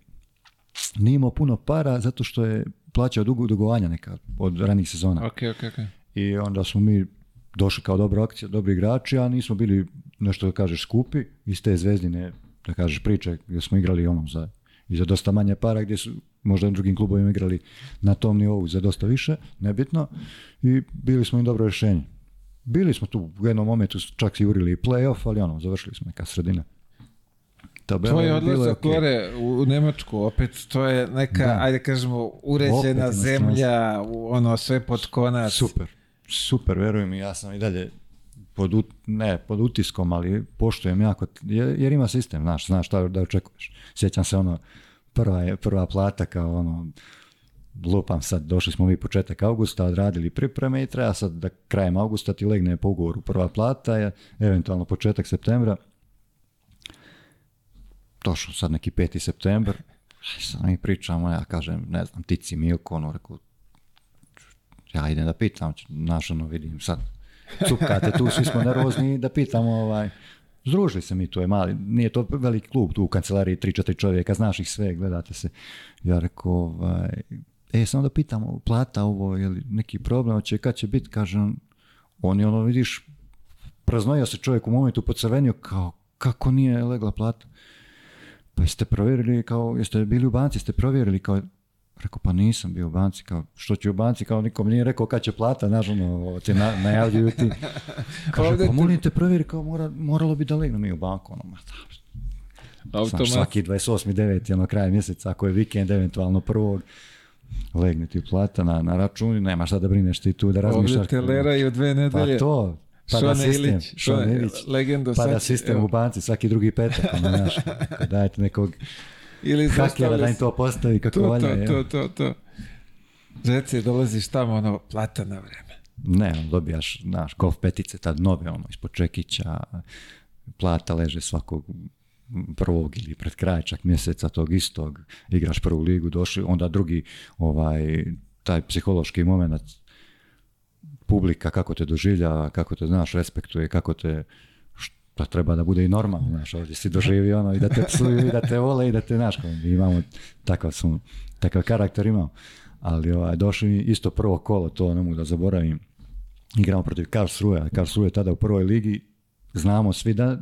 nije imao puno para zato što je plaćao dugo dugovanja neka od ranih sezona. I onda smo mi došli kao dobra akcija, dobri igrači, a nismo bili nešto da kažeš skupi iz te zvezdine, da kažeš priče gdje smo igrali onom za i za dosta manje para gdje su možda i drugim klubovima igrali na tom nivou za dosta više, nebitno, i bili smo im dobro rješenje. Bili smo tu u jednom momentu, čak si urili i play-off, ali ono, završili smo neka sredina. Tabela Tvoj odlazak gore u Nemačku, opet to je neka, da. ajde kažemo, uređena zemlja, ono, sve pod konac. Super, super, verujem i ja sam i dalje pod, ne, pod utiskom, ali poštujem jako, jer, jer ima sistem, znaš, znaš šta da očekuješ. Sjećam se ono, prva, je, prva plata kao ono, lupam sad, došli smo mi početak augusta, odradili pripreme i treba sad da krajem augusta ti legne po ugovoru prva plata, je, eventualno početak septembra. Toš sad neki 5. september, sad mi pričamo, ja kažem, ne znam, Tici Milko, ono, rekao, ja idem da pitam, našano vidim, sad cupkate tu, svi smo nervozni da pitamo, ovaj, Združili se mi, to je mali, nije to veliki klub tu u kancelariji, tri, četiri čovjeka, znaš ih sve, gledate se. Ja rekao, ovaj, e, samo da pitam, plata ovo, je li neki problem, će, kad će biti, kažem, on je ono, vidiš, praznoja se čovjek u momentu, pocrvenio, kao, kako nije legla plata? Pa jeste provjerili, kao, jeste bili u banci, jeste provjerili, kao, Rekao, pa nisam bio u banci, kao, što ću u banci, kao nikom nije rekao kad će plata, nažalno te na, najavljuju ti. Kaže, pa molim te provjeri, kao, mora, moralo bi da legnu mi u banku, ono, ma Znaš, svaki 28.9. 9. ono, kraj mjeseca, ako je vikend, eventualno prvog, legne ti plata na, na račun nema šta da brineš ti tu da razmišljaš. Ovdje te leraju dve pa nedelje. Pa to, pa Šone sistem, Ilić, Šone Ilić, legenda pada sistem u banci svaki drugi petak, ono, znaš, dajte nekog ili Hakera da im to postavi kako to, To, to, to, to. Reci, dolaziš tamo, ono, plata na vreme. Ne, ono, dobijaš, znaš, golf petice tad nove, ono, ispod čekića, plata leže svakog prvog ili pred kraj čak mjeseca tog istog, igraš prvu ligu, došli, onda drugi, ovaj, taj psihološki moment, publika kako te doživlja, kako te, znaš, respektuje, kako te to pa treba da bude i normalno, znaš, ovdje si doživio ono i da te psuju i da te vole i da te, znaš, imamo, takav, sam, takav karakter imao. Ali ovaj, došli isto prvo kolo, to ne mogu da zaboravim, igramo protiv Karlsruhe, Karlsruhe je tada u prvoj ligi, znamo svi da,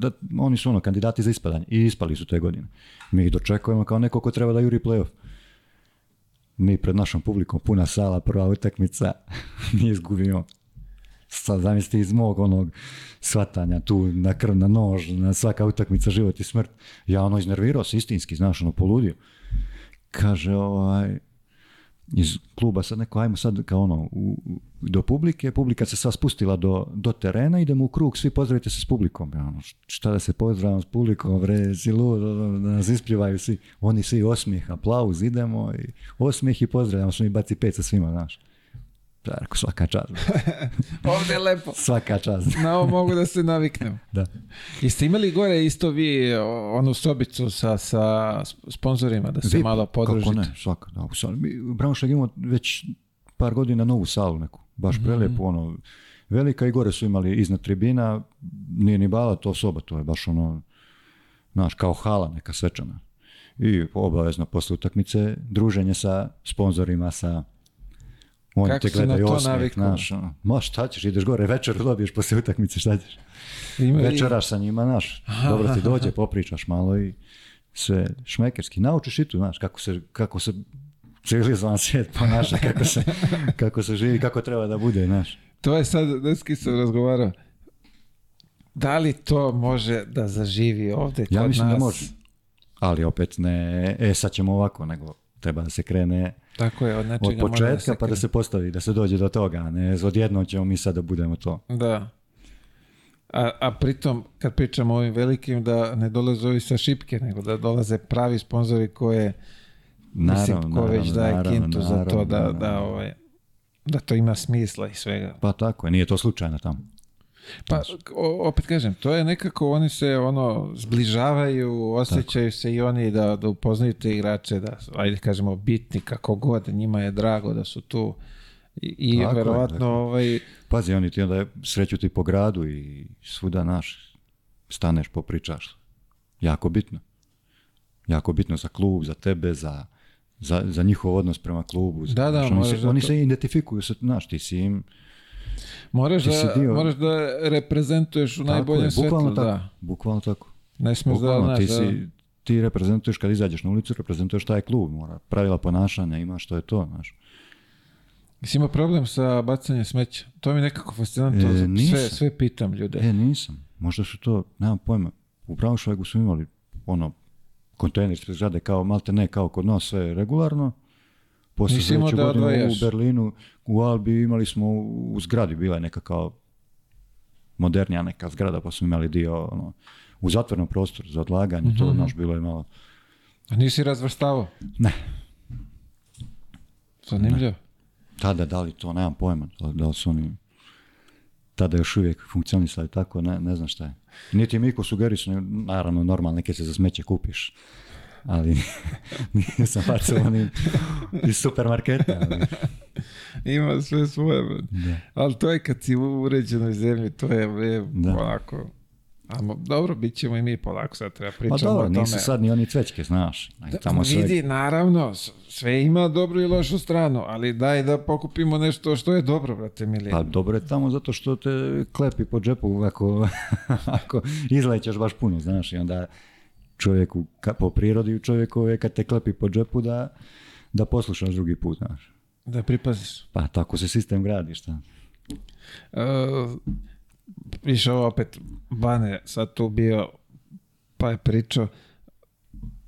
da oni su ono kandidati za ispadanje i ispali su te godine. Mi ih dočekujemo kao neko ko treba da juri playoff. Mi pred našom publikom, puna sala, prva utakmica, mi izgubimo sad zamisli iz mog onog shvatanja tu na krv, na nož, na svaka utakmica, život i smrt. Ja ono iznervirao se istinski, znaš, ono poludio. Kaže ovaj, iz kluba sad neko, ajmo sad kao ono, u, do publike, publika se sad spustila do, do terena, idemo u krug, svi pozdravite se s publikom. Ja, ono, šta da se pozdravim s publikom, vre, si lud, da nas ispljivaju svi. Oni svi osmijeh, aplauz, idemo, i osmijeh i pozdravljamo, što i baci pet sa svima, znaš svaka čast. Ovdje je lepo. Svaka čast. Na ovo mogu da se naviknem. da. I ste imali gore isto vi onu sobicu sa, sa sponsorima da se malo podržite? Kako ne, svaka. Da, mi imamo već par godina novu salu neku. Baš mhm. prelijepu, ono, velika i gore su imali iznad tribina, nije ni bala to soba, to je baš ono, znaš, kao hala neka svečana. I obavezno posle utakmice druženje sa sponzorima, sa on Kako te gleda i naš. Ma šta ćeš, ideš gore, večer dobiješ poslije utakmice, šta ćeš? Ima Večeraš sa njima, naš. Dobro ti dođe, popričaš malo i sve šmekerski. Naučiš i tu, znaš, kako se, kako se civilizovan svijet ponaša, kako se, kako se živi, kako treba da bude, znaš. To je sad, deski sam razgovarao, da li to može da zaživi ovdje kod nas? Ja mislim da može, ali opet ne, e sad ćemo ovako, nego treba da se krene tako je, od, od početka pa da se postavi, da se dođe do toga. Ne, odjedno ćemo mi sad da budemo to. Da. A, a pritom, kad pričamo ovim velikim, da ne dolaze ovi sa šipke, nego da dolaze pravi sponzori koje naravno, mislim, ko već daje naravno, kintu za to da, da, ovaj, da to ima smisla i svega. Pa tako je, nije to slučajno tamo. Pa, opet kažem, to je nekako, oni se ono, zbližavaju, osjećaju se i oni da, da upoznaju te igrače, da, ajde kažemo, bitni kako god, njima je drago da su tu i, i verovatno... ovaj... Pazi, oni ti onda sreću ti po gradu i svuda naš, staneš, popričaš. Jako bitno. Jako bitno za klub, za tebe, za, za, za njihov odnos prema klubu. Da, oni, se, oni se identifikuju, znaš, ti si im Moraš da, dio... moraš da reprezentuješ u tako najboljem bukvalno tako, da. Bukvalno tako. Ne smiješ da, ti, ti reprezentuješ kad izađeš na ulicu, reprezentuješ taj klub, mora pravila ponašanja, ima što je to, znaš. Jesi imao problem sa bacanjem smeća? To mi je nekako fascinantno. E, sve, sve pitam ljude. E, nisam. Možda su to, nemam pojma. U Braunschweigu su imali ono kontejner ispred zgrade kao malte ne kao kod nas sve regularno poslije sljedeću u Berlinu, u Albi imali smo u zgradi, bila je neka kao modernija neka zgrada, pa smo imali dio ono, u zatvornom prostoru za odlaganje, mm-hmm. to mhm. naš bilo je malo... A nisi razvrstavao? Ne. Zanimljivo. Tada, da li to, nemam pojma, da li su oni tada još uvijek funkcionisali tako, ne, znam šta je. Niti mi Miko sugerisno, naravno normalno, neke se za smeće kupiš ali nisam bacio iz supermarketa. Ali. Ima sve svoje. Da. Ali to je kad si u uređenoj zemlji, to je, je A, dobro, bit ćemo i mi polako, sad treba pričati o tome. nisu sad ni oni cvečke, znaš. tamo vidi, naravno, sve ima dobru i lošu stranu, ali daj da pokupimo nešto što je dobro, brate Milijan. Pa dobro je tamo zato što te klepi po džepu ako, ako izlećeš baš puno, znaš, i onda čovjeku, po prirodi u čovjeku kad te klepi po džepu da, da poslušaš drugi put. Znaš. Da pripaziš. Pa tako se sistem gradi, šta? E, više ovo opet, Bane sad tu bio, pa je pričao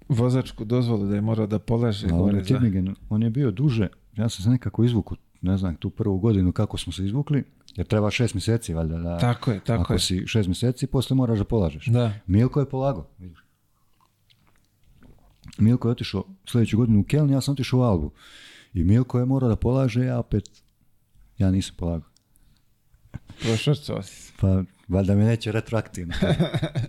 vozačku dozvolu da je morao da polaže. A, on, je bio duže, ja sam se nekako izvuku, ne znam, tu prvu godinu kako smo se izvukli, jer treba šest mjeseci valjda. Da, tako je, tako ako si šest mjeseci, poslije moraš da polažeš. Da. Milko je polago, vidiš. Milko je otišao sljedeću godinu u Keln, ja sam otišao u Albu. I Milko je morao da polaže, ja opet, ja nisam polagao. Prošao pa si. Pa, valjda me neće retroaktivno.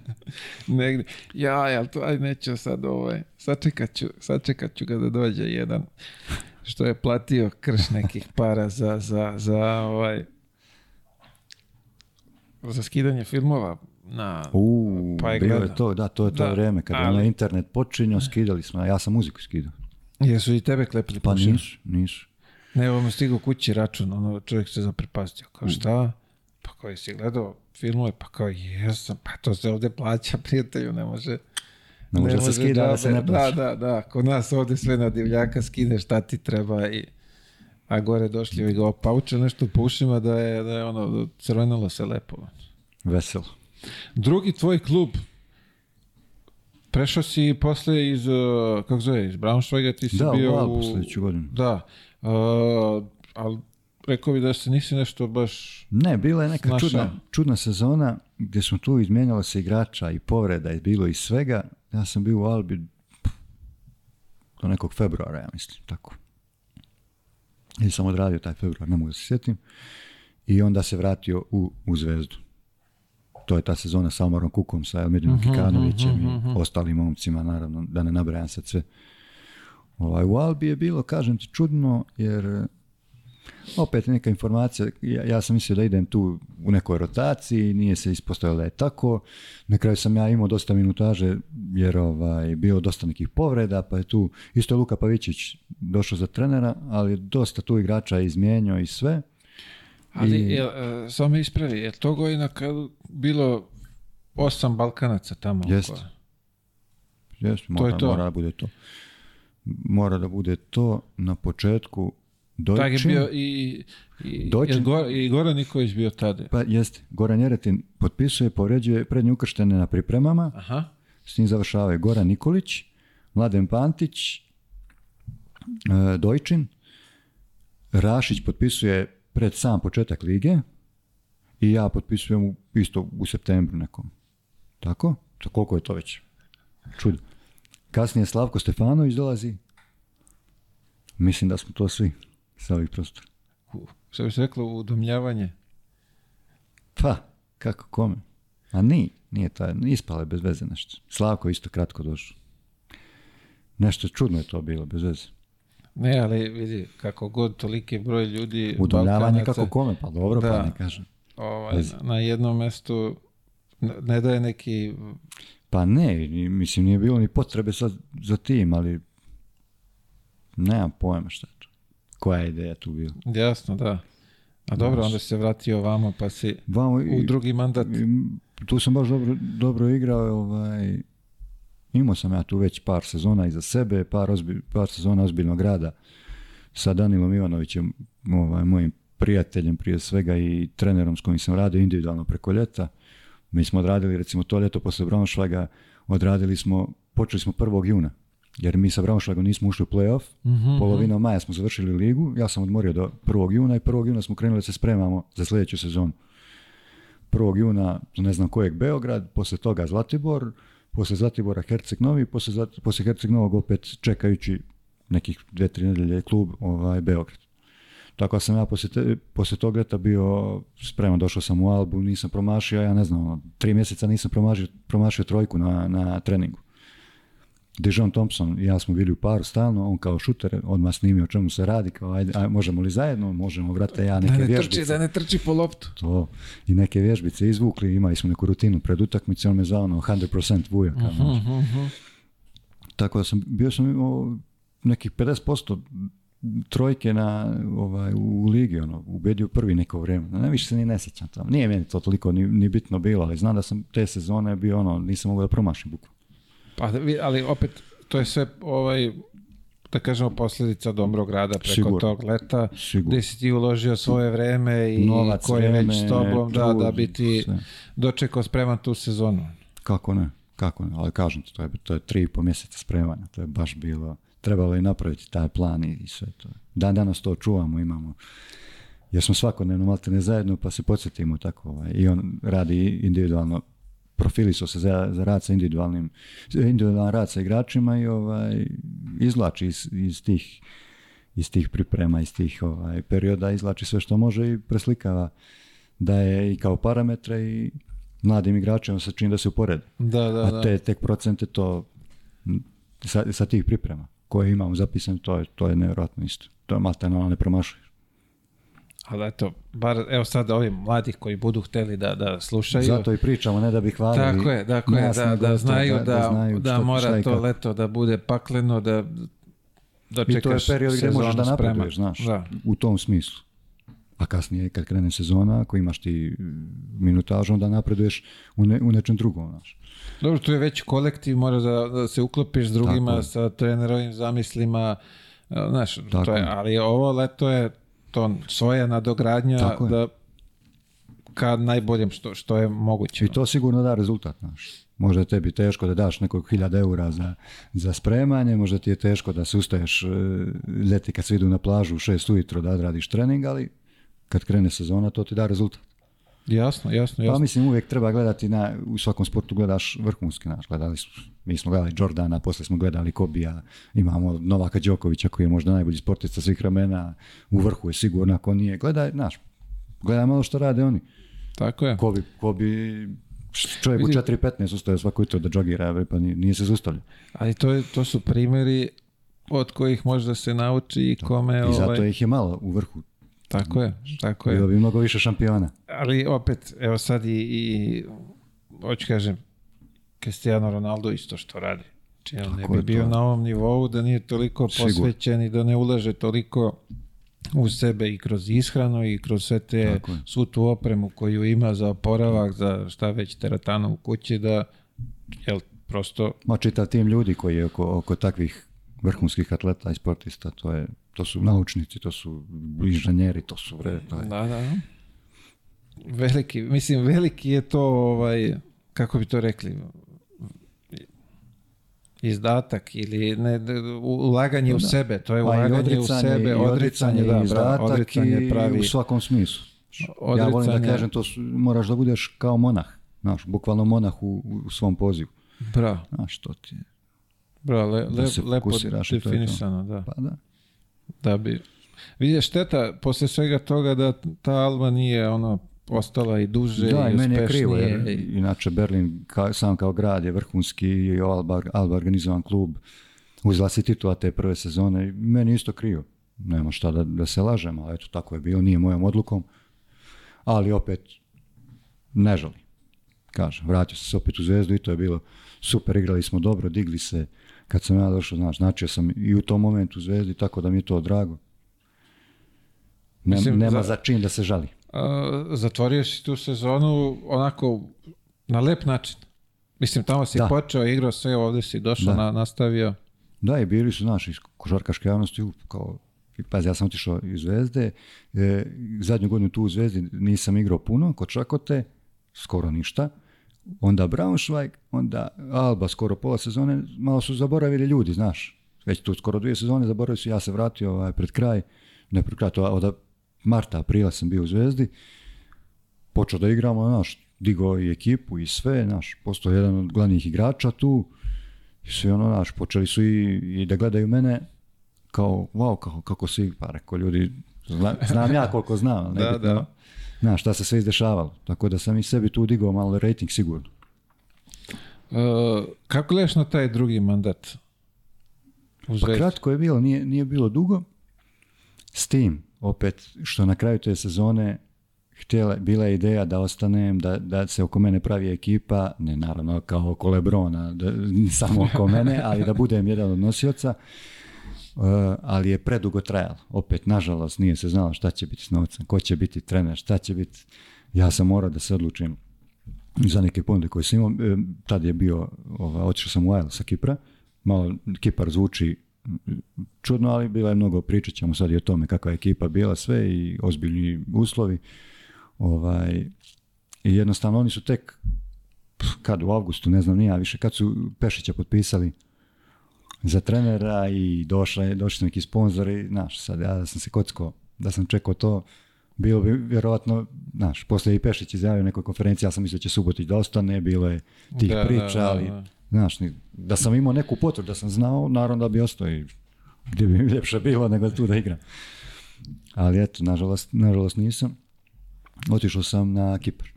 Negdje. Ja, ja to, aj neću sad ovaj, sačekat ću, sačekat ću ga da dođe jedan što je platio krš nekih para za, za, za ovaj, za skidanje filmova na... U, pa je bilo to, da, to je to da, vrijeme. Kad je internet počinjao, skidali smo, ja sam muziku skidao. Jesu i tebe klepili Pa niš, niš. Ne, stigao kući račun, ono, čovjek se zaprepastio, kao šta? Pa koji si gledao filmove, pa kao jesam, pa to se ovdje plaća, prijatelju, ne može... Ne može, se skida, da, se ne plaća. Da, da, da, kod nas ovdje sve na divljaka skine šta ti treba i... A gore došli i ga opauče nešto po da je, da je ono, crvenalo se lepo. Veselo. Drugi tvoj klub, prešao si posle iz, e, kako zove, iz Braunschweiga, ti si bio da, u... Da, godinu. Da, e, ali rekao bi da se nisi nešto baš... Ne, bila je neka čudna, čudna sezona gdje smo tu izmijenjala se igrača i povreda je bilo i svega. Ja sam bio u Albi do nekog februara, ja mislim, tako. I sam odradio taj februar, ne mogu da se sjetim. I onda se vratio u, u Zvezdu to je ta sezona sa Omarom Kukom, sa Elmedinom uh mhm, Kikanovićem i mhm, mhm, ostalim momcima, naravno, da ne nabrajam sad sve. Ovaj, u Albi je bilo, kažem ti, čudno, jer opet neka informacija, ja, sam mislio da idem tu u nekoj rotaciji, nije se ispostavilo da je tako. Na kraju sam ja imao dosta minutaže jer ovaj, bio dosta nekih povreda, pa je tu isto Luka Pavićić došao za trenera, ali dosta tu igrača je izmijenio i sve. Ali, I... jel, e, samo ispravi, je to godina kad bilo osam Balkanaca tamo? Jeste. Oko? Jeste, mora, je to. mora da bude to. Mora da bude to na početku Dojčin. je bio i, i, Dojčin, Goran Nikolić bio tada. Pa jeste, Goran Jeretin potpisuje, poređuje prednje ukrštene na pripremama. Aha. S njim završava je Goran Nikolić, Mladen Pantić, e, Dojčin. Rašić potpisuje pred sam početak lige i ja potpisujem isto u septembru nekom. Tako? To koliko je to već? Čud. Kasnije Slavko Stefanović dolazi. Mislim da smo to svi sa ovih prostora. Što bi se reklo, udomljavanje? Pa, kako kome? A ni, nije taj, ispala bez veze nešto. Slavko isto kratko došao. Nešto čudno je to bilo, bez veze. Ne, ali vidi, kako god toliki broj ljudi... Udomljavanje kako kome, pa dobro, pa da, pa ne kažem. Ovaj, na jednom mestu ne daje neki... Pa ne, mislim, nije bilo ni potrebe sad za tim, ali nemam pojma šta je to. Koja je ideja tu bila? Jasno, da. A dobro, onda se vratio vamo, pa si vamo i, u drugi mandat. tu sam baš dobro, dobro igrao, ovaj, Imao sam ja tu već par sezona iza sebe, par, par sezona ozbiljnog grada sa Danilom Ivanovićem, ovaj, mojim prijateljem prije svega i trenerom s kojim sam radio individualno preko ljeta. Mi smo odradili recimo to ljeto posle Braunšlaga, odradili smo, počeli smo 1. juna, jer mi sa Braunšlagom nismo ušli u playoff, mm-hmm. maja smo završili ligu, ja sam odmorio do 1. juna i 1. juna smo krenuli da se spremamo za sljedeću sezonu. 1. juna, ne znam kojeg, Beograd, poslije toga Zlatibor, poslije Zlatibora Herceg Novi, poslije, poslije Herceg Novog opet čekajući nekih dve, tri nedelje klub ovaj, Beograd. Tako sam ja poslije, te, tog leta bio spreman, došao sam u Albu, nisam promašio, ja ne znam, ono, tri mjeseca nisam promašio, promašio trojku na, na treningu. Dijon Thompson i ja smo bili u paru stalno, on kao šuter odmah snimi o čemu se radi, kao ajde, možemo li zajedno, možemo, vrate, ja neke da ne vježbice. Trči, da ne trči po loptu. To. I neke vježbice izvukli, imali smo neku rutinu pred utakmice, on me zvao ono 100% vujak. Uh Tako da sam, bio sam nekih 50% trojke na, ovaj, u ligi, ono, ubedio prvi neko vrijeme. Ne, više se ni ne sjećam tamo. Nije meni to toliko ni, ni bitno bilo, ali znam da sam te sezone bio ono, nisam mogao da promašim buku. Pa, ali opet, to je sve ovaj, da kažemo, posljedica Dobrog rada preko tog leta, Sigur. gdje si ti uložio svoje vreme i Novac, koje vreme, već s tobom, da, da bi ti dočekao spreman tu sezonu. Kako ne, kako ne, ali kažem ti, to je, to je tri i po mjeseca spremanja, to je baš bilo, trebalo je napraviti taj plan i, sve to. Dan danas to čuvamo, imamo jer smo svakodnevno malte ne zajedno pa se podsjetimo tako ovaj, i on radi individualno profili su se za, za rad sa individualnim, individualan rad sa igračima i ovaj, izlači iz, iz tih iz tih priprema, iz tih ovaj, perioda izlači sve što može i preslikava da je i kao parametre i mladim igračima se čini da se uporede. Da, da, A te, tek procente to sa, sa tih priprema koje imamo zapisane, to je, to je nevjerojatno isto. To je malte ne promašuje. Ali eto, bar evo sad ovi mladih koji budu hteli da, da slušaju. Zato i pričamo, ne da bi hvalili. Tako je, tako je, da, da, znaju da, da, mora to leto da bude pakleno, da, da čekaš I to je period gdje možeš da napreduješ, znaš, u tom smislu. A kasnije kad krene sezona, ako imaš ti minutažu, onda napreduješ u, u nečem drugom, znaš. Dobro, tu je već kolektiv, mora da, se uklopiš s drugima, sa trenerovim zamislima, znaš, ali ovo leto je to svoja nadogradnja da ka najboljem što, što je moguće. I to sigurno da rezultat naš. Možda je tebi teško da daš nekog hiljada eura za, za spremanje, možda ti je teško da se ustaješ e, leti kad se idu na plažu u šest ujutro da radiš trening, ali kad krene sezona to ti da rezultat. Jasno, jasno, jasno. Pa mislim uvijek treba gledati na, u svakom sportu gledaš vrhunski, naš, gledali mi smo gledali Jordana, poslije smo gledali Kobija, imamo Novaka Đokovića koji je možda najbolji sportista svih vremena u vrhu je sigurno, ako nije, gledaj, znaš, gledaj malo što rade oni. Tako je. Kobi, Kobi čovjek Vidim. u 4.15 svako jutro da džogira, e, pa nije se zustavlja. Ali to, je, to su primjeri od kojih možda se nauči i kome... I zato ovaj- ih je malo u vrhu tako je, tako je. Bilo bi mnogo više šampiona. Ali opet, evo sad i, i hoću kažem, Cristiano Ronaldo isto što radi. Znači, ne bi bio na ovom nivou da nije toliko Sigur. posvećen i da ne ulaže toliko u sebe i kroz ishranu i kroz sve te, svu tu opremu koju ima za oporavak, za šta već teretano u kući, da, jel, prosto... Ma tim ljudi koji je oko, oko takvih vrhunskih atleta i sportista, to, je, to su naučnici, to su inženjeri, to su vre, to Da, da. Veliki, mislim, veliki je to, ovaj, kako bi to rekli, izdatak ili ne, ulaganje u pa sebe, to je pa ulaganje u sebe, odricanje, i da, izdatak pravi. u svakom smislu. Odricanje. Ja volim da kažem, to moraš da budeš kao monah, znaš, bukvalno monah u, svom pozivu. Bravo. Znaš, to ti je Bra, le, le, lepo definisano, da. Pa da. Da bi... Vidje, šteta poslije svega toga da ta Alba nije ono ostala i duže da, i, i meni je krivo, jer inače Berlin sam kao grad je vrhunski i Alba, Alba organizovan klub uz vlastititu te prve sezone. i Meni isto krivo. Nema šta da, da se lažemo, ali eto tako je bilo, nije mojom odlukom. Ali opet, ne želim. Kažem, vratio se opet u Zvezdu i to je bilo super, igrali smo dobro, digli se, kad sam ja došao, znaš, znači ja sam i u tom momentu u zvezdi, tako da mi je to drago. Mislim, nema za, za da se žali. A, zatvorio si tu sezonu onako na lep način. Mislim, tamo si počeo, igrao sve, ovdje si došao, nastavio. Da, i bili su naši iz košarkaške javnosti, kao, pazi, ja sam otišao iz Zvezde, e, zadnju godinu tu u Zvezdi nisam igrao puno, kod Čakote, skoro ništa, onda Braunschweig, onda Alba skoro pola sezone, malo su zaboravili ljudi, znaš. Već tu skoro dvije sezone zaboravili su, ja se vratio ovaj, pred kraj, ne pred to, od marta, aprila sam bio u Zvezdi, počeo da igramo, znaš, digao i ekipu i sve, naš, postao jedan od glavnih igrača tu, i ono, naš, počeli su i, i da gledaju mene, kao, wow, kako, kako si, pa rekao, ljudi, znam, ja koliko znam, da na šta se sve izdešavalo. Tako da sam i sebi tu digao malo rating sigurno. E, kako gledaš na taj drugi mandat? pa kratko je bilo, nije, nije bilo dugo. S tim, opet, što na kraju te sezone htjela, bila je ideja da ostanem, da, da se oko mene pravi ekipa, ne naravno kao oko Lebrona, da, samo oko mene, ali da budem jedan od nosioca. Eh, ali je predugo trajalo. Opet, nažalost, nije se znalo šta će biti s novcem, ko će biti trener, šta će biti. Ja sam morao da se odlučim za neke ponude koje sam imao. Eh, tad je bio, ovaj, otišao sam u sa Kipra. Malo Kipar zvuči mm, čudno, ali bila je mnogo priča ćemo sad i o tome kakva je ekipa bila sve i ozbiljni uslovi. Ovaj, I jednostavno oni su tek kad u avgustu, ne znam, nija više, kad su Pešića potpisali, za trenera i došla, došli su neki sponzori, znaš, sad ja sam se kockao, da sam čekao to, bilo bi vjerojatno, znaš, poslije i Pešić izjavio nekoj konferenciji, ja sam mislio da će Subotić da ostane, bilo je tih priča, da, ali, znaš, da sam imao neku potvrdu, da sam znao, naravno da bi ostao i gdje bi mi ljepše bilo nego tu da igram. Ali eto, nažalost, nažalost nisam. Otišao sam na Kipar.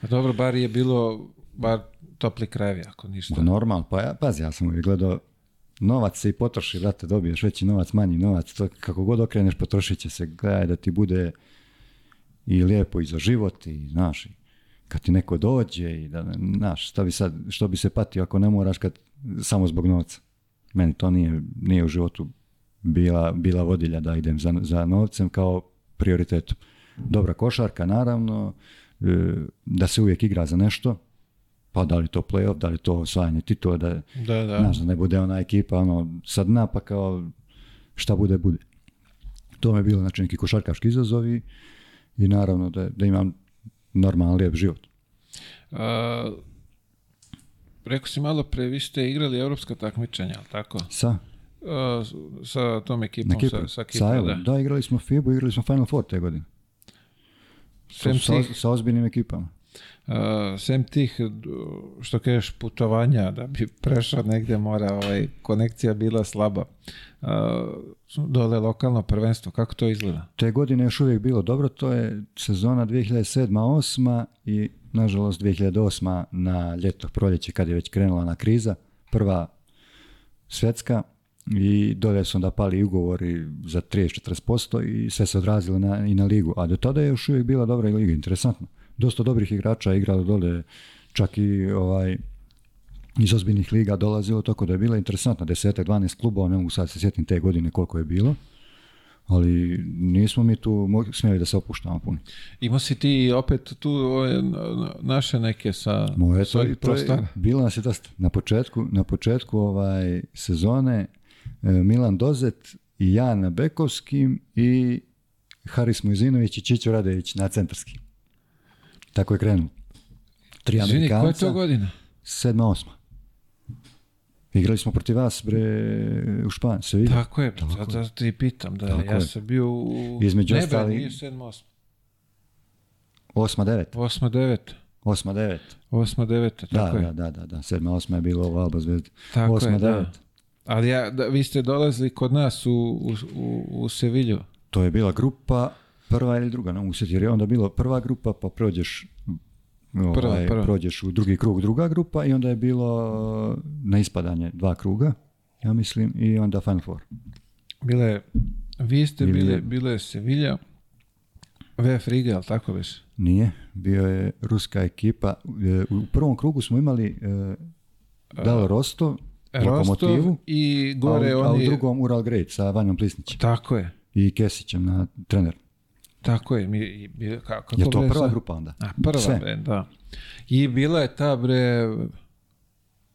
A dobro, bar je bilo, bar topli krajevi, ako ništa. Normal, pa ja, pazi, ja sam uvijek gledao novac se i potroši, brate, dobiješ veći novac, manji novac, to kako god okreneš potrošit će se, gledaj da ti bude i lijepo i za život i znaš, i kad ti neko dođe i da, znaš, šta bi sad, što bi se patio ako ne moraš kad, samo zbog novca. Meni to nije, nije u životu bila, bila vodilja da idem za, za novcem kao prioritetu, Dobra košarka, naravno, e, da se uvijek igra za nešto, pa da li to play-off, da li to osvajanje titula, da, ne bude ona ekipa ono, sad pa kao šta bude, bude. To mi je bilo znači, neki košarkaški izazovi i naravno da, da imam normalan lijep život. A, rekao si malo pre, vi ste igrali evropska takmičenja, ali tako? Sa. A, sa tom ekipom, sa, sa, da. da. igrali smo FIBU, igrali smo Final Four te godine. sa, sa ozbiljnim ekipama. E, sem tih, što kažeš, putovanja, da bi prešao negdje mora, ovaj, konekcija bila slaba. E, dole lokalno prvenstvo, kako to izgleda? Te godine još uvijek bilo dobro, to je sezona 2007-2008 i nažalost 2008 na ljeto proljeće kad je već krenula na kriza, prva svjetska i dolje su onda pali ugovori za 30-40% i sve se odrazilo na, i na ligu, a do tada je još uvijek bila dobra liga, interesantno dosta dobrih igrača igralo dole, čak i ovaj, iz ozbiljnih liga dolazilo, tako da je bila interesantna desetak, 12 klubova, ne mogu sad se sjetim te godine koliko je bilo. Ali nismo mi tu smjeli da se opuštamo puno. Imao si ti opet tu naše neke sa Moje to, nas je Na početku, na početku ovaj sezone e, Milan Dozet i ja na Bekovskim i Haris Muzinović i Čićo Radević na Centarskim. Tako je krenuo. Tri Izvini, Amerikanca. koja je to godina? Sedma, osma. Igrali smo protiv vas, bre, u Španju, se vidi. Tako je, tako zato je. ti pitam, da ja je. sam bio u... Između ne, ostali... nije sedma, osma. Osma, devet. Osma, devet. Osma, devet. Osma, devet, tako da, je. Da, da, da, da, sedma, osma je bilo ovo Alba Zvezda. Tako osma, je, devet. Da. Ali ja, da, vi ste dolazili kod nas u, u, u, u Sevilju. To je bila grupa prva ili druga, ne mogu se jer je onda bilo prva grupa, pa prođeš ovaj, prva, prođeš u drugi krug druga grupa i onda je bilo eh, na ispadanje dva kruga, ja mislim, i onda Final Four. Bile vi ste, bile, bile, bile Sevilla, VF Riga, ali tako već? Nije, bio je ruska ekipa. Eh, u prvom krugu smo imali uh, Dal Rostov, Rostov i gore a, u, u drugom Ural Grejt sa Vanjom Plisnićem. Tako je. I Kesićem na trener. Tako je. Mi, je kako je to prva grupa onda? A, prva, Sve. bre, da. I bila je ta, bre,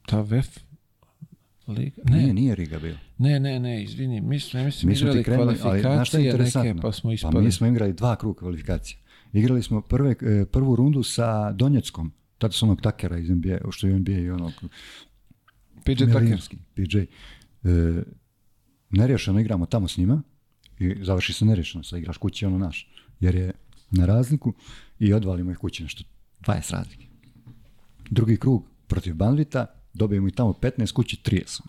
ta VEF Liga? Ne, nije, nije Riga bio. Ne, ne, ne, izvini, mi smo, mi smo, mi smo igrali krenuli, kvalifikacije ali, neke, pa smo ispali. Pa mi smo igrali dva kruga kvalifikacija. Igrali smo prve, e, prvu rundu sa Donjeckom, tada su onog Takera iz NBA, što je NBA i onog... PJ Taker. PJ. E, nerješeno igramo tamo s njima i završi se nerješeno, sa igraš kući ono naš jer je na razliku i odvalimo ih kući nešto 20 razlike. Drugi krug protiv Banvita, dobijemo i tamo 15 kući 30.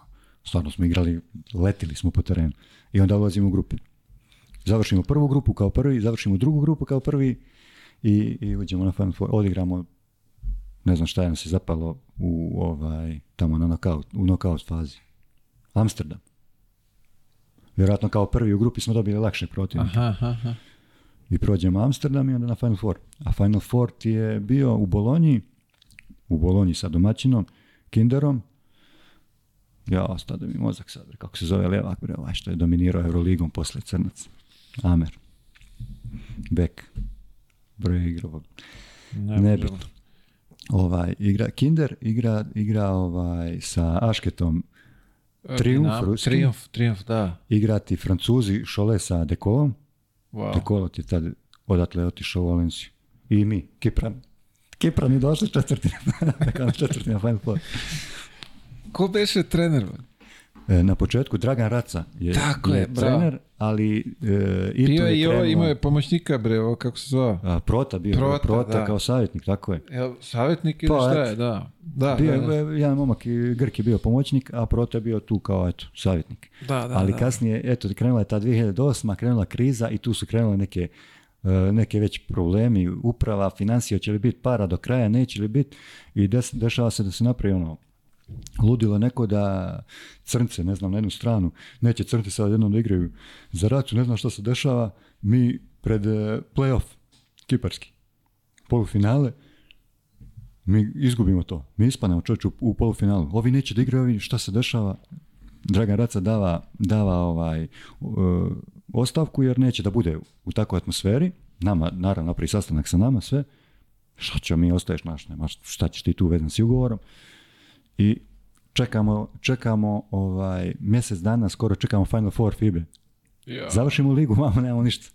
Stvarno smo igrali, letili smo po terenu i onda ulazimo u grupe. Završimo prvu grupu kao prvi, završimo drugu grupu kao prvi i, i uđemo na Final Four, odigramo ne znam šta je nam se zapalo u ovaj, tamo na knockout, u knockout fazi. Amsterdam. Vjerojatno kao prvi u grupi smo dobili lakše protivnike. Aha, aha i prođemo Amsterdam i onda na Final Four. A Final Four ti je bio u Bolonji, u Bolonji sa domaćinom, Kinderom, ja, da mi mozak sad, kako se zove Levak, bre, ovaj što je dominirao Euroligom poslije Crnac. Amer. Bek. Broj igrao. Ovaj, igra, Kinder igra, igra ovaj, sa Ašketom e, Triumf, Triumf, da. Igrati Francuzi Šole sa Dekovom Wow. Trikolot je tad odatle otišao u Valenciju. I mi, Kipran. Kipran je došli četvrtina. četvrtina Final Four. Ko beše trener? Man? E, na početku Dragan Raca je, je, trener, ali e, je, imao je pomoćnika bre, kako se zove? A, prota bio, Prota, prota kao savjetnik, tako je. Jel, savjetnik pa, ili šta je, da. da bio je e, jedan momak, Grk je bio pomoćnik, a Prota je bio tu kao eto, savjetnik. Da, da, ali kasnije, eto, krenula je ta 2008. krenula kriza i tu su krenule neke neke već problemi uprava, financija, će li biti para do kraja, neće li biti i des, dešava se da se napravi ono ludilo neko da crnce, ne znam, na jednu stranu, neće crnci sad jednom da igraju za racu, ne znam što se dešava, mi pred e, playoff, kiparski, polufinale, mi izgubimo to. Mi ispanemo čoču u, polufinalu. Ovi neće da igraju, ovi šta se dešava. Dragan Raca dava, dava ovaj, e, ostavku jer neće da bude u takvoj atmosferi. Nama, naravno, napravi sastanak sa nama, sve. Šta mi, ostaješ naš, nema šta ćeš ti tu vezan s ugovorom i čekamo, čekamo ovaj, mjesec dana, skoro čekamo Final Four FIBE. Ja. Završimo ligu, mamo, nemamo ništa.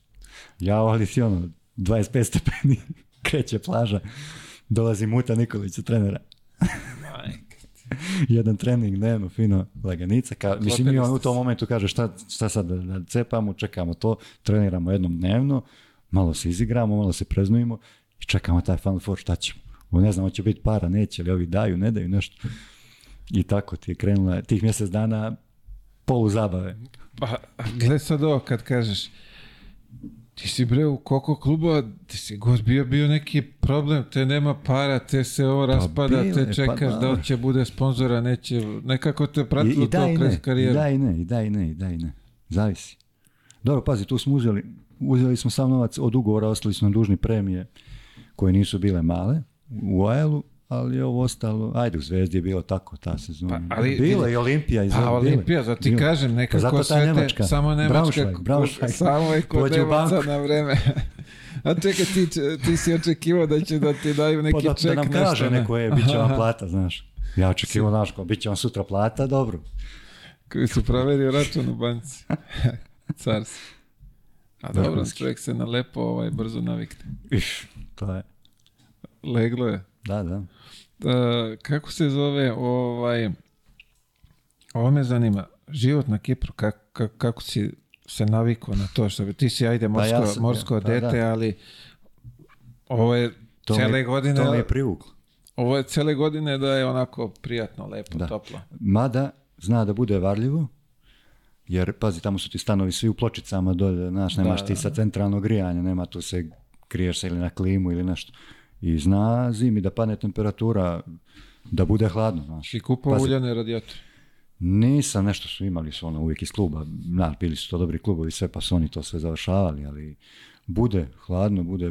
Ja, ali si ono, 25 stepeni, kreće plaža, dolazi Muta Nikolić, trenera. Jedan trening dnevno, fino, laganica. Ka, mislim, mi on u tom momentu kaže šta, šta sad cepamo, čekamo to, treniramo jednom dnevno, malo se izigramo, malo se preznujemo i čekamo taj Final Four, šta ćemo ne znam, hoće biti para, neće, li ovi daju, ne daju, nešto. I tako ti je krenula tih mjesec dana polu zabave. Pa, gled sad ovo kad kažeš, ti si bre u koliko klubova, ti si god bio, bio neki problem, te nema para, te se ovo pa raspada, te pa čekaš pa, da li će bude sponzora, neće, nekako te pratilo I, to karijeru. I da i ne, i da i ne, i da i ne, zavisi. Dobro, pazi, tu smo uzeli, uzeli smo sam novac od ugovora, ostali smo dužni premije koje nisu bile male, u AL-u, ali ovo ostalo, ajde u Zvezdi je bilo tako ta sezona. Pa, ali, bila i Olimpija iz A pa, Olimpija, zato ti kažem, nekako pa zato sve samo Nemačka, Braunschweig, samo je kod Nemaca na vreme. A čekaj, ti, ti si očekivao da će da ti daju neki pa da, ček. Da nam kaže neko je, bit će vam plata, znaš. Ja očekivao, znaš, bit će vam sutra plata, dobro. Koji su proverio račun u banci. Car A dobro, čovjek se na lepo ovaj, brzo navikne. to je. Leglo je. Da, da. kako se zove ovaj... Ovo me zanima. Život na Kipru, kako, si se navikao na to što bi... Ti si, ajde, pa morsko, ja sam, morsko pa dete, ali ovo je to cele godine... To je privuklo. Ovo je cele godine da je onako prijatno, lepo, da. toplo. Mada zna da bude varljivo, jer pazi, tamo su ti stanovi svi u pločicama, do, znaš, nemaš ti sa centralnog grijanja, nema tu se kriješ ili na klimu ili nešto i zna zimi da padne temperatura, da bude hladno. Znaš. I kupao uljane radijatore? Nisam, nešto su imali su ono uvijek iz kluba, bili su to dobri klubovi sve, pa su oni to sve završavali, ali bude hladno, bude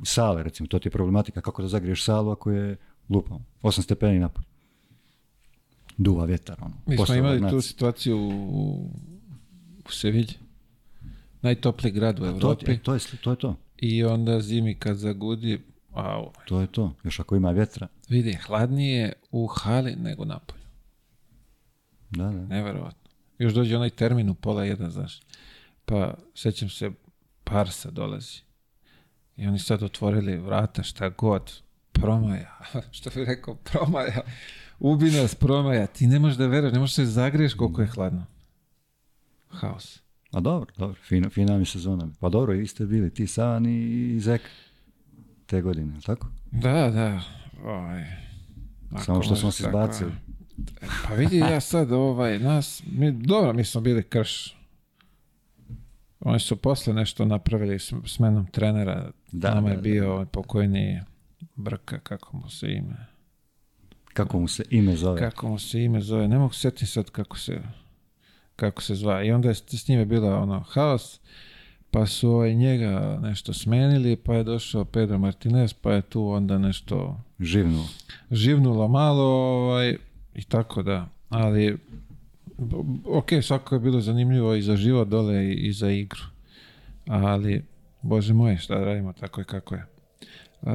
u Sale, recimo, to ti je problematika kako da zagriješ salu ako je lupno. 8 stepeni napad. Duva vjetar, ono. Mi smo imali tu situaciju u, u Sevilji, najtopliji grad u Europi. To, to, to je to. I onda zimi kad zagudi, a To je to, još ako ima vjetra. Vidi, hladnije u hali nego napolju. Da, da. Neverovatno. Još dođe onaj termin u pola jedan, znaš. Pa, sećam se, Parsa dolazi. I oni sad otvorili vrata, šta god. Promaja. što bi rekao, promaja. Ubi nas promaja. Ti ne možeš da veruješ, ne možeš da se zagriješ koliko je hladno. Haos. A dobro, dobro, fina, fina mi sezona. Pa dobro, i ste bili ti San i zeka te godine, tako? Da, da. Ovaj, Samo što smo se izbacili. E, pa vidi ja sad, ovaj, nas, mi, dobro, mi smo bili krš. Oni su posle nešto napravili s, menom trenera. Da, Nama je bio ovaj pokojni Brka, kako mu se ime. Kako mu se ime zove? Kako mu se ime zove. Ne mogu sjetiti sad kako se, kako se zva. I onda je s njime bila ono haos pa su ovaj njega nešto smenili, pa je došao Pedro Martinez, pa je tu onda nešto... Živnulo. Živnulo malo ovaj, i tako da. Ali, ok, svako je bilo zanimljivo i za život dole i, za igru. Ali, bože moje, šta da radimo, tako je kako je. Uh,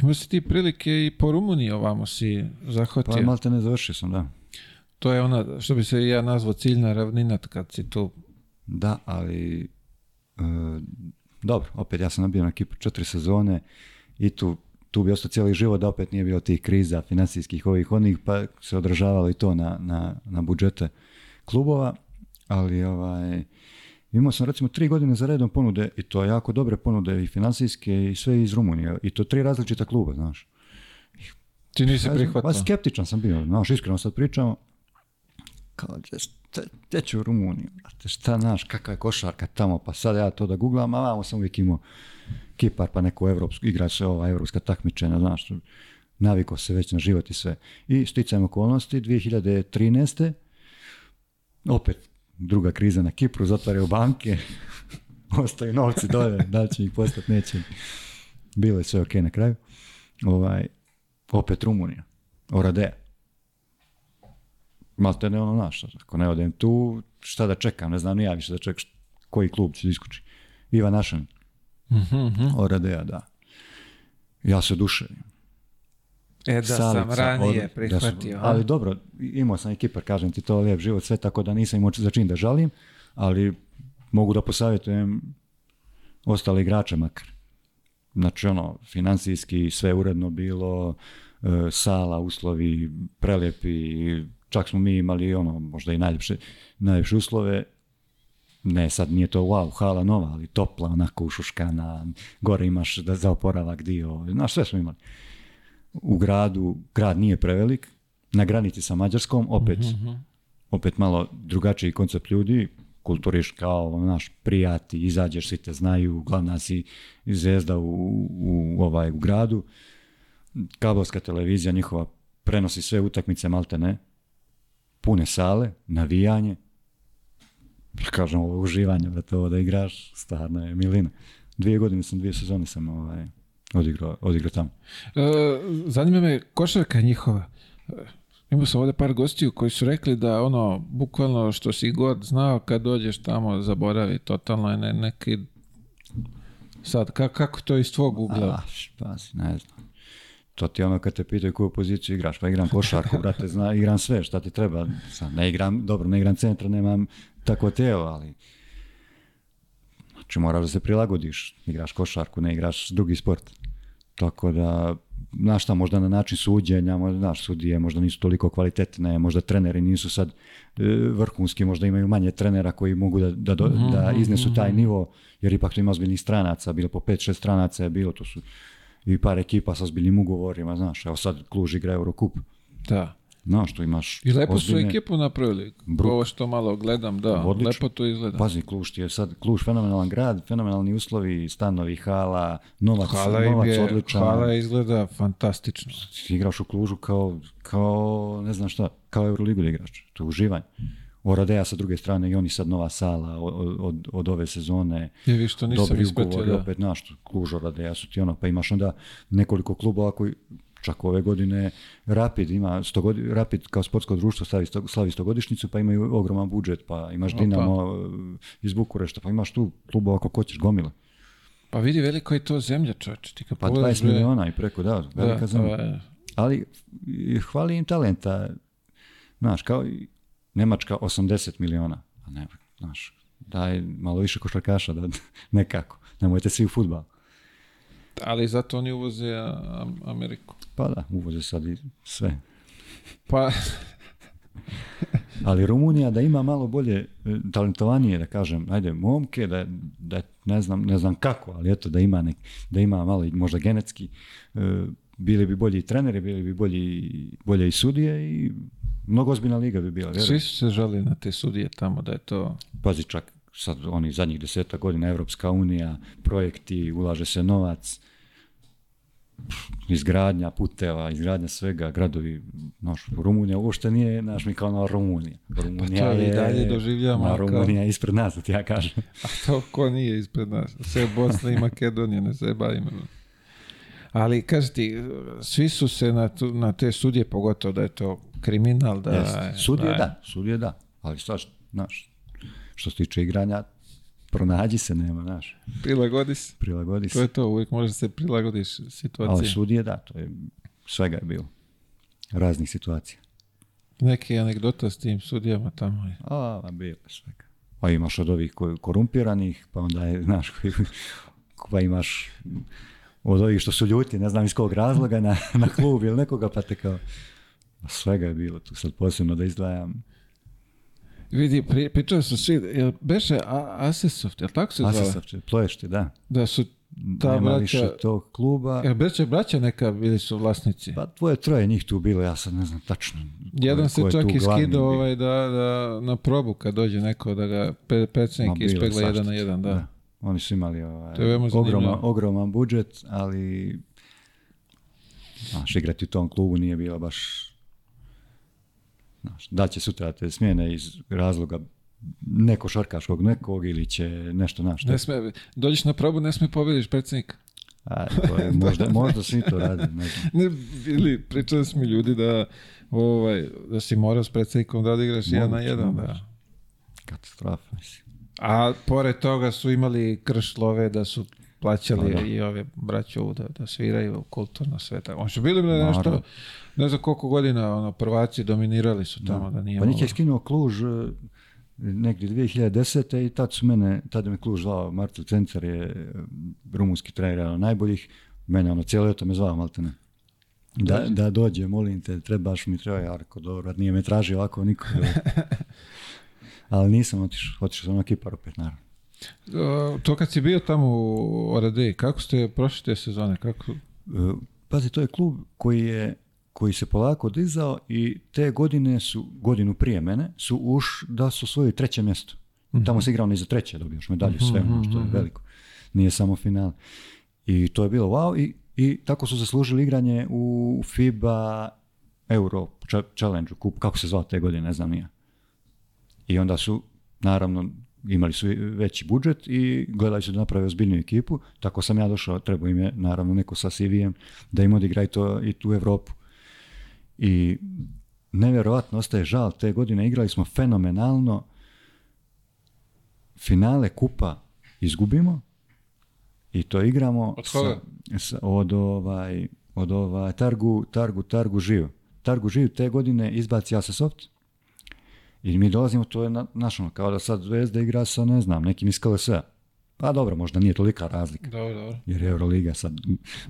imao si ti prilike i po Rumuniji ovamo si pa zahvatio. Pa malo te ne završio sam, da. To je ona, što bi se ja nazvao, ciljna ravnina kad si tu da, ali e, dobro, opet ja sam nabio na ekipu četiri sezone i tu, tu bi ostao cijeli život da opet nije bilo tih kriza financijskih ovih onih, pa se održavalo i to na, na, na budžete klubova, ali ovaj, imao sam recimo tri godine za redom ponude i to jako dobre ponude i financijske i sve iz Rumunije i to tri različita kluba, znaš. Ti nisi pa prihvatio? skeptičan sam bio, znaš, iskreno sad pričamo. Kao, te, ću u Rumuniju, brate, šta znaš, kakva je košarka tamo, pa sad ja to da googlam, a vamo sam uvijek imao Kipar, pa neko evropsko, se ova evropska takmičenja, znaš, naviko se već na život i sve. I sticajem okolnosti, 2013. opet druga kriza na Kipru, zatvaraju banke, ostaju novci dolje, da će ih postati, neće. Bilo je sve ok na kraju. Ovaj, opet Rumunija, Oradea malo te ne ono ako ne odem tu, šta da čekam, ne znam ni ja više da čekam koji klub će iskući. Ivan Našan, mm-hmm. Mhm, Oradeja, da. Ja se duševim. E, da sam ranije prihvatio. ali dobro, imao sam i kažem ti, to lijep život, sve tako da nisam imao za čin da žalim, ali mogu da posavjetujem ostale igrače makar. Znači, ono, financijski sve uredno bilo, e, sala, uslovi, prelijepi, Čak smo mi imali ono, možda i najljepše, najljepše uslove, ne, sad nije to wow, hala nova, ali topla, onako ušuškana, gore imaš da za oporavak dio, znaš, sve smo imali. U gradu, grad nije prevelik, na granici sa Mađarskom, opet, mhm, mhm. opet malo drugačiji koncept ljudi, kulturiš kao ono, naš prijati, izađeš, svi te znaju, glavna si zvezda u, u, ovaj, u gradu. Kaborska televizija njihova prenosi sve utakmice, malte ne pune sale, navijanje, kažem uživanje, brate, ovo da igraš, stvarno je milina. Dvije godine sam, dvije sezone sam ovaj, odigrao, odigrao tamo. E, zanima me, košarka njihova, e, Imao sam ovdje par gostiju koji su rekli da ono, bukvalno što si god znao kad dođeš tamo zaboravi, totalno je neki sad, kako to iz tvog ugla? si, ne znam. To ti ono kad te pitaju koju poziciju igraš, pa igram košarku, brate, zna, igram sve šta ti treba. Sad ne igram, dobro, ne igram centra, nemam tako tijelo, ali znači moraš da se prilagodiš, igraš košarku, ne igraš drugi sport. Tako da, znaš šta, možda na način suđenja, možda, znaš, sudije možda nisu toliko kvalitetne, možda treneri nisu sad e, vrhunski, možda imaju manje trenera koji mogu da, da, mhm, da iznesu mhm, taj mhm. nivo, jer ipak to ima ozbiljnih stranaca, bilo po 5-6 stranaca je bilo, to su i par ekipa sa zbiljnim ugovorima, znaš, evo sad Kluž igra Eurocup. Da. Znaš, što imaš... I lepo su ekipu napravili, ovo što malo gledam, da, Odlično. lepo to izgleda. Pazi, Kluž ti je sad, Kluž fenomenalan grad, fenomenalni uslovi, stanovi, hala, novac, hala odličan. Hala izgleda fantastično. igraš u Klužu kao, kao, ne znam šta, kao Euroligu igraš. to je uživanje. Oradeja sa druge strane i oni sad nova sala od, od, ove sezone. Je vi što nisam Dobri ugovori, opet naš kuž Oradea su ti ono, pa imaš onda nekoliko klubova koji čak ove godine Rapid ima stogodi, Rapid kao sportsko društvo slavi, sto, stogodišnjicu pa imaju ogroman budžet pa imaš Dinamo pa. E, iz Bukurešta pa imaš tu klubova ako hoćeš gomile. Pa vidi veliko je to zemlja čovječe. Ti pa 20 miliona i preko da, velika zemlja. Pa, e. Ali hvali im talenta. Znaš, kao i Nemačka 80 miliona. A ne, znaš, daj malo više košarkaša, da, nekako. Nemojte svi u futbal. Ali zato oni uvoze Ameriku. Pa da, uvoze sad i sve. Pa... Ali Rumunija da ima malo bolje e, talentovanije, da kažem, ajde, momke, da, da ne, znam, ne znam kako, ali eto, da ima, nek, da ima malo možda genetski, e, bili bi bolji treneri, bili bi bolji, bolje i sudije i Mnogo ozbiljna liga bi bila, vjerujem. Svi su se žali na te sudije tamo da je to... Pazi čak, sad oni zadnjih deseta godina Evropska unija, projekti, ulaže se novac, izgradnja puteva, izgradnja svega, gradovi, noš, Rumunija uopšte nije, naš, mi kao na Rumunija. Rumunija pa to i dalje doživljamo. Na Rumunija kao... ispred nas, ja kažem. A to ko nije ispred nas? Sve Bosna i Makedonija, ne se bavimo. Ali, kaži ti, svi su se na, na te sudje, pogotovo da je to kriminal. Da, Jest. da, da, da. Ali šta, znaš, što se tiče igranja, pronađi se, nema, znaš. Prilagodi se. Prilagodi se. To je to, uvijek možeš se prilagodiš situaciji. Ali sudije, da, to je, svega je bilo. Raznih situacija. Neke anegdota s tim sudijama tamo je. A, a bilo svega. Pa imaš od ovih korumpiranih, pa onda je, znaš, koji, pa imaš od ovih što su ljuti, ne znam iz kog razloga, na, na klub ili nekoga, pa te kao svega je bilo tu, sad posebno da izdvajam. Vidi, pri, sam svi, jel beše Asesoft, jel tako se zove? Asesoft, ploješti, da. Da su ta Nema braća, više tog kluba. Jel beše braća neka bili su vlasnici? Pa tvoje troje njih tu bilo, ja sad ne znam tačno. Jedan se je čak iskidao ovaj da, da, na probu kad dođe neko da ga pe, ispegla jedan na jedan, da. Oni su imali ovaj, ogroman, ogroman budžet, ali znaš, igrati u tom klubu nije bilo baš Znaš, da će sutra te smjene iz razloga neko šarkaškog nekog ili će nešto naš. Ne sme, dođeš na probu, ne smije pobjediš predsjednika. je, možda, možda svi to radi. Ne, ili pričali smo ljudi da, ovaj, da si morao s predsjednikom da odigraš jedan na jedan. Da. Katastrofa. A pored toga su imali kršlove da su plaćali i ove braće da, da sviraju kulturno sve tako. su bili nešto, ne znam koliko godina, ono, prvaci dominirali su tamo da, nije Pa njih je skinuo Kluž e, negdje 2010. i tad su mene, tada me Kluž zvao, Marcel Cencar je e, rumunski trener najboljih, mene ono cijelo to me zvao Maltene. Da, da dođe, molim te, trebaš mi, treba Jarko, dobro, nije me tražio ovako niko. ali nisam otišao, otišao sam na Kipar opet, naravno. Uh, to kad si bio tamo u Oradeji, kako ste prošli te sezone? Kako... Uh, pazi, to je klub koji je koji se polako dizao i te godine su, godinu prije mene, su uš da su svoje treće mjesto. Mhm. Tamo se igrao ni za treće, dobioš medalju, mhm, sve ono što je mhm, veliko. Nije samo final. I to je bilo wow i, i tako su zaslužili igranje u FIBA Euro Challenge, kup, kako se zvao te godine, ne znam nije. I onda su, naravno, imali su veći budžet i gledali su da naprave ozbiljniju ekipu, tako sam ja došao, trebao im je naravno neko sa CV-em da im odigraju i, to, i tu Evropu. I nevjerojatno ostaje žal, te godine igrali smo fenomenalno, finale kupa izgubimo i to igramo od, sa, od ovaj, od ovaj, Targu, Targu, Targu živ. Targu živ te godine izbaci Asesoft, i mi dolazimo, to je, ono, kao da sad Zvezda igra sa, ne znam, nekim iz KLS. Pa dobro, možda nije tolika razlika. Dobro, dobro. Jer je Euroliga sad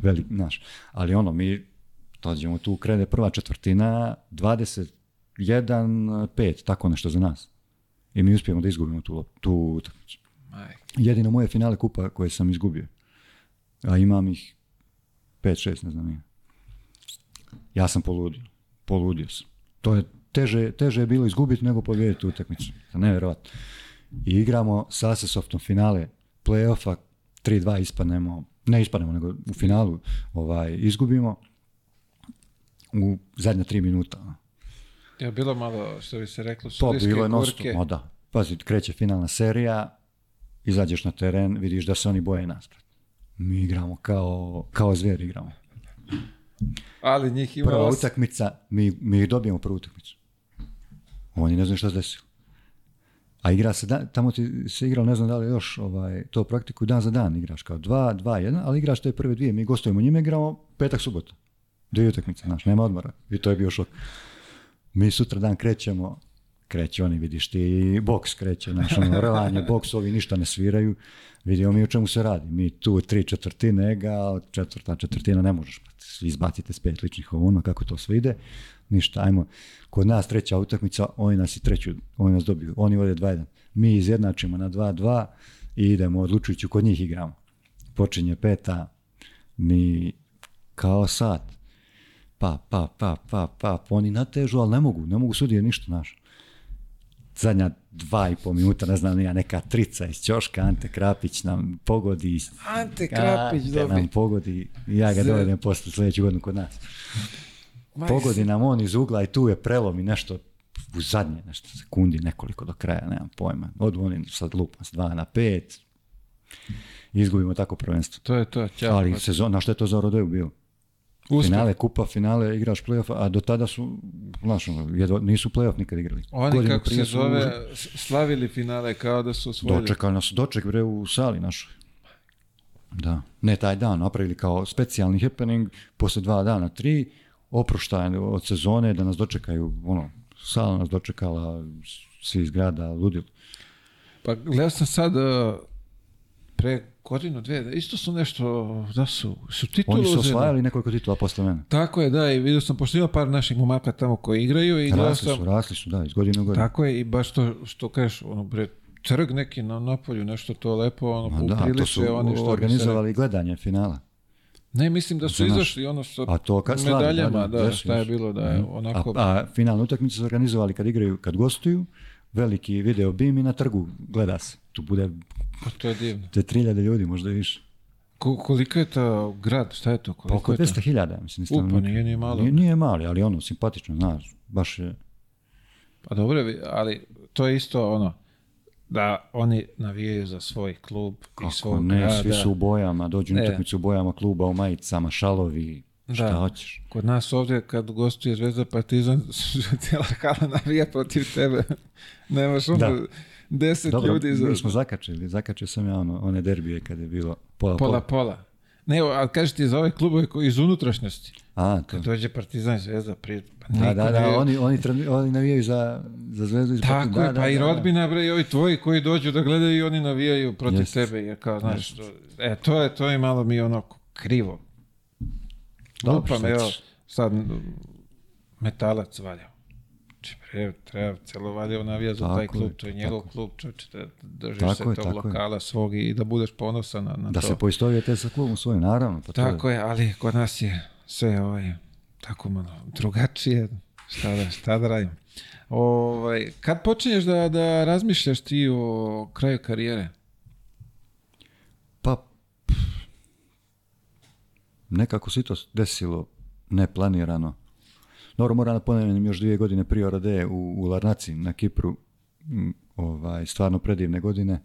velik, naš. Ali ono, mi dođemo tu, krene prva četvrtina, 21-5, tako nešto za nas. I mi uspijemo da izgubimo tu, tu utakmicu. Jedino moje finale kupa koje sam izgubio. A imam ih 5-6, ne znam ja. Ja sam poludio. Poludio sam. To je teže, teže je bilo izgubiti nego pobijediti utakmicu. Nevjerojatno. I igramo s softom finale playoffa, 3-2 ispanemo, ne ispadnemo nego u finalu ovaj, izgubimo u zadnja tri minuta. Je bilo malo, što bi se reklo, To bilo je da. Pazi, kreće finalna serija, izađeš na teren, vidiš da se oni boje nas. Mi igramo kao, kao zver igramo. Ali njih ima Prva utakmica, mi, mi dobijemo prvu utakmicu. Oni ne znaju šta se desilo. A igra se, tamo ti se igralo, ne znam da li još ovaj, to praktiku, dan za dan igraš kao dva, dva, jedna, ali igraš te prve dvije. Mi gostujemo njima, igramo petak, subota. Dvije utakmice, znaš, nema odmora. I to je bio šok. Mi sutra dan krećemo, kreće oni, vidiš ti, boks kreće, znaš, ono, rvanje, boks, ovi ništa ne sviraju, vidimo mi o čemu se radi. Mi tu tri četvrtine ga, četvrta četvrtina ne možeš, izbacite s pet ličnih kako to sve ide ništa, ajmo, kod nas treća utakmica, oni nas i treću, oni nas dobiju, oni vode 2-1. Mi izjednačimo na 2-2 i idemo odlučujući kod njih igramo. Počinje peta, mi kao sat, pa, pa, pa, pa, pa, pa, oni natežu, ali ne mogu, ne mogu sudije ništa naš. Zadnja dva i pol minuta, ne znam, ja neka trica iz Ćoška, Ante Krapić nam pogodi. Ante Krapić, Ante nam pogodi, ja ga dovedem posle sljedeću godinu kod nas pogodi nam on iz ugla i tu je prelom i nešto u zadnje nešto sekundi, nekoliko do kraja, nemam pojma. Odvonim sad lupam s dva na pet, izgubimo tako prvenstvo. To je to, ćao. Ali na što je to za Rodeo bio? Finale kupa, finale igraš playoff, a do tada su, znaš, ono, nisu playoff nikad igrali. Oni Godinu kako se zove, slavili finale kao da su osvojili. Dočekali nas, doček bre u sali našoj. Da, ne taj dan, napravili kao specijalni happening, posle dva dana, tri, oproštaj od sezone, da nas dočekaju, ono, sala nas dočekala, svi iz grada, ludilo. Pa gledao sam sad e, pre godinu, dvije, isto su nešto, da su, su titulu Oni su osvajali nekoliko titula posle mene. Tako je, da, i vidio sam, pošto ima par naših momaka tamo koji igraju. I rasli sam, su, rasli su, da, iz godine u godinu. Tako je, i baš to što kažeš, ono, bre, trg neki na napolju, nešto to lepo, ono, Ma da, to su oni što organizovali gledanje finala. Ne, mislim da su izašli ono sa a to kad medaljama, da, šta je bilo da je mm. onako... A, a finalne utakmice su organizovali kad igraju, kad gostuju, veliki video bim i na trgu gleda se. Tu bude... Pa to je divno. Te 3000 ljudi, možda i više. Ko, koliko je to grad, šta je to? Koliko pa oko hiljada, mislim. Upa, nije, nije malo. Nije, nije mali, ali ono, simpatično, znaš, baš je... Pa dobro, ali to je isto ono, da oni navijaju za svoj klub Kako i ne, svi su u bojama, dođu na utakmicu u bojama kluba, u majicama, šalovi, hoćeš. Kod nas ovdje kad gostuje Zvezda Partizan, cijela hala navija protiv tebe. nema onda deset ljudi. mi smo zakačili, zakačio sam ja ono, one derbije kad je bilo pola-pola. Ne, ali kažete za ove klubove koji iz unutrašnjosti. A, to. Kad dođe Partizan i Zvezda prije... Pa da, da, da, oni, oni, treni, oni navijaju za, za Zvezdu iz Tako je, pa da, pa i rodbina, bre, i ovi tvoji koji dođu da gledaju i oni navijaju protiv jest. tebe, jer kao, znaš, to, e, to je, to je malo mi onako krivo. Lupam, evo, sad metalac valjao. Znači, bre, treba celo valjao navija za taj klub, to je njegov tako. klub, će da držiš tako se je, tog lokala je. svog i da budeš ponosan na, na da to. Da se poistovijete sa klubom svojim, naravno. Pa tako je. je, ali kod nas je sve ovaj, tako malo drugačije, šta da, šta Ovaj, kad počinješ da, da razmišljaš ti o kraju karijere? Pa, nekako se to desilo neplanirano. Dobro, moram da još dvije godine prije Orade u, u Larnaci na Kipru, ovaj, stvarno predivne godine,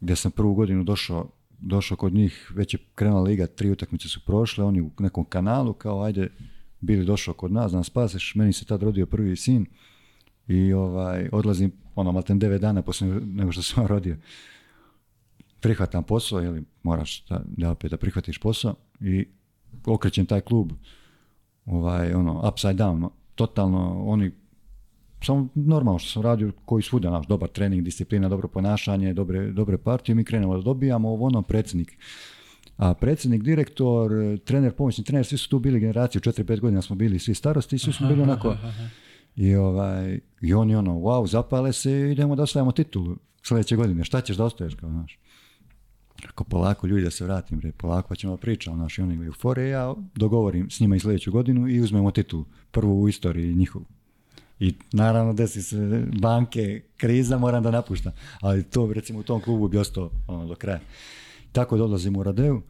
gdje sam prvu godinu došao došao kod njih, već je krenula liga, tri utakmice su prošle, oni u nekom kanalu, kao ajde, bili došao kod nas, da nas meni se tad rodio prvi sin i ovaj, odlazim, ono, malten devet dana poslije nego što sam rodio. Prihvatam posao, ili moraš da, da opet da prihvatiš posao i okrećem taj klub, ovaj, ono, upside down, totalno, oni samo normalno što sam radio, koji svuda naš, dobar trening, disciplina, dobro ponašanje, dobre, dobre partije, mi krenemo da dobijamo ovo ono predsjednik. A predsjednik, direktor, trener, pomoćni trener, svi su tu bili generaciju, 4-5 godina smo bili svi starosti, svi smo bili onako. I, ovaj, I oni ono, wow, zapale se idemo da ostavimo titulu sljedeće godine. Šta ćeš da ostaješ kao naš? Ako polako ljudi da se vratim, re, polako ćemo priča, naš, i oni imaju fore, ja dogovorim s njima i sljedeću godinu i uzmemo titulu, prvu u istoriji njihovu. I naravno desi se banke, kriza, moram da napuštam. Ali to recimo u tom klubu bi ostao ono, do kraja. Tako da odlazim u Radeju.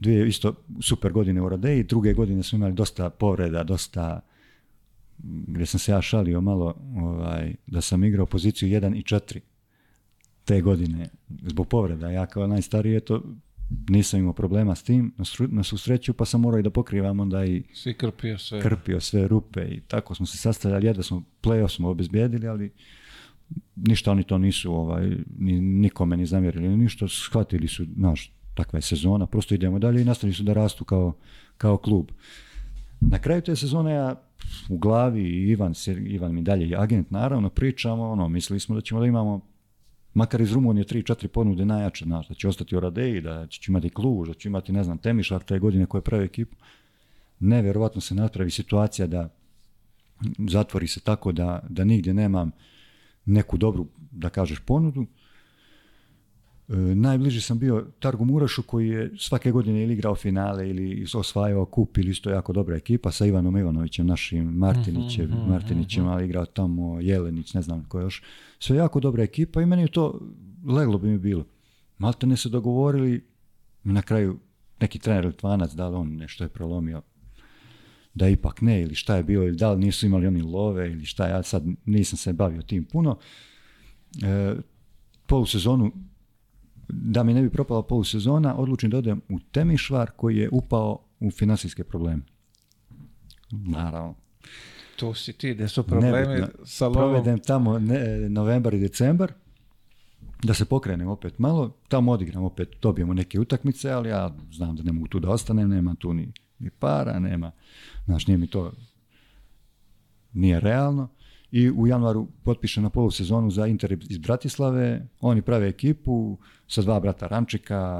Dvije isto super godine u Radeji. Druge godine smo imali dosta povreda, dosta gdje sam se ja šalio malo ovaj, da sam igrao poziciju 1 i 4 te godine zbog povreda. Ja kao najstariji, to nisam imao problema s tim, na svu sreću, pa sam morao i da pokrivam onda i svi krpio sve. krpio sve rupe i tako smo se sastavljali, jedva smo, plejo smo obezbijedili, ali ništa oni to nisu ovaj, ni, nikome ni zamjerili, ništa, shvatili su, naš, takva je sezona, prosto idemo dalje i nastavili su da rastu kao, kao klub. Na kraju te sezone ja u glavi Ivan, Ivan mi dalje agent, naravno, pričamo, ono, mislili smo da ćemo da imamo makar iz Rumunije tri četiri ponude najjače, znaš, da će ostati Oradeji, da će imati Kluž, da će imati, ne znam, Temišar te godine koje pravi ekipu. nevjerojatno se napravi situacija da zatvori se tako da, da nigdje nemam neku dobru, da kažeš, ponudu E, najbliži sam bio Targu Murašu koji je svake godine ili igrao finale ili osvajao kup ili isto jako dobra ekipa sa Ivanom Ivanovićem, našim Martinićem, mhm, mm-hmm, mhm, mhm. Martinićem, ali igrao tamo Jelenić, ne znam ko još. Sve jako dobra ekipa i meni je to leglo bi mi bilo. Malte ne se dogovorili, na kraju neki trener Litvanac, da li on nešto je prolomio, da ipak ne ili šta je bilo, ili da li nisu imali oni love ili šta, ja sad nisam se bavio tim puno. E, sezonu da mi ne bi propala polusezona, odlučim da odem u Temišvar koji je upao u financijske probleme. Naravno. To si ti, gdje su probleme. sa Provedem tamo ne, novembar i decembar, da se pokrenem opet malo, tamo odigram opet, dobijemo neke utakmice, ali ja znam da ne mogu tu da ostanem, nema tu ni, ni para, nema, znaš, nije mi to, nije realno i u januaru potpiše na polusezonu za Inter iz Bratislave. Oni prave ekipu sa dva brata Rančika,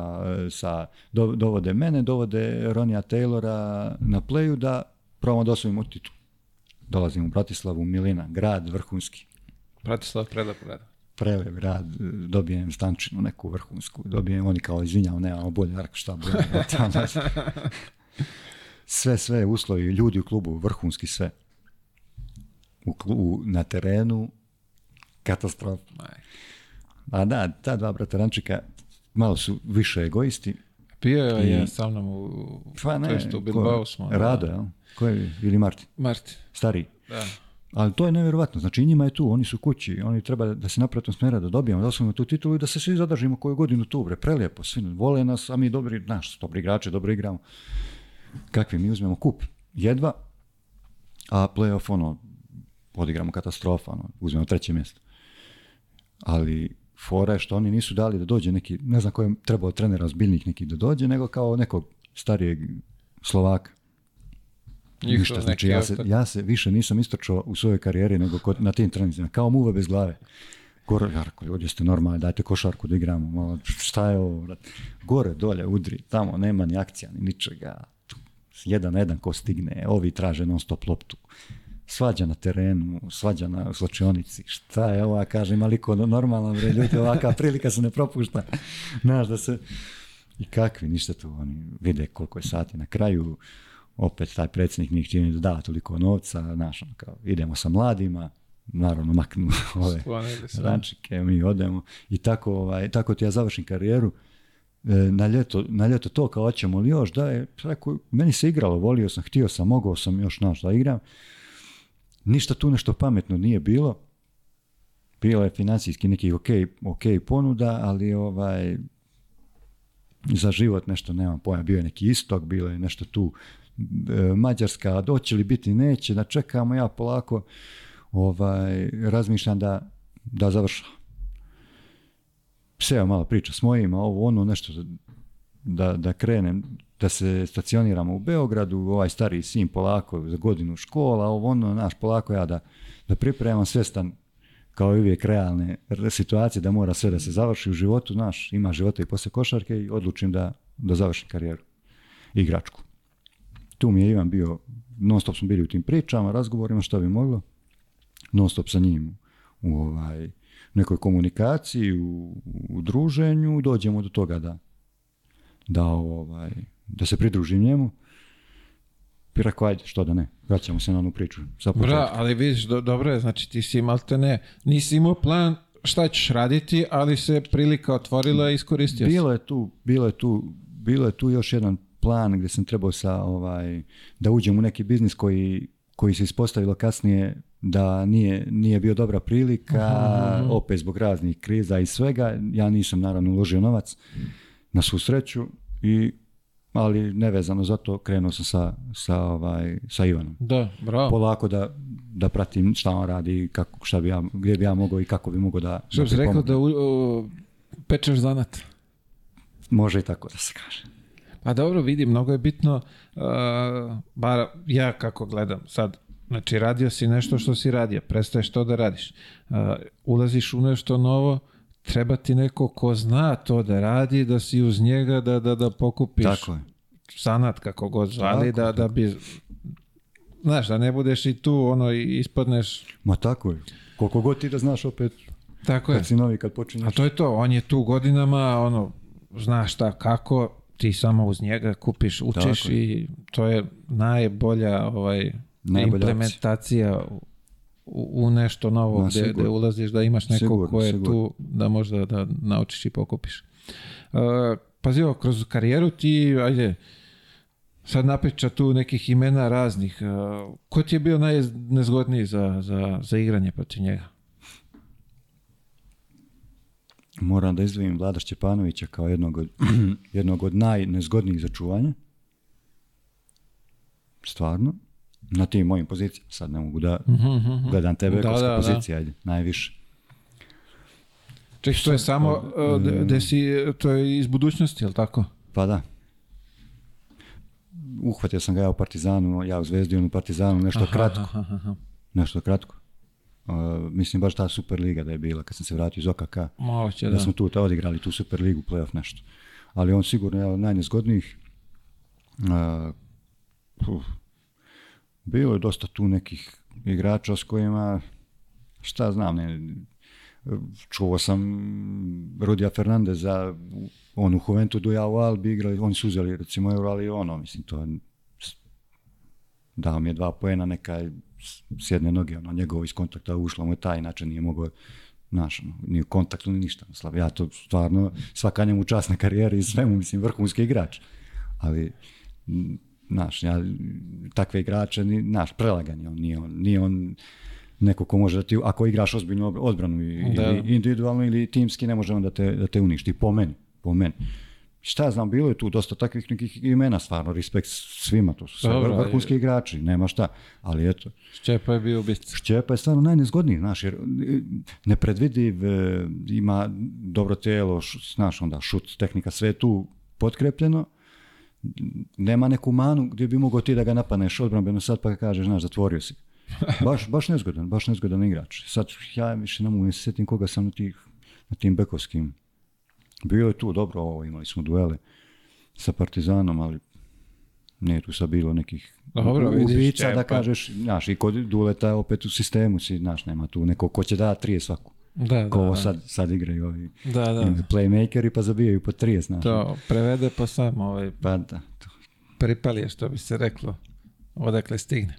e, sa, dovode mene, dovode Ronija Taylora na pleju da probamo da osvojimo titul. Dolazim u Bratislavu, Milina, grad vrhunski. Bratislav preda grad, e, dobijem stančinu neku vrhunsku, dobijem, oni kao ne nemamo bolje, Arko, šta bolje. sve, sve, uslovi, ljudi u klubu, vrhunski sve u, na terenu katastrofa. A da, ta dva bratarančika malo su više egoisti. Pio je sam sa u, pa Bilbao smo. Rado, jel? Ko je, ili Martin? Martin. Stariji. Da. Ali to je nevjerojatno. Znači, njima je tu, oni su kući, oni treba da se napretom smjera da dobijemo, da smo tu titulu i da se svi zadržimo koju godinu tu, bre, prelijepo, svi vole nas, a mi dobri, naš, dobri igrače, dobro igramo. Kakvi mi uzmemo kup? Jedva, a playoff ono, odigramo katastrofa, ono, uzmemo treće mjesto. Ali fora je što oni nisu dali da dođe neki, ne znam kojem trebao trener razbiljnik neki da dođe, nego kao nekog starijeg Slovaka. Ništa, znači ja se, ja se više nisam istračao u svojoj karijeri nego kod, na tim trenicima, kao muve bez glave. Gore, Jarko, ljudi ste normalni, dajte košarku da igramo, malo, šta je ovo, gore, dolje, udri, tamo, nema ni akcija, ni ničega, jedan na jedan ko stigne, ovi traže non stop loptu svađa na terenu, svađa na slačionici, šta je ova, kaže, ima liko normalno, bre, ljudi, ovaka prilika se ne propušta, znaš, da se, i kakvi, ništa tu, oni vide koliko je sati na kraju, opet taj predsjednik njih čini da da toliko novca, znaš, ono kao, idemo sa mladima, naravno maknu ove rančike, mi odemo i tako, ovaj, tako ti ja završim karijeru, e, na ljeto, na ljeto to kao hoćemo li još, da je, meni se igralo, volio sam, htio sam, mogao sam još naš da igram, Ništa tu nešto pametno nije bilo. Bilo je financijski neki ok, ponuda, ali ovaj, za život nešto nema pojma. Bio je neki istok, bilo je nešto tu e, Mađarska, a doći li biti neće, da čekamo ja polako ovaj, razmišljam da, da Sve Pseo malo priča s mojima, ovo ono nešto da, da krenem da se stacioniramo u Beogradu, ovaj stari sin polako za godinu škola, ovo ono, naš polako ja da, da pripremam svestan kao i uvijek realne situacije da mora sve da se završi u životu, naš ima života i posle košarke i odlučim da, da završim karijeru igračku. Tu mi je Ivan bio, non stop smo bili u tim pričama, razgovorima, što bi moglo, non stop sa njim u ovaj, nekoj komunikaciji, u, u druženju, dođemo do toga da, da ovaj, da se pridružim njemu. Pirako, što da ne, vraćamo se na onu priču. Sa Bra, ali vidiš, do, dobro je, znači ti si malte ne, nisi imao plan šta ćeš raditi, ali se prilika otvorila i iskoristio bilo je tu, bilo je tu, je tu još jedan plan gdje sam trebao sa, ovaj, da uđem u neki biznis koji, koji se ispostavilo kasnije da nije, nije bio dobra prilika, opet zbog raznih kriza i svega, ja nisam naravno uložio novac na svu sreću i ali nevezano za to krenuo sam sa, sa, ovaj, sa Ivanom. Da, bravo. Polako da, da pratim šta on radi, kako, šta bi ja, gdje bi ja mogao i kako bi mogao da... Što bi rekao da pečeš zanat? Može i tako da se kaže. Pa dobro, vidi, mnogo je bitno, bar ja kako gledam sad, znači radio si nešto što si radio, prestaješ to da radiš, ulaziš u nešto novo, treba ti neko ko zna to da radi, da si uz njega da, da, da pokupiš tako sanat kako god zvali, da, da bi znaš, da ne budeš i tu ono i ispadneš. Ma tako je. Koliko god ti da znaš opet tako je. si novi, kad počinješ. A to je to, on je tu godinama, ono, znaš šta, kako, ti samo uz njega kupiš, učiš i to je najbolja ovaj, Najbolja implementacija u nešto novo gdje, ulaziš, da imaš nekog sigurno, ko je tu, da možda da naučiš i pokupiš. Uh, Pazi, kroz karijeru ti, ajde, sad napriča tu nekih imena raznih. Uh, ko ti je bio najnezgodniji za, za, za igranje protiv njega? Moram da izdvojim Vlada Šćepanovića kao jednog od, jednog od najnezgodnijih za čuvanje. Stvarno na tim mojim pozicijama. Sad ne mogu da mhm, mhm, mhm. gledam tebe da, pozicija, najviše. to je samo, e, mm. da e, to je iz budućnosti, jel tako? Pa da. Uhvatio sam ga ja u Partizanu, ja u Zvezdi, on u Partizanu, nešto kratko. Nešto kratko. E, mislim baš ta Superliga da je bila kad sam se vratio iz OKK. Moće, da. smo tu ta odigrali tu Superligu, playoff nešto. Ali on sigurno je od najnezgodnijih. Uh, bilo je dosta tu nekih igrača s kojima, šta znam, ne, čuo sam Rodija Fernandeza, on u Juventudu, ja u Albi igrali, oni su uzeli recimo euro, ali ono, mislim, to dao mi je dva poena, neka je s noge, ono, njegovo iz kontakta ušlo mu je taj, inače nije mogao naš, ono, ni u kontaktu, ni ništa. Slav, ja to stvarno, svaka njemu čast na karijeri i svemu, mislim, vrhunski igrač. Ali Znaš, ja, takve igrače, znaš, prelagan je on, nije on, nije on neko ko može da ti, ako igraš ozbiljnu odbranu ili individualno ili timski, ne može on da te, da te uništi, po meni, po meni. Šta ja znam, bilo je tu dosta takvih nekih imena, stvarno, respekt svima, to su sve vrhunski igrači, nema šta, ali eto. Šćepa je bio bit. Šćepa je stvarno najnezgodniji, znaš, jer e, nepredvidiv, e, ima dobro telo, znaš, onda šut, tehnika, sve tu potkrepljeno, nema neku manu gdje bi mogao ti da ga napaneš odbranbeno sad pa kažeš, znaš, zatvorio si. Baš, baš nezgodan, baš nezgodan igrač. Sad ja više ne mogu ne sjetim koga sam na, tih, na tim bekovskim. Bio je tu dobro, ovo, imali smo duele sa Partizanom, ali nije tu sad bilo nekih dobro, e, da pa- kažeš, znaš, i kod Duleta opet u sistemu si, znaš, nema tu neko ko će da trije svaku. Da, da, Ko sad, sad igraju ovi da, da. playmakeri pa zabijaju po 30, znaš. To, prevede pa sam ovaj, pa da, to. što bi se reklo, odakle stigne.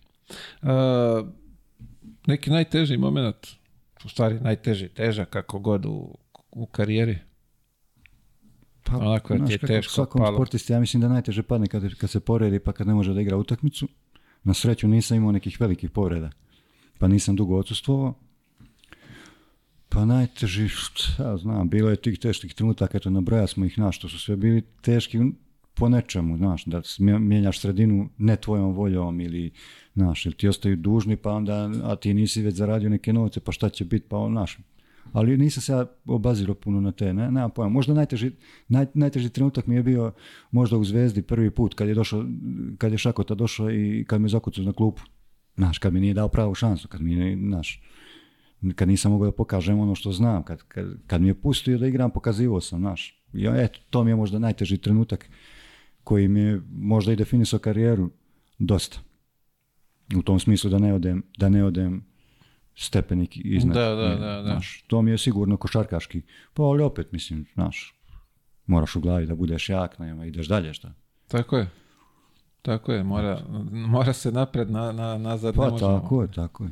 Uh, neki najteži moment, u stvari najteži, teža kako god u, u karijeri. Pa, Onako ti je teško svakom sportisti, ja mislim da najteže padne kad, kad se poredi pa kad ne može da igra utakmicu. Na sreću nisam imao nekih velikih povreda, pa nisam dugo odsustvovao pa najteži, šta znam, bilo je tih teških trenutaka, eto nabraja smo ih, našto su sve bili teški po nečemu, znaš, da mijenjaš sredinu ne tvojom voljom ili, znaš, ili ti ostaju dužni pa onda, a ti nisi već zaradio neke novce, pa šta će biti, pa znaš, ali nisam se ja obazirao puno na te, ne, nema pojma. Možda najteži, naj, najteži trenutak mi je bio možda u Zvezdi prvi put kad je došao, kad je Šakota došao i kad me zakucao na klupu. Znaš, kad mi nije dao pravu šansu, kad mi je, znaš, kad nisam mogao da pokažem ono što znam, kad, kad, kad mi je pustio da igram, pokazivao sam, znaš. I eto, to mi je možda najteži trenutak koji mi je možda i definisao karijeru dosta. U tom smislu da ne odem, da ne odem stepenik iznad. Da, da, da, znaš, to mi je sigurno košarkaški. Pa ali opet, mislim, znaš, moraš u glavi da budeš jak, nema, ideš dalje, šta? Tako je. Tako je, mora, mora se napred, na, na, nazad pa, ne možemo. tako je, tako je.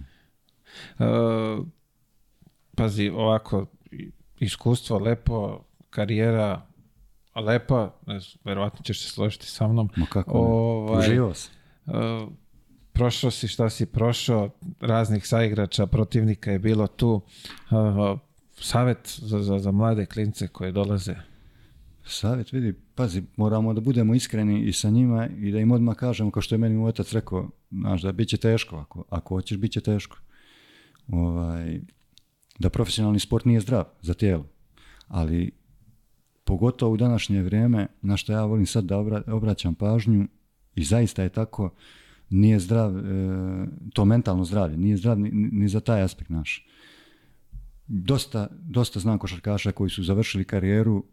E, pazi, ovako, iskustvo lepo, karijera lepa, ne verovatno ćeš se složiti sa mnom. Ma kako, ovaj, si. E, prošao si šta si prošao, raznih saigrača, protivnika je bilo tu. E, savjet savet za, za, za mlade klince koje dolaze? Savet, vidi, pazi, moramo da budemo iskreni i sa njima i da im odmah kažemo, kao što je meni otac rekao, znaš, da bit će teško, ako, ako hoćeš, bit će teško. Ovaj, da profesionalni sport nije zdrav za tijelo, ali pogotovo u današnje vrijeme, na što ja volim sad da obraćam pažnju, i zaista je tako, nije zdrav, e, to mentalno zdravlje, nije zdrav ni, za taj aspekt naš. Dosta, dosta znam košarkaša koji su završili karijeru,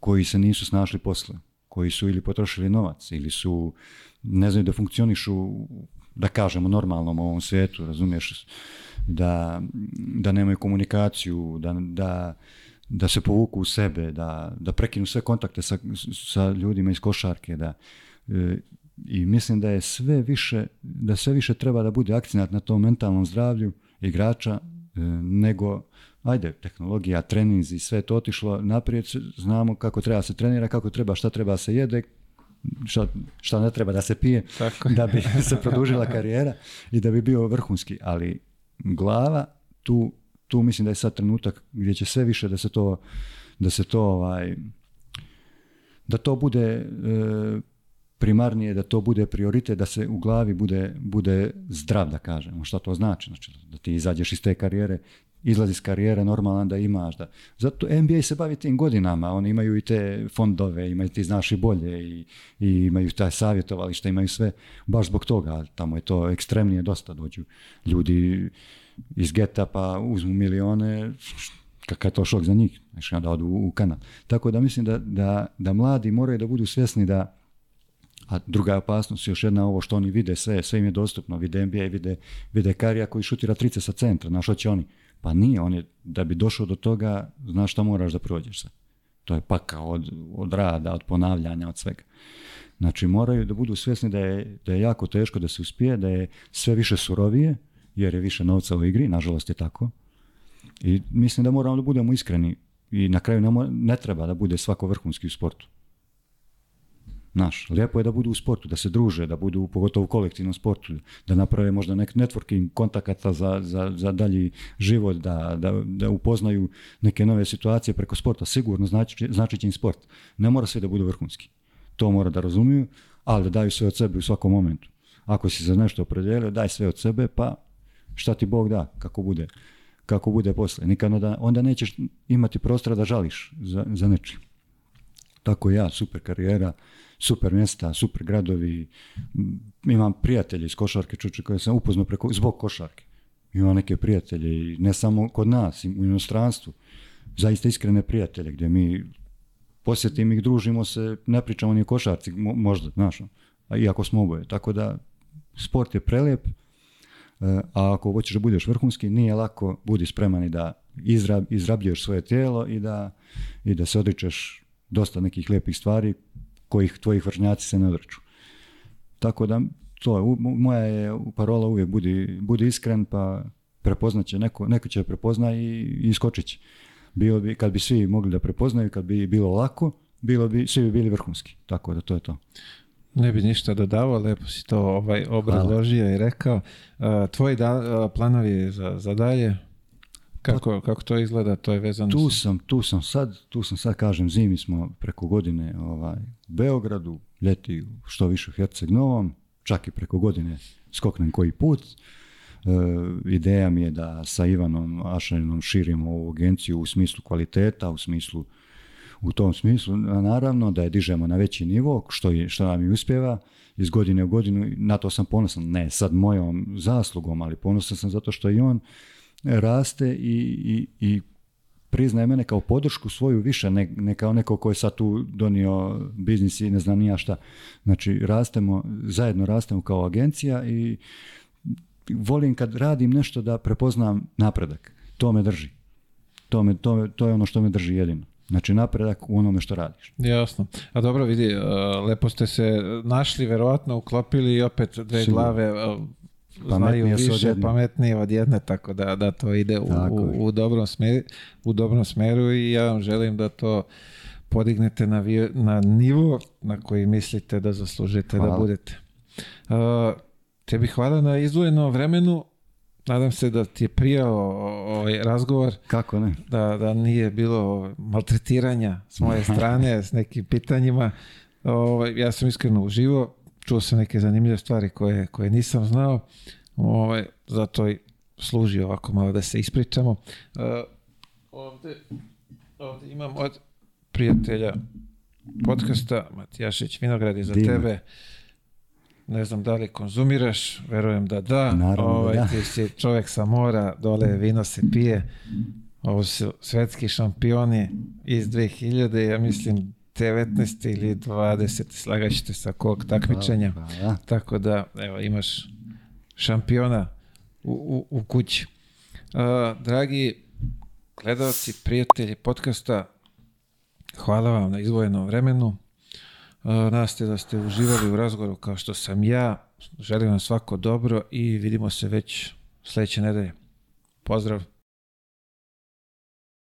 koji se nisu snašli posle, koji su ili potrošili novac, ili su, ne znaju da funkcionišu da kažemo, normalnom ovom svijetu, razumiješ, da, da nemaju komunikaciju, da, da, da se povuku u sebe, da, da prekinu sve kontakte sa, sa ljudima iz košarke, da e, i mislim da je sve više, da sve više treba da bude akcinat na tom mentalnom zdravlju igrača e, nego ajde, tehnologija, treninzi, sve to otišlo naprijed, znamo kako treba se trenira, kako treba, šta treba se jede, šta šta ne treba da se pije, da bi se produžila karijera i da bi bio vrhunski. Ali glava, tu, tu mislim da je sad trenutak gdje će sve više da se to, da se to ovaj, da to bude e, primarnije, da to bude prioritet, da se u glavi bude, bude zdrav, da kažemo. Šta to znači? Znači, da ti izađeš iz te karijere, izlazi iz karijere normalan da imaš. Da. Zato NBA se bavi tim godinama, oni imaju i te fondove, imaju ti znaš i bolje i, i imaju taj savjetovališta, imaju sve baš zbog toga, tamo je to ekstremnije dosta dođu ljudi iz geta pa uzmu milione, kakav je to šok za njih, znači onda odu u, u kanal. Tako da mislim da, da, da mladi moraju da budu svjesni da a druga je opasnost još jedna ovo što oni vide sve, sve im je dostupno, vide NBA, vide, vide Karija koji šutira trice sa centra, na što će oni? Pa nije, on je, da bi došao do toga, znaš šta moraš da prođeš sa. To je paka od, od rada, od ponavljanja, od svega. Znači moraju da budu svjesni da je, da je jako teško da se uspije, da je sve više surovije, jer je više novca u igri, nažalost je tako. I mislim da moramo da budemo iskreni i na kraju ne, ne treba da bude svako vrhunski u sportu. Naš, lijepo je da budu u sportu, da se druže, da budu pogotovo u kolektivnom sportu, da naprave možda nek networking kontakata za, za, za dalji život, da, da, upoznaju neke nove situacije preko sporta. Sigurno znači, znači će im sport. Ne mora sve da bude vrhunski. To mora da razumiju, ali da daju sve od sebe u svakom momentu. Ako si za nešto opredijelio, daj sve od sebe, pa šta ti Bog da, kako bude, kako bude posle. onda, onda nećeš imati prostora da žališ za, za nečim. Tako ja, super karijera, super mjesta, super gradovi. Imam prijatelje iz košarke, čuče koje sam upoznao preko, zbog košarke. Imam neke prijatelje, ne samo kod nas, u inostranstvu. Zaista iskrene prijatelje gdje mi posjetim ih, družimo se, ne pričamo ni o košarci, možda, znaš, ono, iako smo oboje. Tako da, sport je prelijep, e, a ako hoćeš da budeš vrhunski, nije lako, budi spreman i da izrab, izrabljuješ svoje tijelo da, i da se odričeš dosta nekih lijepih stvari kojih tvojih vršnjaci se ne Tako da, to je, moja je parola uvijek budi, iskren pa prepoznat će neko, neko će prepozna i, i iskočit će. Bilo bi, kad bi svi mogli da prepoznaju, kad bi bilo lako, bilo bi, svi bi bili vrhunski. Tako da to je to. Ne bi ništa dodavao, lepo si to ovaj obrazložio i rekao. E, tvoji da, e, planovi za, za dalje? Kako, kako to izgleda, to je vezano... Tu sam, tu sam sad, tu sam sad, kažem, zimi smo preko godine ovaj, u Beogradu, ljeti što više u Herceg Novom, čak i preko godine skoknem koji put. E, ideja mi je da sa Ivanom Ašaninom širimo ovu agenciju u smislu kvaliteta, u smislu u tom smislu, naravno da je dižemo na veći nivo, što, je, što nam i uspjeva iz godine u godinu, na to sam ponosan, ne sad mojom zaslugom, ali ponosan sam zato što i on raste i, i, i priznaje mene kao podršku svoju više, ne, kao neko ko je sad tu donio biznis i ne znam ni ja šta. Znači, rastemo, zajedno rastemo kao agencija i volim kad radim nešto da prepoznam napredak. To me drži. To, me, to, to je ono što me drži jedino. Znači napredak u onome što radiš. Jasno. A dobro vidi, e, lepo ste se našli, verovatno uklopili i opet dve glave e, znaju više, pametnije od jedne, tako da, da to ide u, u, dobrom smjeru u dobrom i ja vam želim da to podignete na, na nivo na koji mislite da zaslužite da budete. Uh, tebi hvala na izvojeno vremenu. Nadam se da ti je prijao ovaj razgovor. Kako ne? Da, da nije bilo maltretiranja s moje strane s nekim pitanjima. Ovaj, ja sam iskreno uživo čuo sam neke zanimljive stvari koje, koje nisam znao, ovaj, zato i služi ovako malo da se ispričamo. Uh, e, ovdje, imam od prijatelja podcasta Matijašić Vinogradi za tebe. Ne znam da li konzumiraš, verujem da da. Naravno, da. Ovaj, ti si čovjek sa mora, dole vino se pije. Ovo su svetski šampioni iz 2000, ja mislim 19. ili 20. slagaćete sa kog takmičenja. Tako da, evo, imaš šampiona u, u, u kući. Uh, dragi gledalci, prijatelji podcasta, hvala vam na izvojenom vremenu. Uh, se da ste uživali u razgovoru kao što sam ja. Želim vam svako dobro i vidimo se već sljedeće nedelje. Pozdrav!